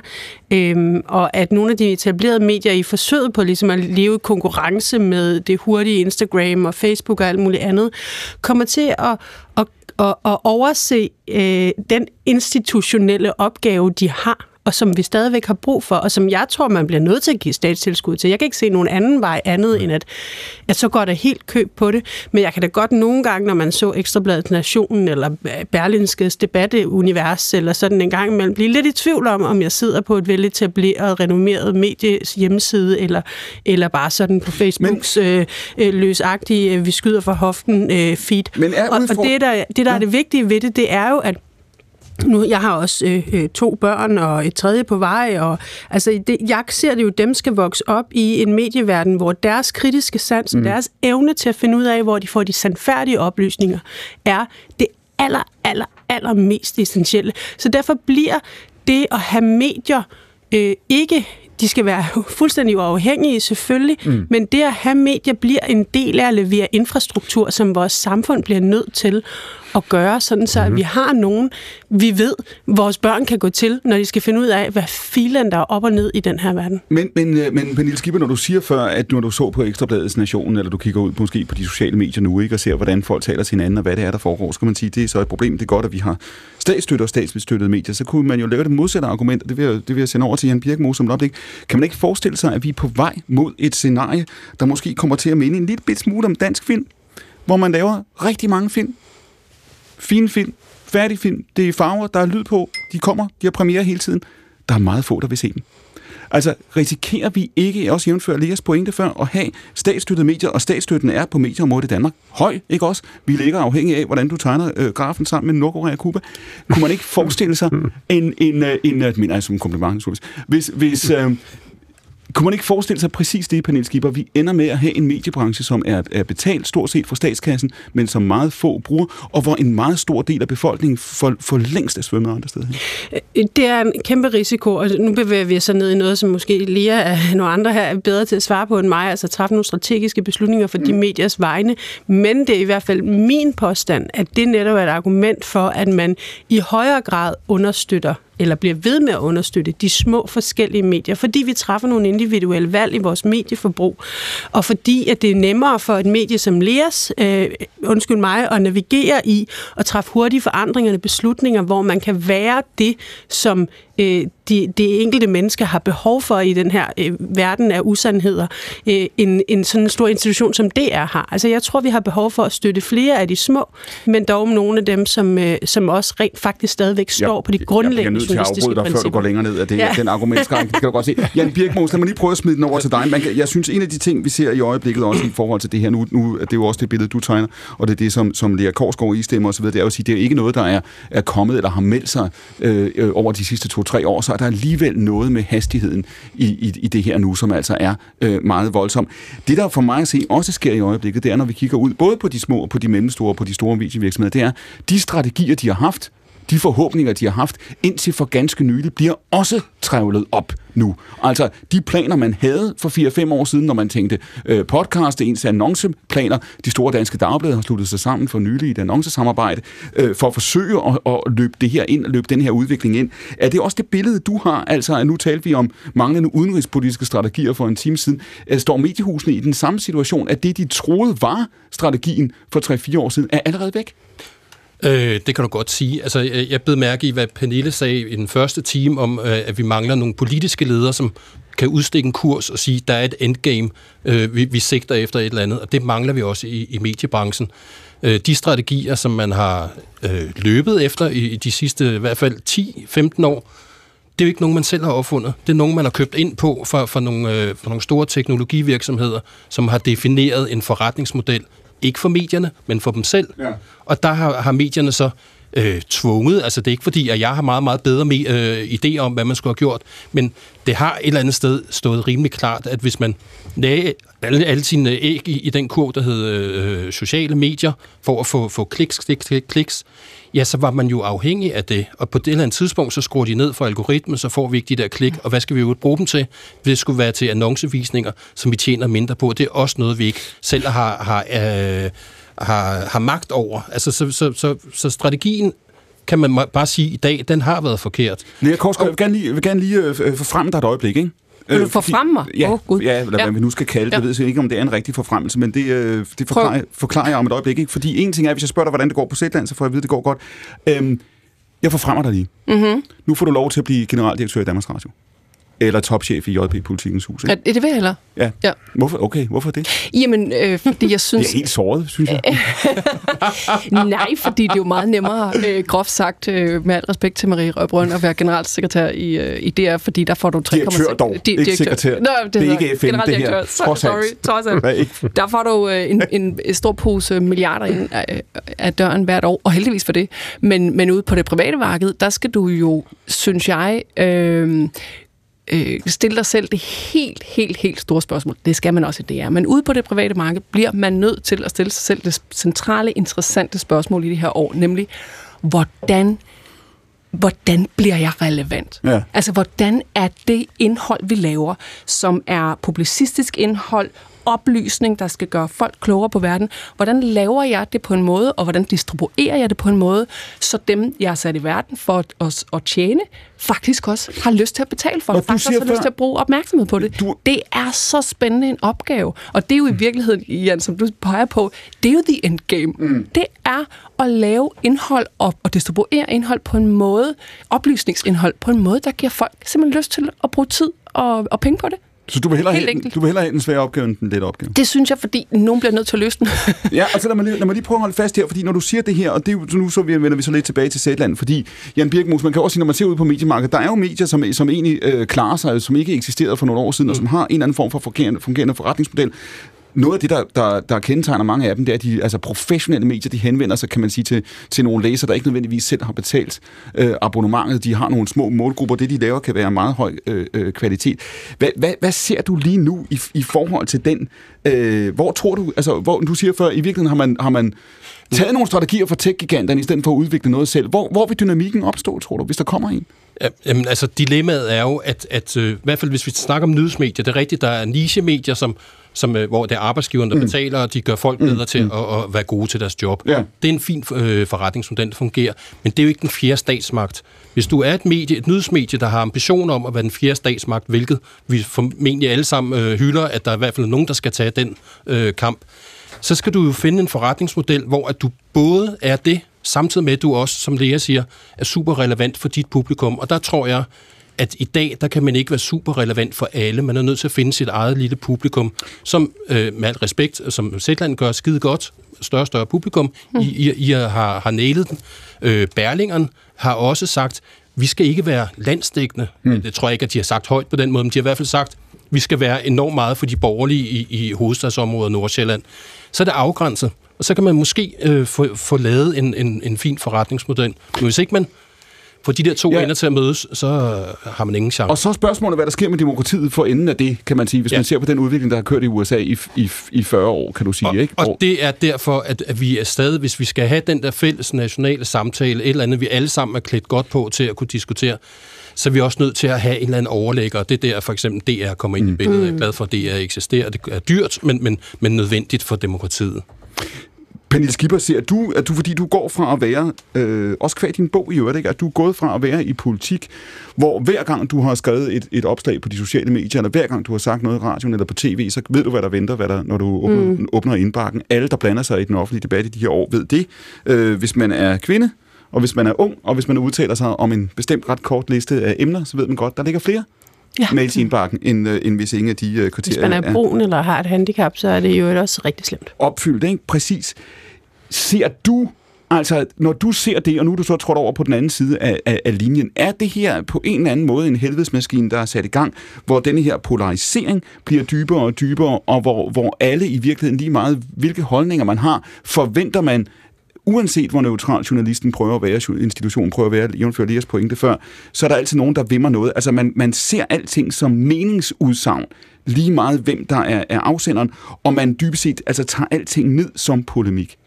Øhm, og at nogle af de etablerede medier i forsøget på ligesom at leve i konkurrence med det hurtige Instagram og Facebook og alt muligt andet, kommer til at, at, at, at overse øh, den institutionelle opgave, de har og som vi stadigvæk har brug for, og som jeg tror, man bliver nødt til at give statstilskud til. Jeg kan ikke se nogen anden vej andet, end at, at så går der helt køb på det. Men jeg kan da godt nogle gange, når man så Ekstrabladet Nationen, eller Berlinskes debatteunivers, eller sådan en gang imellem, blive lidt i tvivl om, om jeg sidder på et veletableret, renommeret medies hjemmeside, eller, eller bare sådan på Facebooks Men, øh, øh, løsagtige, øh, vi skyder for hoften øh, feed. Men er og, og det, der, det, der ja. er det vigtige ved det, det er jo, at nu, jeg har også øh, øh, to børn og et tredje på vej, og altså, det, jeg ser det jo, dem skal vokse op i en medieverden, hvor deres kritiske sans, mm. deres evne til at finde ud af, hvor de får de sandfærdige oplysninger, er det aller, aller, aller mest essentielle. Så derfor bliver det at have medier øh, ikke de skal være fuldstændig uafhængige selvfølgelig, mm. men det at have medier bliver en del af at levere infrastruktur, som vores samfund bliver nødt til at gøre, sådan så mm-hmm. at vi har nogen, vi ved, vores børn kan gå til, når de skal finde ud af, hvad filen der er op og ned i den her verden. Men, men, øh, men Pernille Skipper, når du siger før, at når du så på Ekstrabladets Nation, eller du kigger ud måske på de sociale medier nu, ikke, og ser, hvordan folk taler til hinanden, og hvad det er, der foregår, så kan man sige, det er så et problem. Det er godt, at vi har statsstøtte og statsbestøttede medier. Så kunne man jo lave det modsatte argument, og det vil jeg, det vil jeg sende over til Jan Birkmo som oplæg. Kan man ikke forestille sig, at vi er på vej mod et scenarie, der måske kommer til at minde en lille bit smule om dansk film, hvor man laver rigtig mange film, fine film, færdig film, det er farver, der er lyd på, de kommer, de har premiere hele tiden. Der er meget få, der vil se dem. Altså, risikerer vi ikke, også jævnfør Leas pointe før, at have statsstøttede medier, og statsstøtten er på medieområdet i Danmark høj, ikke også? Vi ligger afhængig af, hvordan du tegner øh, grafen sammen med Nordkorea og Kuba. Kunne man ikke forestille sig en, en, øh, en, en øh, mener jeg som kompliment, hvis, hvis, øh, kunne man ikke forestille sig præcis det, Pernille Skipper? Vi ender med at have en mediebranche, som er, er betalt stort set fra statskassen, men som meget få bruger, og hvor en meget stor del af befolkningen for, for længst er svømmet andre steder. Øh, det er en kæmpe risiko, og nu bevæger vi os så ned i noget, som måske Lea er nogle andre her er bedre til at svare på end mig, altså træffe nogle strategiske beslutninger for mm. de mediers vegne. Men det er i hvert fald min påstand, at det netop er et argument for, at man i højere grad understøtter eller bliver ved med at understøtte de små forskellige medier, fordi vi træffer nogle individuelle valg i vores medieforbrug, og fordi at det er nemmere for et medie som Leas, øh, undskyld mig, at navigere i og træffe hurtige forandringer beslutninger, hvor man kan være det, som øh, de, de enkelte mennesker har behov for i den her øh, verden af usandheder, øh, en, en sådan stor institution som DR har. Altså jeg tror, vi har behov for at støtte flere af de små, men dog nogle af dem, som, øh, som også rent faktisk stadigvæk står ja, på de grundlæggende journalistiske principper. Jeg bliver nødt til at afbryde dig, før du går længere ned af det, ja. den argumentskræk. Det kan du godt se. Jan Birkmos, lad mig lige prøve at smide den over til dig. Man kan, jeg synes, en af de ting, vi ser i øjeblikket også i forhold til det her, nu, nu det er jo også det billede, du tegner, og det er det, som, som Lea Korsgaard i stemmer osv., det er jo at sige, det er ikke noget, der er, er kommet eller har meldt sig øh, øh over de sidste to-tre år, så er der alligevel noget med hastigheden i, i, i det her nu, som altså er øh, meget voldsom. Det, der for mig at se også sker i øjeblikket, det er, når vi kigger ud, både på de små og på de mellemstore og på de store medievirksomheder, det er, de strategier, de har haft, de forhåbninger, de har haft indtil for ganske nylig, bliver også trævlet op nu. Altså, de planer, man havde for 4-5 år siden, når man tænkte øh, podcast, ens annonceplaner, de store danske dagblade har sluttet sig sammen for nylig i et annoncesamarbejde, øh, for at forsøge at, at løbe det her ind, løbe den her udvikling ind. Er det også det billede, du har? Altså, nu talte vi om manglende udenrigspolitiske strategier for en time siden. Øh, står mediehusene i den samme situation, at det, de troede var strategien for 3-4 år siden, er allerede væk? Øh, det kan du godt sige. Altså, jeg blev mærke i, hvad Pernille sagde i den første time om, øh, at vi mangler nogle politiske ledere, som kan udstikke en kurs og sige, der er et endgame, øh, vi, vi sigter efter et eller andet, og det mangler vi også i, i mediebranchen. Øh, de strategier, som man har øh, løbet efter i, i de sidste i hvert fald 10-15 år, det er jo ikke nogen, man selv har opfundet. Det er nogen, man har købt ind på fra, fra, nogle, øh, fra nogle store teknologivirksomheder, som har defineret en forretningsmodel ikke for medierne, men for dem selv. Ja. Og der har, har medierne så øh, tvunget. Altså, det er ikke fordi, at jeg har meget, meget bedre med, øh, idé om, hvad man skulle have gjort, men det har et eller andet sted stået rimelig klart, at hvis man lagde alle, alle sine æg i, i den kurv, der hed øh, sociale medier, for at få, få kliks, kliks, kliks, kliks, ja, så var man jo afhængig af det. Og på det eller andet tidspunkt, så skruer de ned for algoritmen, så får vi ikke de der klik. Og hvad skal vi jo bruge dem til? Det skulle være til annoncevisninger, som vi tjener mindre på. Det er også noget, vi ikke selv har, har, øh, har, har magt over. Altså, så, så, så, så strategien kan man bare sige i dag, den har været forkert. Lea Korsgaard, jeg vil gerne lige, jeg vil gerne lige øh, forfremme dig et øjeblik, ikke? Øh, forfremme mig? Ja, Gud. ja, eller Ja. hvad vi nu skal kalde det. Ja. Jeg ved ikke, om det er en rigtig forfremmelse, men det, øh, det forklarer, jeg- forklarer jeg om et øjeblik. Ikke? Fordi en ting er, hvis jeg spørger dig, hvordan det går på Zetland, så får jeg at vide, at det går godt. Øhm, jeg forfremmer dig lige. Mm-hmm. Nu får du lov til at blive generaldirektør i Danmarks Radio. Eller topchef i JP Politikens Hus. Ikke? det vil jeg hellere. Ja. Ja. Hvorfor? Okay, hvorfor det? Jamen, øh, fordi jeg synes... Det er helt såret, synes jeg. Nej, fordi det er jo meget nemmere, øh, groft sagt, øh, med al respekt til Marie Røbrøn, at være generalsekretær i, øh, i DR, fordi der får du 3,6... Direktør dog, Di- ikke sekretær. Nå, det, Det er ikke FN, det her. Trods alt. Sorry, trods alt. Der får du øh, en, en, en stor pose milliarder ind af, af døren hvert år, og heldigvis for det. Men, men ude på det private marked, der skal du jo, synes jeg, øh, øh, stille dig selv det helt, helt, helt store spørgsmål. Det skal man også i DR. Men ude på det private marked bliver man nødt til at stille sig selv det centrale, interessante spørgsmål i det her år, nemlig, hvordan hvordan bliver jeg relevant? Ja. Altså, hvordan er det indhold, vi laver, som er publicistisk indhold, oplysning, der skal gøre folk klogere på verden. Hvordan laver jeg det på en måde, og hvordan distribuerer jeg det på en måde, så dem, jeg er sat i verden for at, at, at tjene, faktisk også har lyst til at betale for Og det, faktisk også har lyst før- til at bruge opmærksomhed på det. Du- Det er så spændende en opgave, og det er jo i virkeligheden, Jan, som du peger på, det er jo the endgame. Mm. Det er at lave indhold og, og distribuere indhold på en måde, oplysningsindhold på en måde, der giver folk simpelthen lyst til at bruge tid og, og penge på det. Så du vil, hellere Helt have, du vil hellere have den svære opgave end den lette opgave? Det synes jeg, fordi nogen bliver nødt til at løse den. Ja, og så lad mig, lige, lad mig lige prøve at holde fast her, fordi når du siger det her, og det er jo, nu så vi- vender vi så lidt tilbage til Zetland, fordi Jan Birkmus, man kan også sige, når man ser ud på mediemarkedet, der er jo medier, som, som egentlig øh, klarer sig, som ikke eksisterede for nogle år siden, mm. og som har en eller anden form for fungerende, fungerende forretningsmodel. Noget af det, der, der, der kendetegner mange af dem, det er, at de altså professionelle medier, de henvender sig, kan man sige, til, til nogle læsere, der ikke nødvendigvis selv har betalt øh, abonnementet. De har nogle små målgrupper. Det, de laver, kan være meget høj øh, øh, kvalitet. Hvad, hvad, hvad ser du lige nu i, i forhold til den? Øh, hvor tror du, altså, hvor, du siger før, i virkeligheden har man, har man taget nogle strategier fra tech-giganterne, i stedet for at udvikle noget selv. Hvor, hvor vil dynamikken opstå, tror du, hvis der kommer en? Ja, Jamen, altså, dilemmaet er jo, at, at øh, i hvert fald hvis vi snakker om nyhedsmedier, det er rigtigt, der er niche-medier, som, som, øh, hvor det er arbejdsgiveren, der mm. betaler, og de gør folk bedre til at, at være gode til deres job. Ja. Det er en fin øh, forretningsmodel, der fungerer, men det er jo ikke den fjerde statsmagt. Hvis du er et medie, et nyhedsmedie, der har ambitioner om at være den fjerde statsmagt, hvilket vi formentlig alle sammen øh, hylder, at der er i hvert fald nogen, der skal tage den øh, kamp, så skal du jo finde en forretningsmodel, hvor at du både er det, samtidig med at du også, som Lea siger, er super relevant for dit publikum. Og der tror jeg, at i dag, der kan man ikke være super relevant for alle. Man er nødt til at finde sit eget lille publikum, som øh, med al respekt, som Zetland gør skide godt, større og større publikum. I, I, I har, har nailet den. Øh, Berlingeren har også sagt, vi skal ikke være landsdækkende. Mm. Det tror jeg ikke, at de har sagt højt på den måde, men de har i hvert fald sagt, vi skal være enormt meget for de borgerlige i, i hovedstadsområdet Nordsjælland. Så er det afgrænset, og så kan man måske øh, få, få lavet en, en, en fin forretningsmodel. Men hvis ikke man får de der to Ja. ender til at mødes, så har man ingen chance. Og så er spørgsmålet, hvad der sker med demokratiet for enden af det, kan man sige, hvis ja. Ja. man ser på den udvikling, der har kørt i USA i, i, i 40 år, kan du sige, og, ikke? og det er derfor, at, at vi er stadig, hvis vi skal have den der fælles nationale samtale, et eller andet, vi alle sammen er klædt godt på til at kunne diskutere, så er vi også nødt til at have en eller anden overlægger. og Det er der for eksempel DR kommer ind i billedet. Jeg er glad for, at DR eksisterer. Det er dyrt, men, men, men nødvendigt for demokratiet. Pernille Skipper, ser du, at du, fordi du går fra at være, øh, også kvad din bog i øvrigt, ikke? at du er gået fra at være i politik, hvor hver gang du har skrevet et, et opslag på de sociale medier, eller hver gang du har sagt noget i radioen eller på tv, så ved du, hvad der venter, hvad der, når du åbner, mm. åbner indbakken. Alle, der blander sig i den offentlige debat i de her år, ved det. Øh, hvis man er kvinde, og hvis man er ung, og hvis man udtaler sig om en bestemt ret kort liste af emner, så ved man godt, der ligger flere Ja. mails i indbakken, end, øh, end hvis ingen af de øh, Hvis kriterier man er brun eller har et handicap, så er det jo også rigtig slemt. opfyldt, ikke? Præcis. Ser du, altså når du ser det, og nu er du så trådt over på den anden side af, af, af linjen, er det her på en eller anden måde en helvedesmaskine, der er sat i gang, hvor denne her polarisering bliver dybere og dybere, og hvor, hvor alle i virkeligheden lige meget, hvilke holdninger man har, forventer man uanset hvor neutral journalisten prøver at være, institutionen prøver at være, jævnfører Leas pointe før, så er der altid nogen, der vimmer noget. Altså man, man ser alting som meningsudsagn, lige meget hvem der er, er afsenderen, og man dybest set altså, tager alting ned som polemik.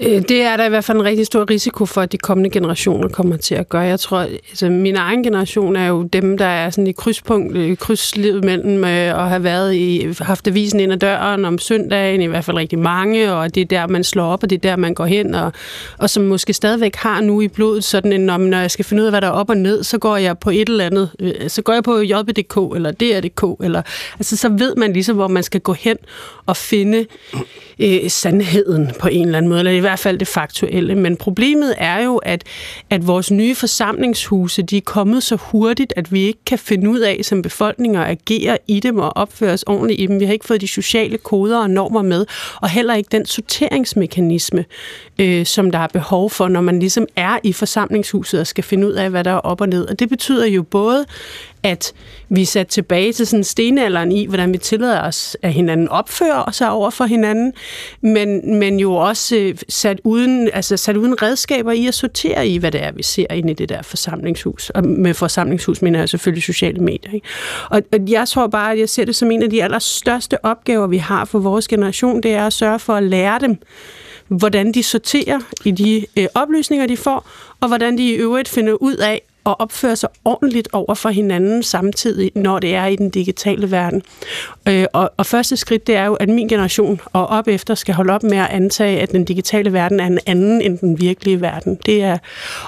Øh, det er der i hvert fald en rigtig stor risiko for, at de kommende generationer kommer til at gøre. Jeg tror, altså min egen generation er jo dem, der er sådan i krydspunkt, øh, krydslivet mellem øh, at have været i, haft avisen ind ad døren om søndagen, i hvert fald rigtig mange, og det er der, man slår op, og det er der, man går hen, og, og som måske stadigvæk har nu i blodet sådan en, når jeg skal finde ud af, hvad der er op og ned, så går jeg på et eller andet, så går jeg på JBDK, eller DR.dk, eller, altså så ved man ligesom, hvor man skal gå hen og finde øh, sandheden på en eller anden måde, eller hvert fald det faktuelle. Men problemet er jo, at, at vores nye forsamlingshuse, de er kommet så hurtigt, at vi ikke kan finde ud af som befolkninger at agere i dem og opføre os ordentligt i dem. Vi har ikke fået de sociale koder og normer med, og heller ikke den sorteringsmekanisme, øh, som der er behov for, når man ligesom er i forsamlingshuset og skal finde ud af, hvad der er op og ned. Og det betyder jo både, at vi er sat tilbage til sådan stenalderen i, hvordan vi tillader os, at hinanden opfører sig over for hinanden, men, men jo også øh, sat uden, altså sat uden redskaber i at sortere i, hvad det er, vi ser inde i det der forsamlingshus. Og med forsamlingshus mener jeg selvfølgelig sociale medier. Ikke? Og, og jeg tror bare, at jeg ser det som en af de allerstørste opgaver, vi har for vores generation, det er at sørge for at lære dem, hvordan de sorterer i de øh, oplysninger, de får, og hvordan de i øvrigt finder ud af at opføre sig ordentligt over for hinanden samtidig, når det er i den digitale verden. Øh, og, og første skridt, det er jo, at min generation og op efter skal holde op med at antage, at den digitale verden er en anden end den virkelige verden. Det er,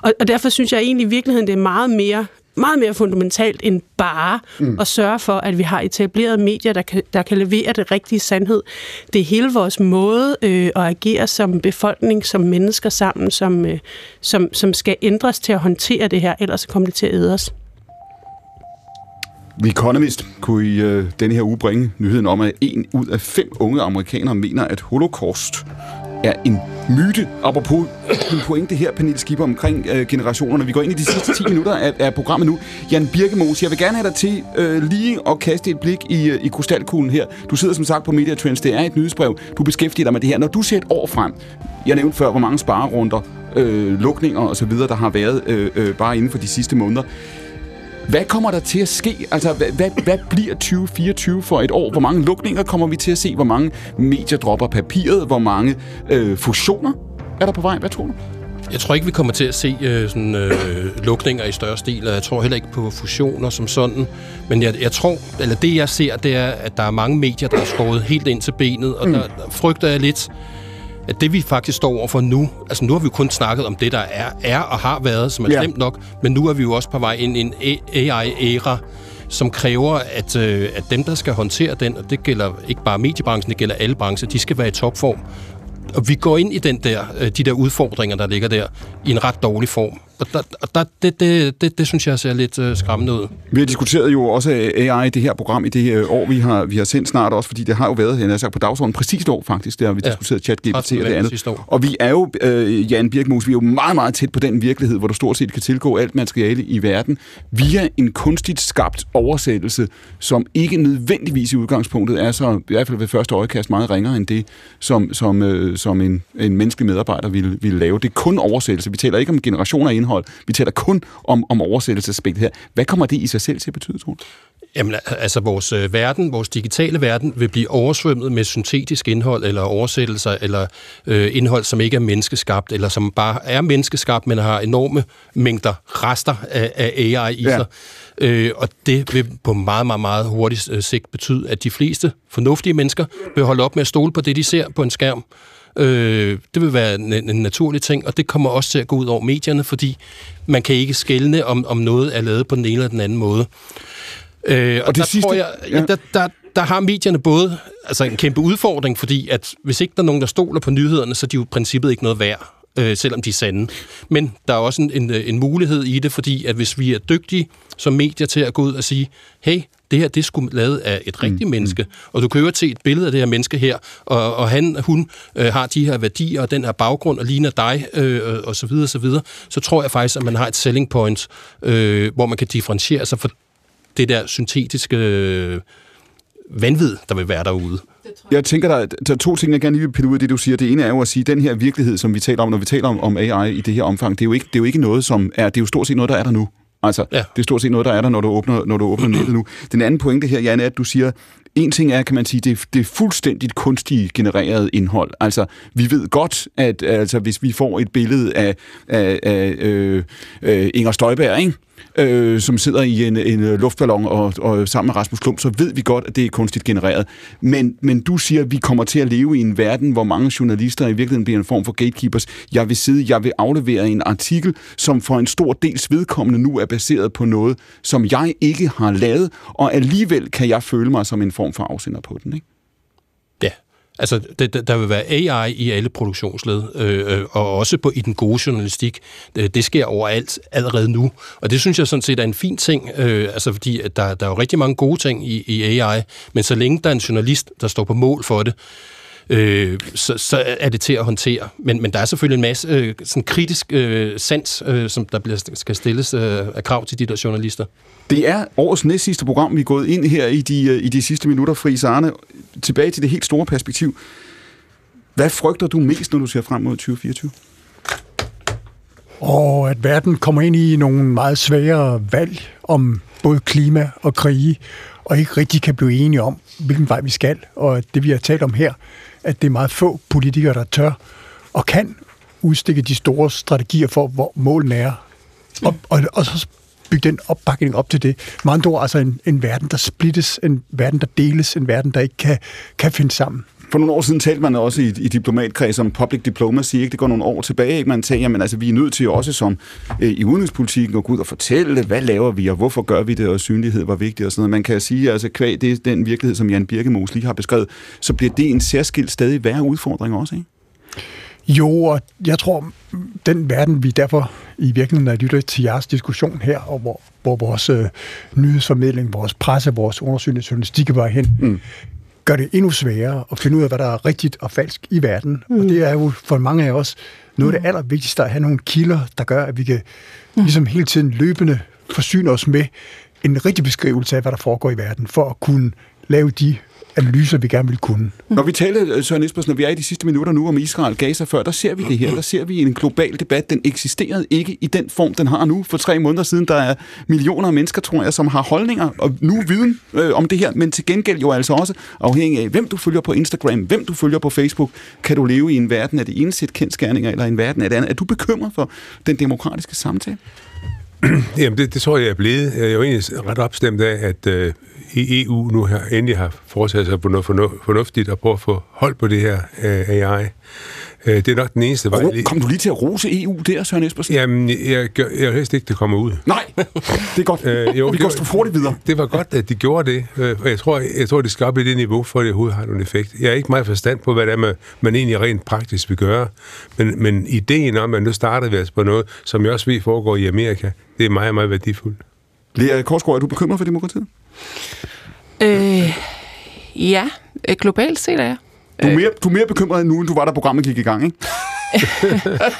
og, og derfor synes jeg egentlig i virkeligheden, det er meget mere meget mere fundamentalt end bare mm. at sørge for, at vi har etableret medier, der kan, der kan levere det rigtige sandhed. Det er hele vores måde øh, at agere som befolkning, som mennesker sammen, som, øh, som, som skal ændres til at håndtere det her, ellers kommer det til at æde os. The Economist kunne i øh, denne her uge bringe nyheden om, at en ud af fem unge amerikanere mener, at holocaust er en myte. Apropos din pointe her, Pernille Skipper, omkring øh, generationerne. Vi går ind i de sidste 10 minutter af, af programmet nu. Jan Birkemos, jeg vil gerne have dig til øh, lige at kaste et blik i, øh, i krystalkuglen her. Du sidder som sagt på Media Trends. Det er et nyhedsbrev. Du beskæftiger dig med det her. Når du ser et år frem, jeg nævnte før, hvor mange sparerunder, øh, lukninger osv., der har været øh, øh, bare inden for de sidste måneder. Hvad kommer der til at ske? Altså, hvad, hvad, hvad bliver 2024 for et år? Hvor mange lukninger kommer vi til at se? Hvor mange medier dropper papiret? Hvor mange øh, fusioner er der på vej? Hvad tror du? Jeg tror ikke, vi kommer til at se øh, sådan, øh, lukninger i større stil, og jeg tror heller ikke på fusioner som sådan. Men jeg, jeg tror, eller det jeg ser, det er, at der er mange medier, der er skåret helt ind til benet, og mm. der, der frygter jeg lidt, at det vi faktisk står over for nu, altså nu har vi kun snakket om det, der er, er og har været, som er ja. slemt nok, men nu er vi jo også på vej ind i en AI-æra, som kræver, at, øh, at dem, der skal håndtere den, og det gælder ikke bare mediebranchen, det gælder alle brancher, de skal være i topform. Og vi går ind i den der, øh, de der udfordringer, der ligger der, i en ret dårlig form. Og der, der, det, det, det, det synes jeg ser lidt øh, skræmmende ud. Vi har diskuteret jo også AI i det her program i det her år, vi har, vi har sendt snart også, fordi det har jo været jeg sagt, på dagsordenen præcis et år faktisk, der har vi ja. diskuteret chat-GPT og det andet. Og vi er jo, øh, Jan Birkmus, vi er jo meget, meget tæt på den virkelighed, hvor du stort set kan tilgå alt materiale i verden via en kunstigt skabt oversættelse, som ikke nødvendigvis i udgangspunktet er så, i hvert fald ved første øjekast, meget ringere end det, som, som, øh, som en, en menneskelig medarbejder ville, ville lave. Det er kun oversættelse. Vi taler ikke om generationer indhold. Vi taler kun om, om oversættelsesaspektet her. Hvad kommer det i sig selv til at betyde, Troels? Jamen, altså vores øh, verden, vores digitale verden, vil blive oversvømmet med syntetisk indhold, eller oversættelser, eller øh, indhold, som ikke er menneskeskabt, eller som bare er menneskeskabt, men har enorme mængder rester af, af AI i ja. sig. Øh, og det vil på meget, meget, meget hurtigt øh, sigt betyde, at de fleste fornuftige mennesker vil holde op med at stole på det, de ser på en skærm, Øh, det vil være en, en naturlig ting, og det kommer også til at gå ud over medierne, fordi man kan ikke skelne, om, om noget er lavet på den ene eller den anden måde. Øh, og, og det der sidste, tror jeg, ja. der, der, der har medierne både altså en kæmpe udfordring, fordi at hvis ikke der er nogen, der stoler på nyhederne, så er de jo i princippet ikke noget værd øh, selvom de er sande. Men der er også en, en, en mulighed i det, fordi at hvis vi er dygtige som medier til at gå ud og sige, hey, det her, det er sgu lavet af et rigtigt mm. menneske, mm. og du kan jo se et billede af det her menneske her, og, og han, hun øh, har de her værdier, og den her baggrund, og ligner dig, øh, og så videre, så videre, så tror jeg faktisk, at man har et selling point, øh, hvor man kan differentiere sig for det der syntetiske øh, vanvid, der vil være derude. Jeg tænker, der er, der er to ting, jeg gerne lige vil pille ud af det, du siger. Det ene er jo at sige, at den her virkelighed, som vi taler om, når vi taler om, om AI i det her omfang, det er, jo ikke, det er jo ikke noget, som er... Det er jo stort set noget, der er der nu. Altså, ja. det er stort set noget, der er der, når du åbner, når du åbner nettet nu. Den anden pointe her, Jan, er, at du siger, en ting er, kan man sige, det det er fuldstændigt kunstigt genereret indhold. Altså, vi ved godt, at altså, hvis vi får et billede af, af, af øh, øh, Inger Støjberg, ikke? Øh, som sidder i en, en øh, luftballon og, og sammen med Rasmus Klump, så ved vi godt, at det er kunstigt genereret. Men, men du siger, at vi kommer til at leve i en verden, hvor mange journalister i virkeligheden bliver en form for gatekeepers. Jeg vil sidde, jeg vil aflevere en artikel, som for en stor dels vedkommende nu er baseret på noget, som jeg ikke har lavet, og alligevel kan jeg føle mig som en form for afsender på den. Ikke? Altså, det, der vil være AI i alle produktionsled, øh, øh, og også på, i den gode journalistik. Det, det sker overalt allerede nu, og det synes jeg sådan set er en fin ting, øh, altså fordi at der, der er jo rigtig mange gode ting i, i AI, men så længe der er en journalist, der står på mål for det, øh, så, så er det til at håndtere. Men, men der er selvfølgelig en masse øh, sådan kritisk øh, sans, øh, som der bliver, skal stilles øh, af krav til de der journalister. Det er årets næst sidste program, vi er gået ind her i de, øh, i de sidste minutter, Friis Arne. Tilbage til det helt store perspektiv. Hvad frygter du mest, når du ser frem mod 2024? Og at verden kommer ind i nogle meget svære valg om både klima og krige, og ikke rigtig kan blive enige om, hvilken vej vi skal. Og det vi har talt om her, at det er meget få politikere, der tør og kan udstikke de store strategier for, hvor målene er. Og, og, og så bygge den opbakning op til det. Med andre ord, altså en, en verden, der splittes, en verden, der deles, en verden, der ikke kan, kan finde sammen. For nogle år siden talte man også i, i diplomatkreds om public diplomacy. Ikke? Det går nogle år tilbage. Ikke? Man sagde, at altså, vi er nødt til også som øh, i udenrigspolitikken at gå ud og fortælle, hvad laver vi, og hvorfor gør vi det, og synlighed var vigtigt og sådan noget. Man kan sige, altså kvæg det er den virkelighed, som Jan Birkemos lige har beskrevet, så bliver det en særskilt stadig værre udfordring også, ikke? Jo, og jeg tror, den verden, vi derfor i virkeligheden er lyttet til jeres diskussion her, og hvor, hvor vores øh, nyhedsformidling, vores presse, vores undersøgende journalistik var hen, mm. Gør det endnu sværere at finde ud af, hvad der er rigtigt og falsk i verden. Mm. Og det er jo for mange af os noget af det allervigtigste at have nogle kilder, der gør, at vi kan mm. ligesom hele tiden løbende forsyne os med en rigtig beskrivelse af, hvad der foregår i verden, for at kunne lave de analyser, vi gerne vil kunne. Når vi taler, Søren Espersen, når vi er i de sidste minutter nu om Israel Gaza før, der ser vi det her. Der ser vi en global debat. Den eksisterede ikke i den form, den har nu. For tre måneder siden, der er millioner af mennesker, tror jeg, som har holdninger og nu viden øh, om det her. Men til gengæld jo altså også afhængig af, hvem du følger på Instagram, hvem du følger på Facebook, kan du leve i en verden af det ene sæt kendskærninger, eller en verden af det andet. Er du bekymret for den demokratiske samtale? Jamen, det, det tror jeg er blevet. Jeg er jo egentlig ret opstemt af, at øh, i EU nu her endelig har foretaget sig på noget fornuftigt og prøve at få hold på det her øh, AI. Øh, det er nok den eneste vej. Kom du lige til at rose EU der, Søren Espersen? Jamen, jeg, jeg, jeg helst ikke, det kommer ud. Nej, det er godt. Øh, jo, Vi går stå hurtigt videre. Det var godt, at de gjorde det. Øh, jeg tror, jeg tror, det skal op i det niveau, for at det overhovedet har nogen effekt. Jeg er ikke meget forstand på, hvad det er, man, man egentlig rent praktisk vil gøre. Men, men ideen om, at nu starter vi altså på noget, som jeg også ved foregår i Amerika, det er meget, meget værdifuldt. Lea Korsgaard, er du bekymret for demokratiet? Øh, ja, øh, globalt set er jeg. Du er, mere, du er mere bekymret nu, end du var, da programmet gik i gang, ikke?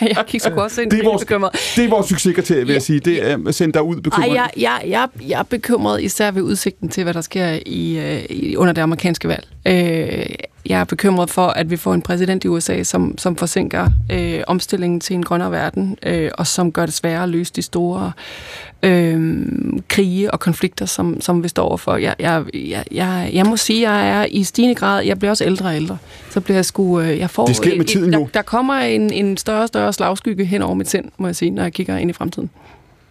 jeg gik så godt ind, det er vores, bekymret. Det er vores succeskriterie, vil jeg sige. Det er at sende dig ud bekymret. Ej, jeg, jeg, jeg, jeg er bekymret især ved udsigten til, hvad der sker i, øh, i under det amerikanske valg. Øh, jeg er bekymret for, at vi får en præsident i USA, som, som forsinker øh, omstillingen til en grønnere verden, øh, og som gør det sværere at løse de store øh, krige og konflikter, som, som vi står overfor. Jeg, jeg, jeg, jeg, jeg må sige, at jeg er i stigende grad, jeg bliver også ældre og ældre, så bliver jeg sgu... Øh, jeg får, det sker med tiden der, jo. Der kommer en, en større og større slagskygge hen over mit sind, må jeg sige, når jeg kigger ind i fremtiden.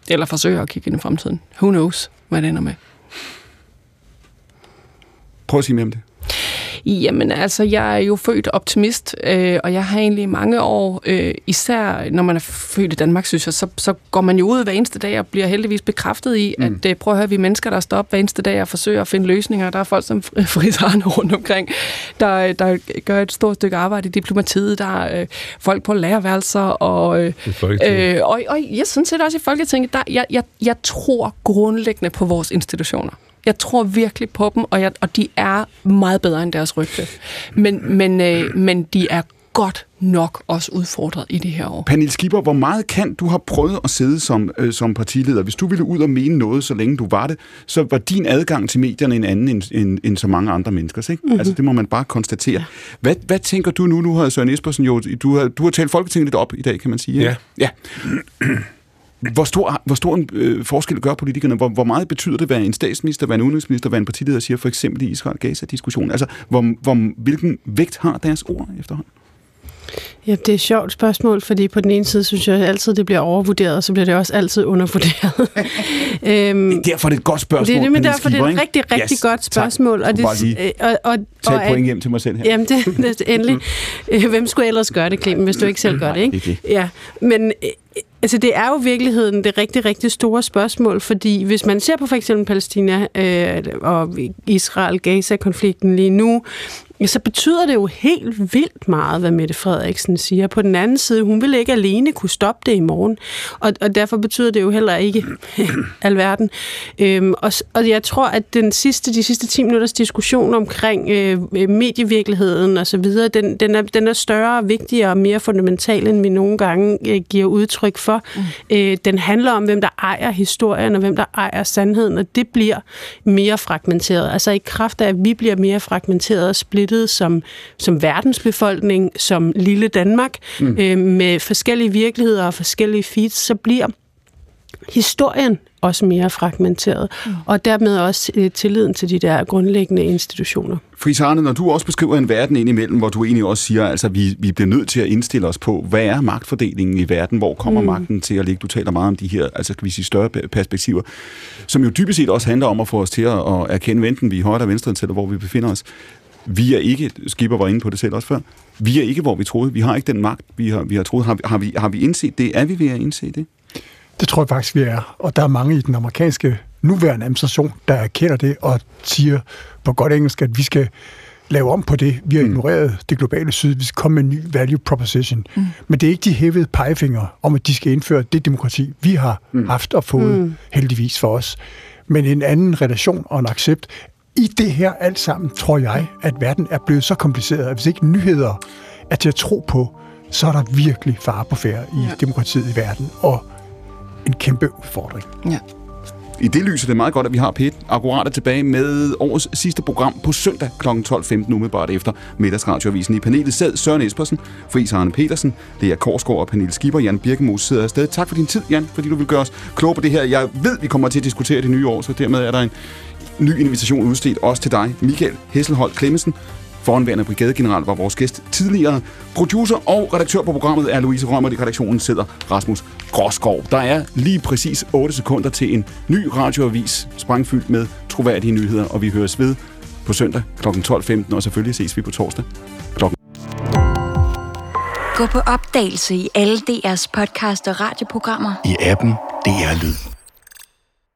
Eller forsøger at kigge ind i fremtiden. Who knows, hvad det ender med. Prøv at sige mere om det. Jamen altså, jeg er jo født optimist, øh, og jeg har egentlig mange år, øh, især når man er født i Danmark, synes jeg, så, så går man jo ud hver eneste dag og bliver heldigvis bekræftet i, mm. at øh, prøv at høre, vi er mennesker, der står op hver eneste dag og forsøger at finde løsninger. Der er folk som frisarne rundt omkring, der, der gør et stort stykke arbejde i diplomatiet. Der er øh, folk på lærerværelser, og, øh, øh, og, og jeg synes set også i Folketinget, der, jeg, jeg, jeg tror grundlæggende på vores institutioner. Jeg tror virkelig på dem, og, jeg, og de er meget bedre end deres rygte. Men, men, øh, men de er godt nok også udfordret i det her år. Pernille Skipper, hvor meget kan du har prøvet at sidde som, øh, som partileder? Hvis du ville ud og mene noget, så længe du var det, så var din adgang til medierne en anden end, end, end så mange andre menneskers. Ikke? Mm-hmm. Altså, det må man bare konstatere. Ja. Hvad, hvad tænker du nu? Nu har Søren Espersen jo, du har, du har talt Folketinget lidt op i dag, kan man sige. Ja. ja. Hvor stor, hvor stor en øh, forskel gør politikerne? Hvor, hvor meget betyder det, hvad en statsminister, hvad en udenrigsminister, hvad en partileder siger, for eksempel i Israel-Gaza-diskussionen? Altså, hvor, hvor, hvilken vægt har deres ord efterhånden? Ja, det er et sjovt spørgsmål, fordi på den ene side synes jeg altid, det bliver overvurderet, og så bliver det også altid undervurderet. øhm, derfor er det et godt spørgsmål. Det er det, men derfor det er et rigtig, rigtig yes, godt spørgsmål. Tak. Og det, lige og, og, tage et point hjem til mig selv her. Jamen, det, det er endelig. Hvem skulle ellers gøre det, Clemen, hvis du ikke selv gør det, ikke? Det er det. Ja, men Altså, det er jo i virkeligheden det rigtig, rigtig store spørgsmål, fordi hvis man ser på for eksempel Palæstina øh, og Israel-Gaza-konflikten lige nu, så betyder det jo helt vildt meget, hvad Mette Frederiksen siger. På den anden side, hun vil ikke alene kunne stoppe det i morgen, og, og derfor betyder det jo heller ikke alverden. Øhm, og, og jeg tror, at den sidste, de sidste 10 minutters diskussion omkring øh, medievirkeligheden og så videre, den, den, er, den er større, vigtigere og mere fundamental, end vi nogle gange øh, giver udtryk for. Mm. Øh, den handler om, hvem der ejer historien, og hvem der ejer sandheden, og det bliver mere fragmenteret. Altså i kraft af, at vi bliver mere fragmenteret og splittet som, som verdensbefolkning, som lille Danmark, mm. øh, med forskellige virkeligheder og forskellige feeds, så bliver historien også mere fragmenteret, mm. og dermed også øh, tilliden til de der grundlæggende institutioner. Friis Arne, når du også beskriver en verden indimellem, hvor du egentlig også siger, altså vi, vi bliver nødt til at indstille os på, hvad er magtfordelingen i verden, hvor kommer mm. magten til at ligge? Du taler meget om de her, altså kan vi sige større perspektiver, som jo dybest set også handler om at få os til at, at erkende, enten vi er højre eller venstre, eller hvor vi befinder os. Vi er ikke, Skipper var inde på det selv også før, vi er ikke, hvor vi troede. Vi har ikke den magt, vi har, vi har troet. Har, har, vi, har vi indset det? Er vi ved at indse det? Det tror jeg faktisk, vi er. Og der er mange i den amerikanske nuværende administration, der erkender det og siger på godt engelsk, at vi skal lave om på det. Vi har mm. ignoreret mm. det globale syd. Vi skal komme med en ny value proposition. Mm. Men det er ikke de hævede pegefingre om, at de skal indføre det demokrati, vi har mm. haft og fået mm. heldigvis for os. Men en anden relation og en accept i det her alt sammen tror jeg, at verden er blevet så kompliceret, at hvis ikke nyheder er til at tro på, så er der virkelig fare på færre i ja. demokratiet i verden, og en kæmpe udfordring. Ja. I det lys er det meget godt, at vi har Pet akkurat tilbage med årets sidste program på søndag kl. 12.15 umiddelbart efter middagsradioavisen. I panelet sad Søren Espersen, Friis Arne Petersen, det er Korsgaard og Pernille Skipper. Jan Birkemos sidder afsted. Tak for din tid, Jan, fordi du vil gøre os klogere på det her. Jeg ved, vi kommer til at diskutere det nye år, så dermed er der en, ny invitation udstedt også til dig, Michael Hesselholt Klemmensen. Foranværende brigadegeneral var vores gæst tidligere. Producer og redaktør på programmet er Louise Rømer. I redaktionen sidder Rasmus Gråskov. Der er lige præcis 8 sekunder til en ny radioavis, sprængfyldt med troværdige nyheder, og vi høres ved på søndag kl. 12.15, og selvfølgelig ses vi på torsdag kl. Gå på opdagelse i alle DR's podcast og radioprogrammer. I appen DR Lyd.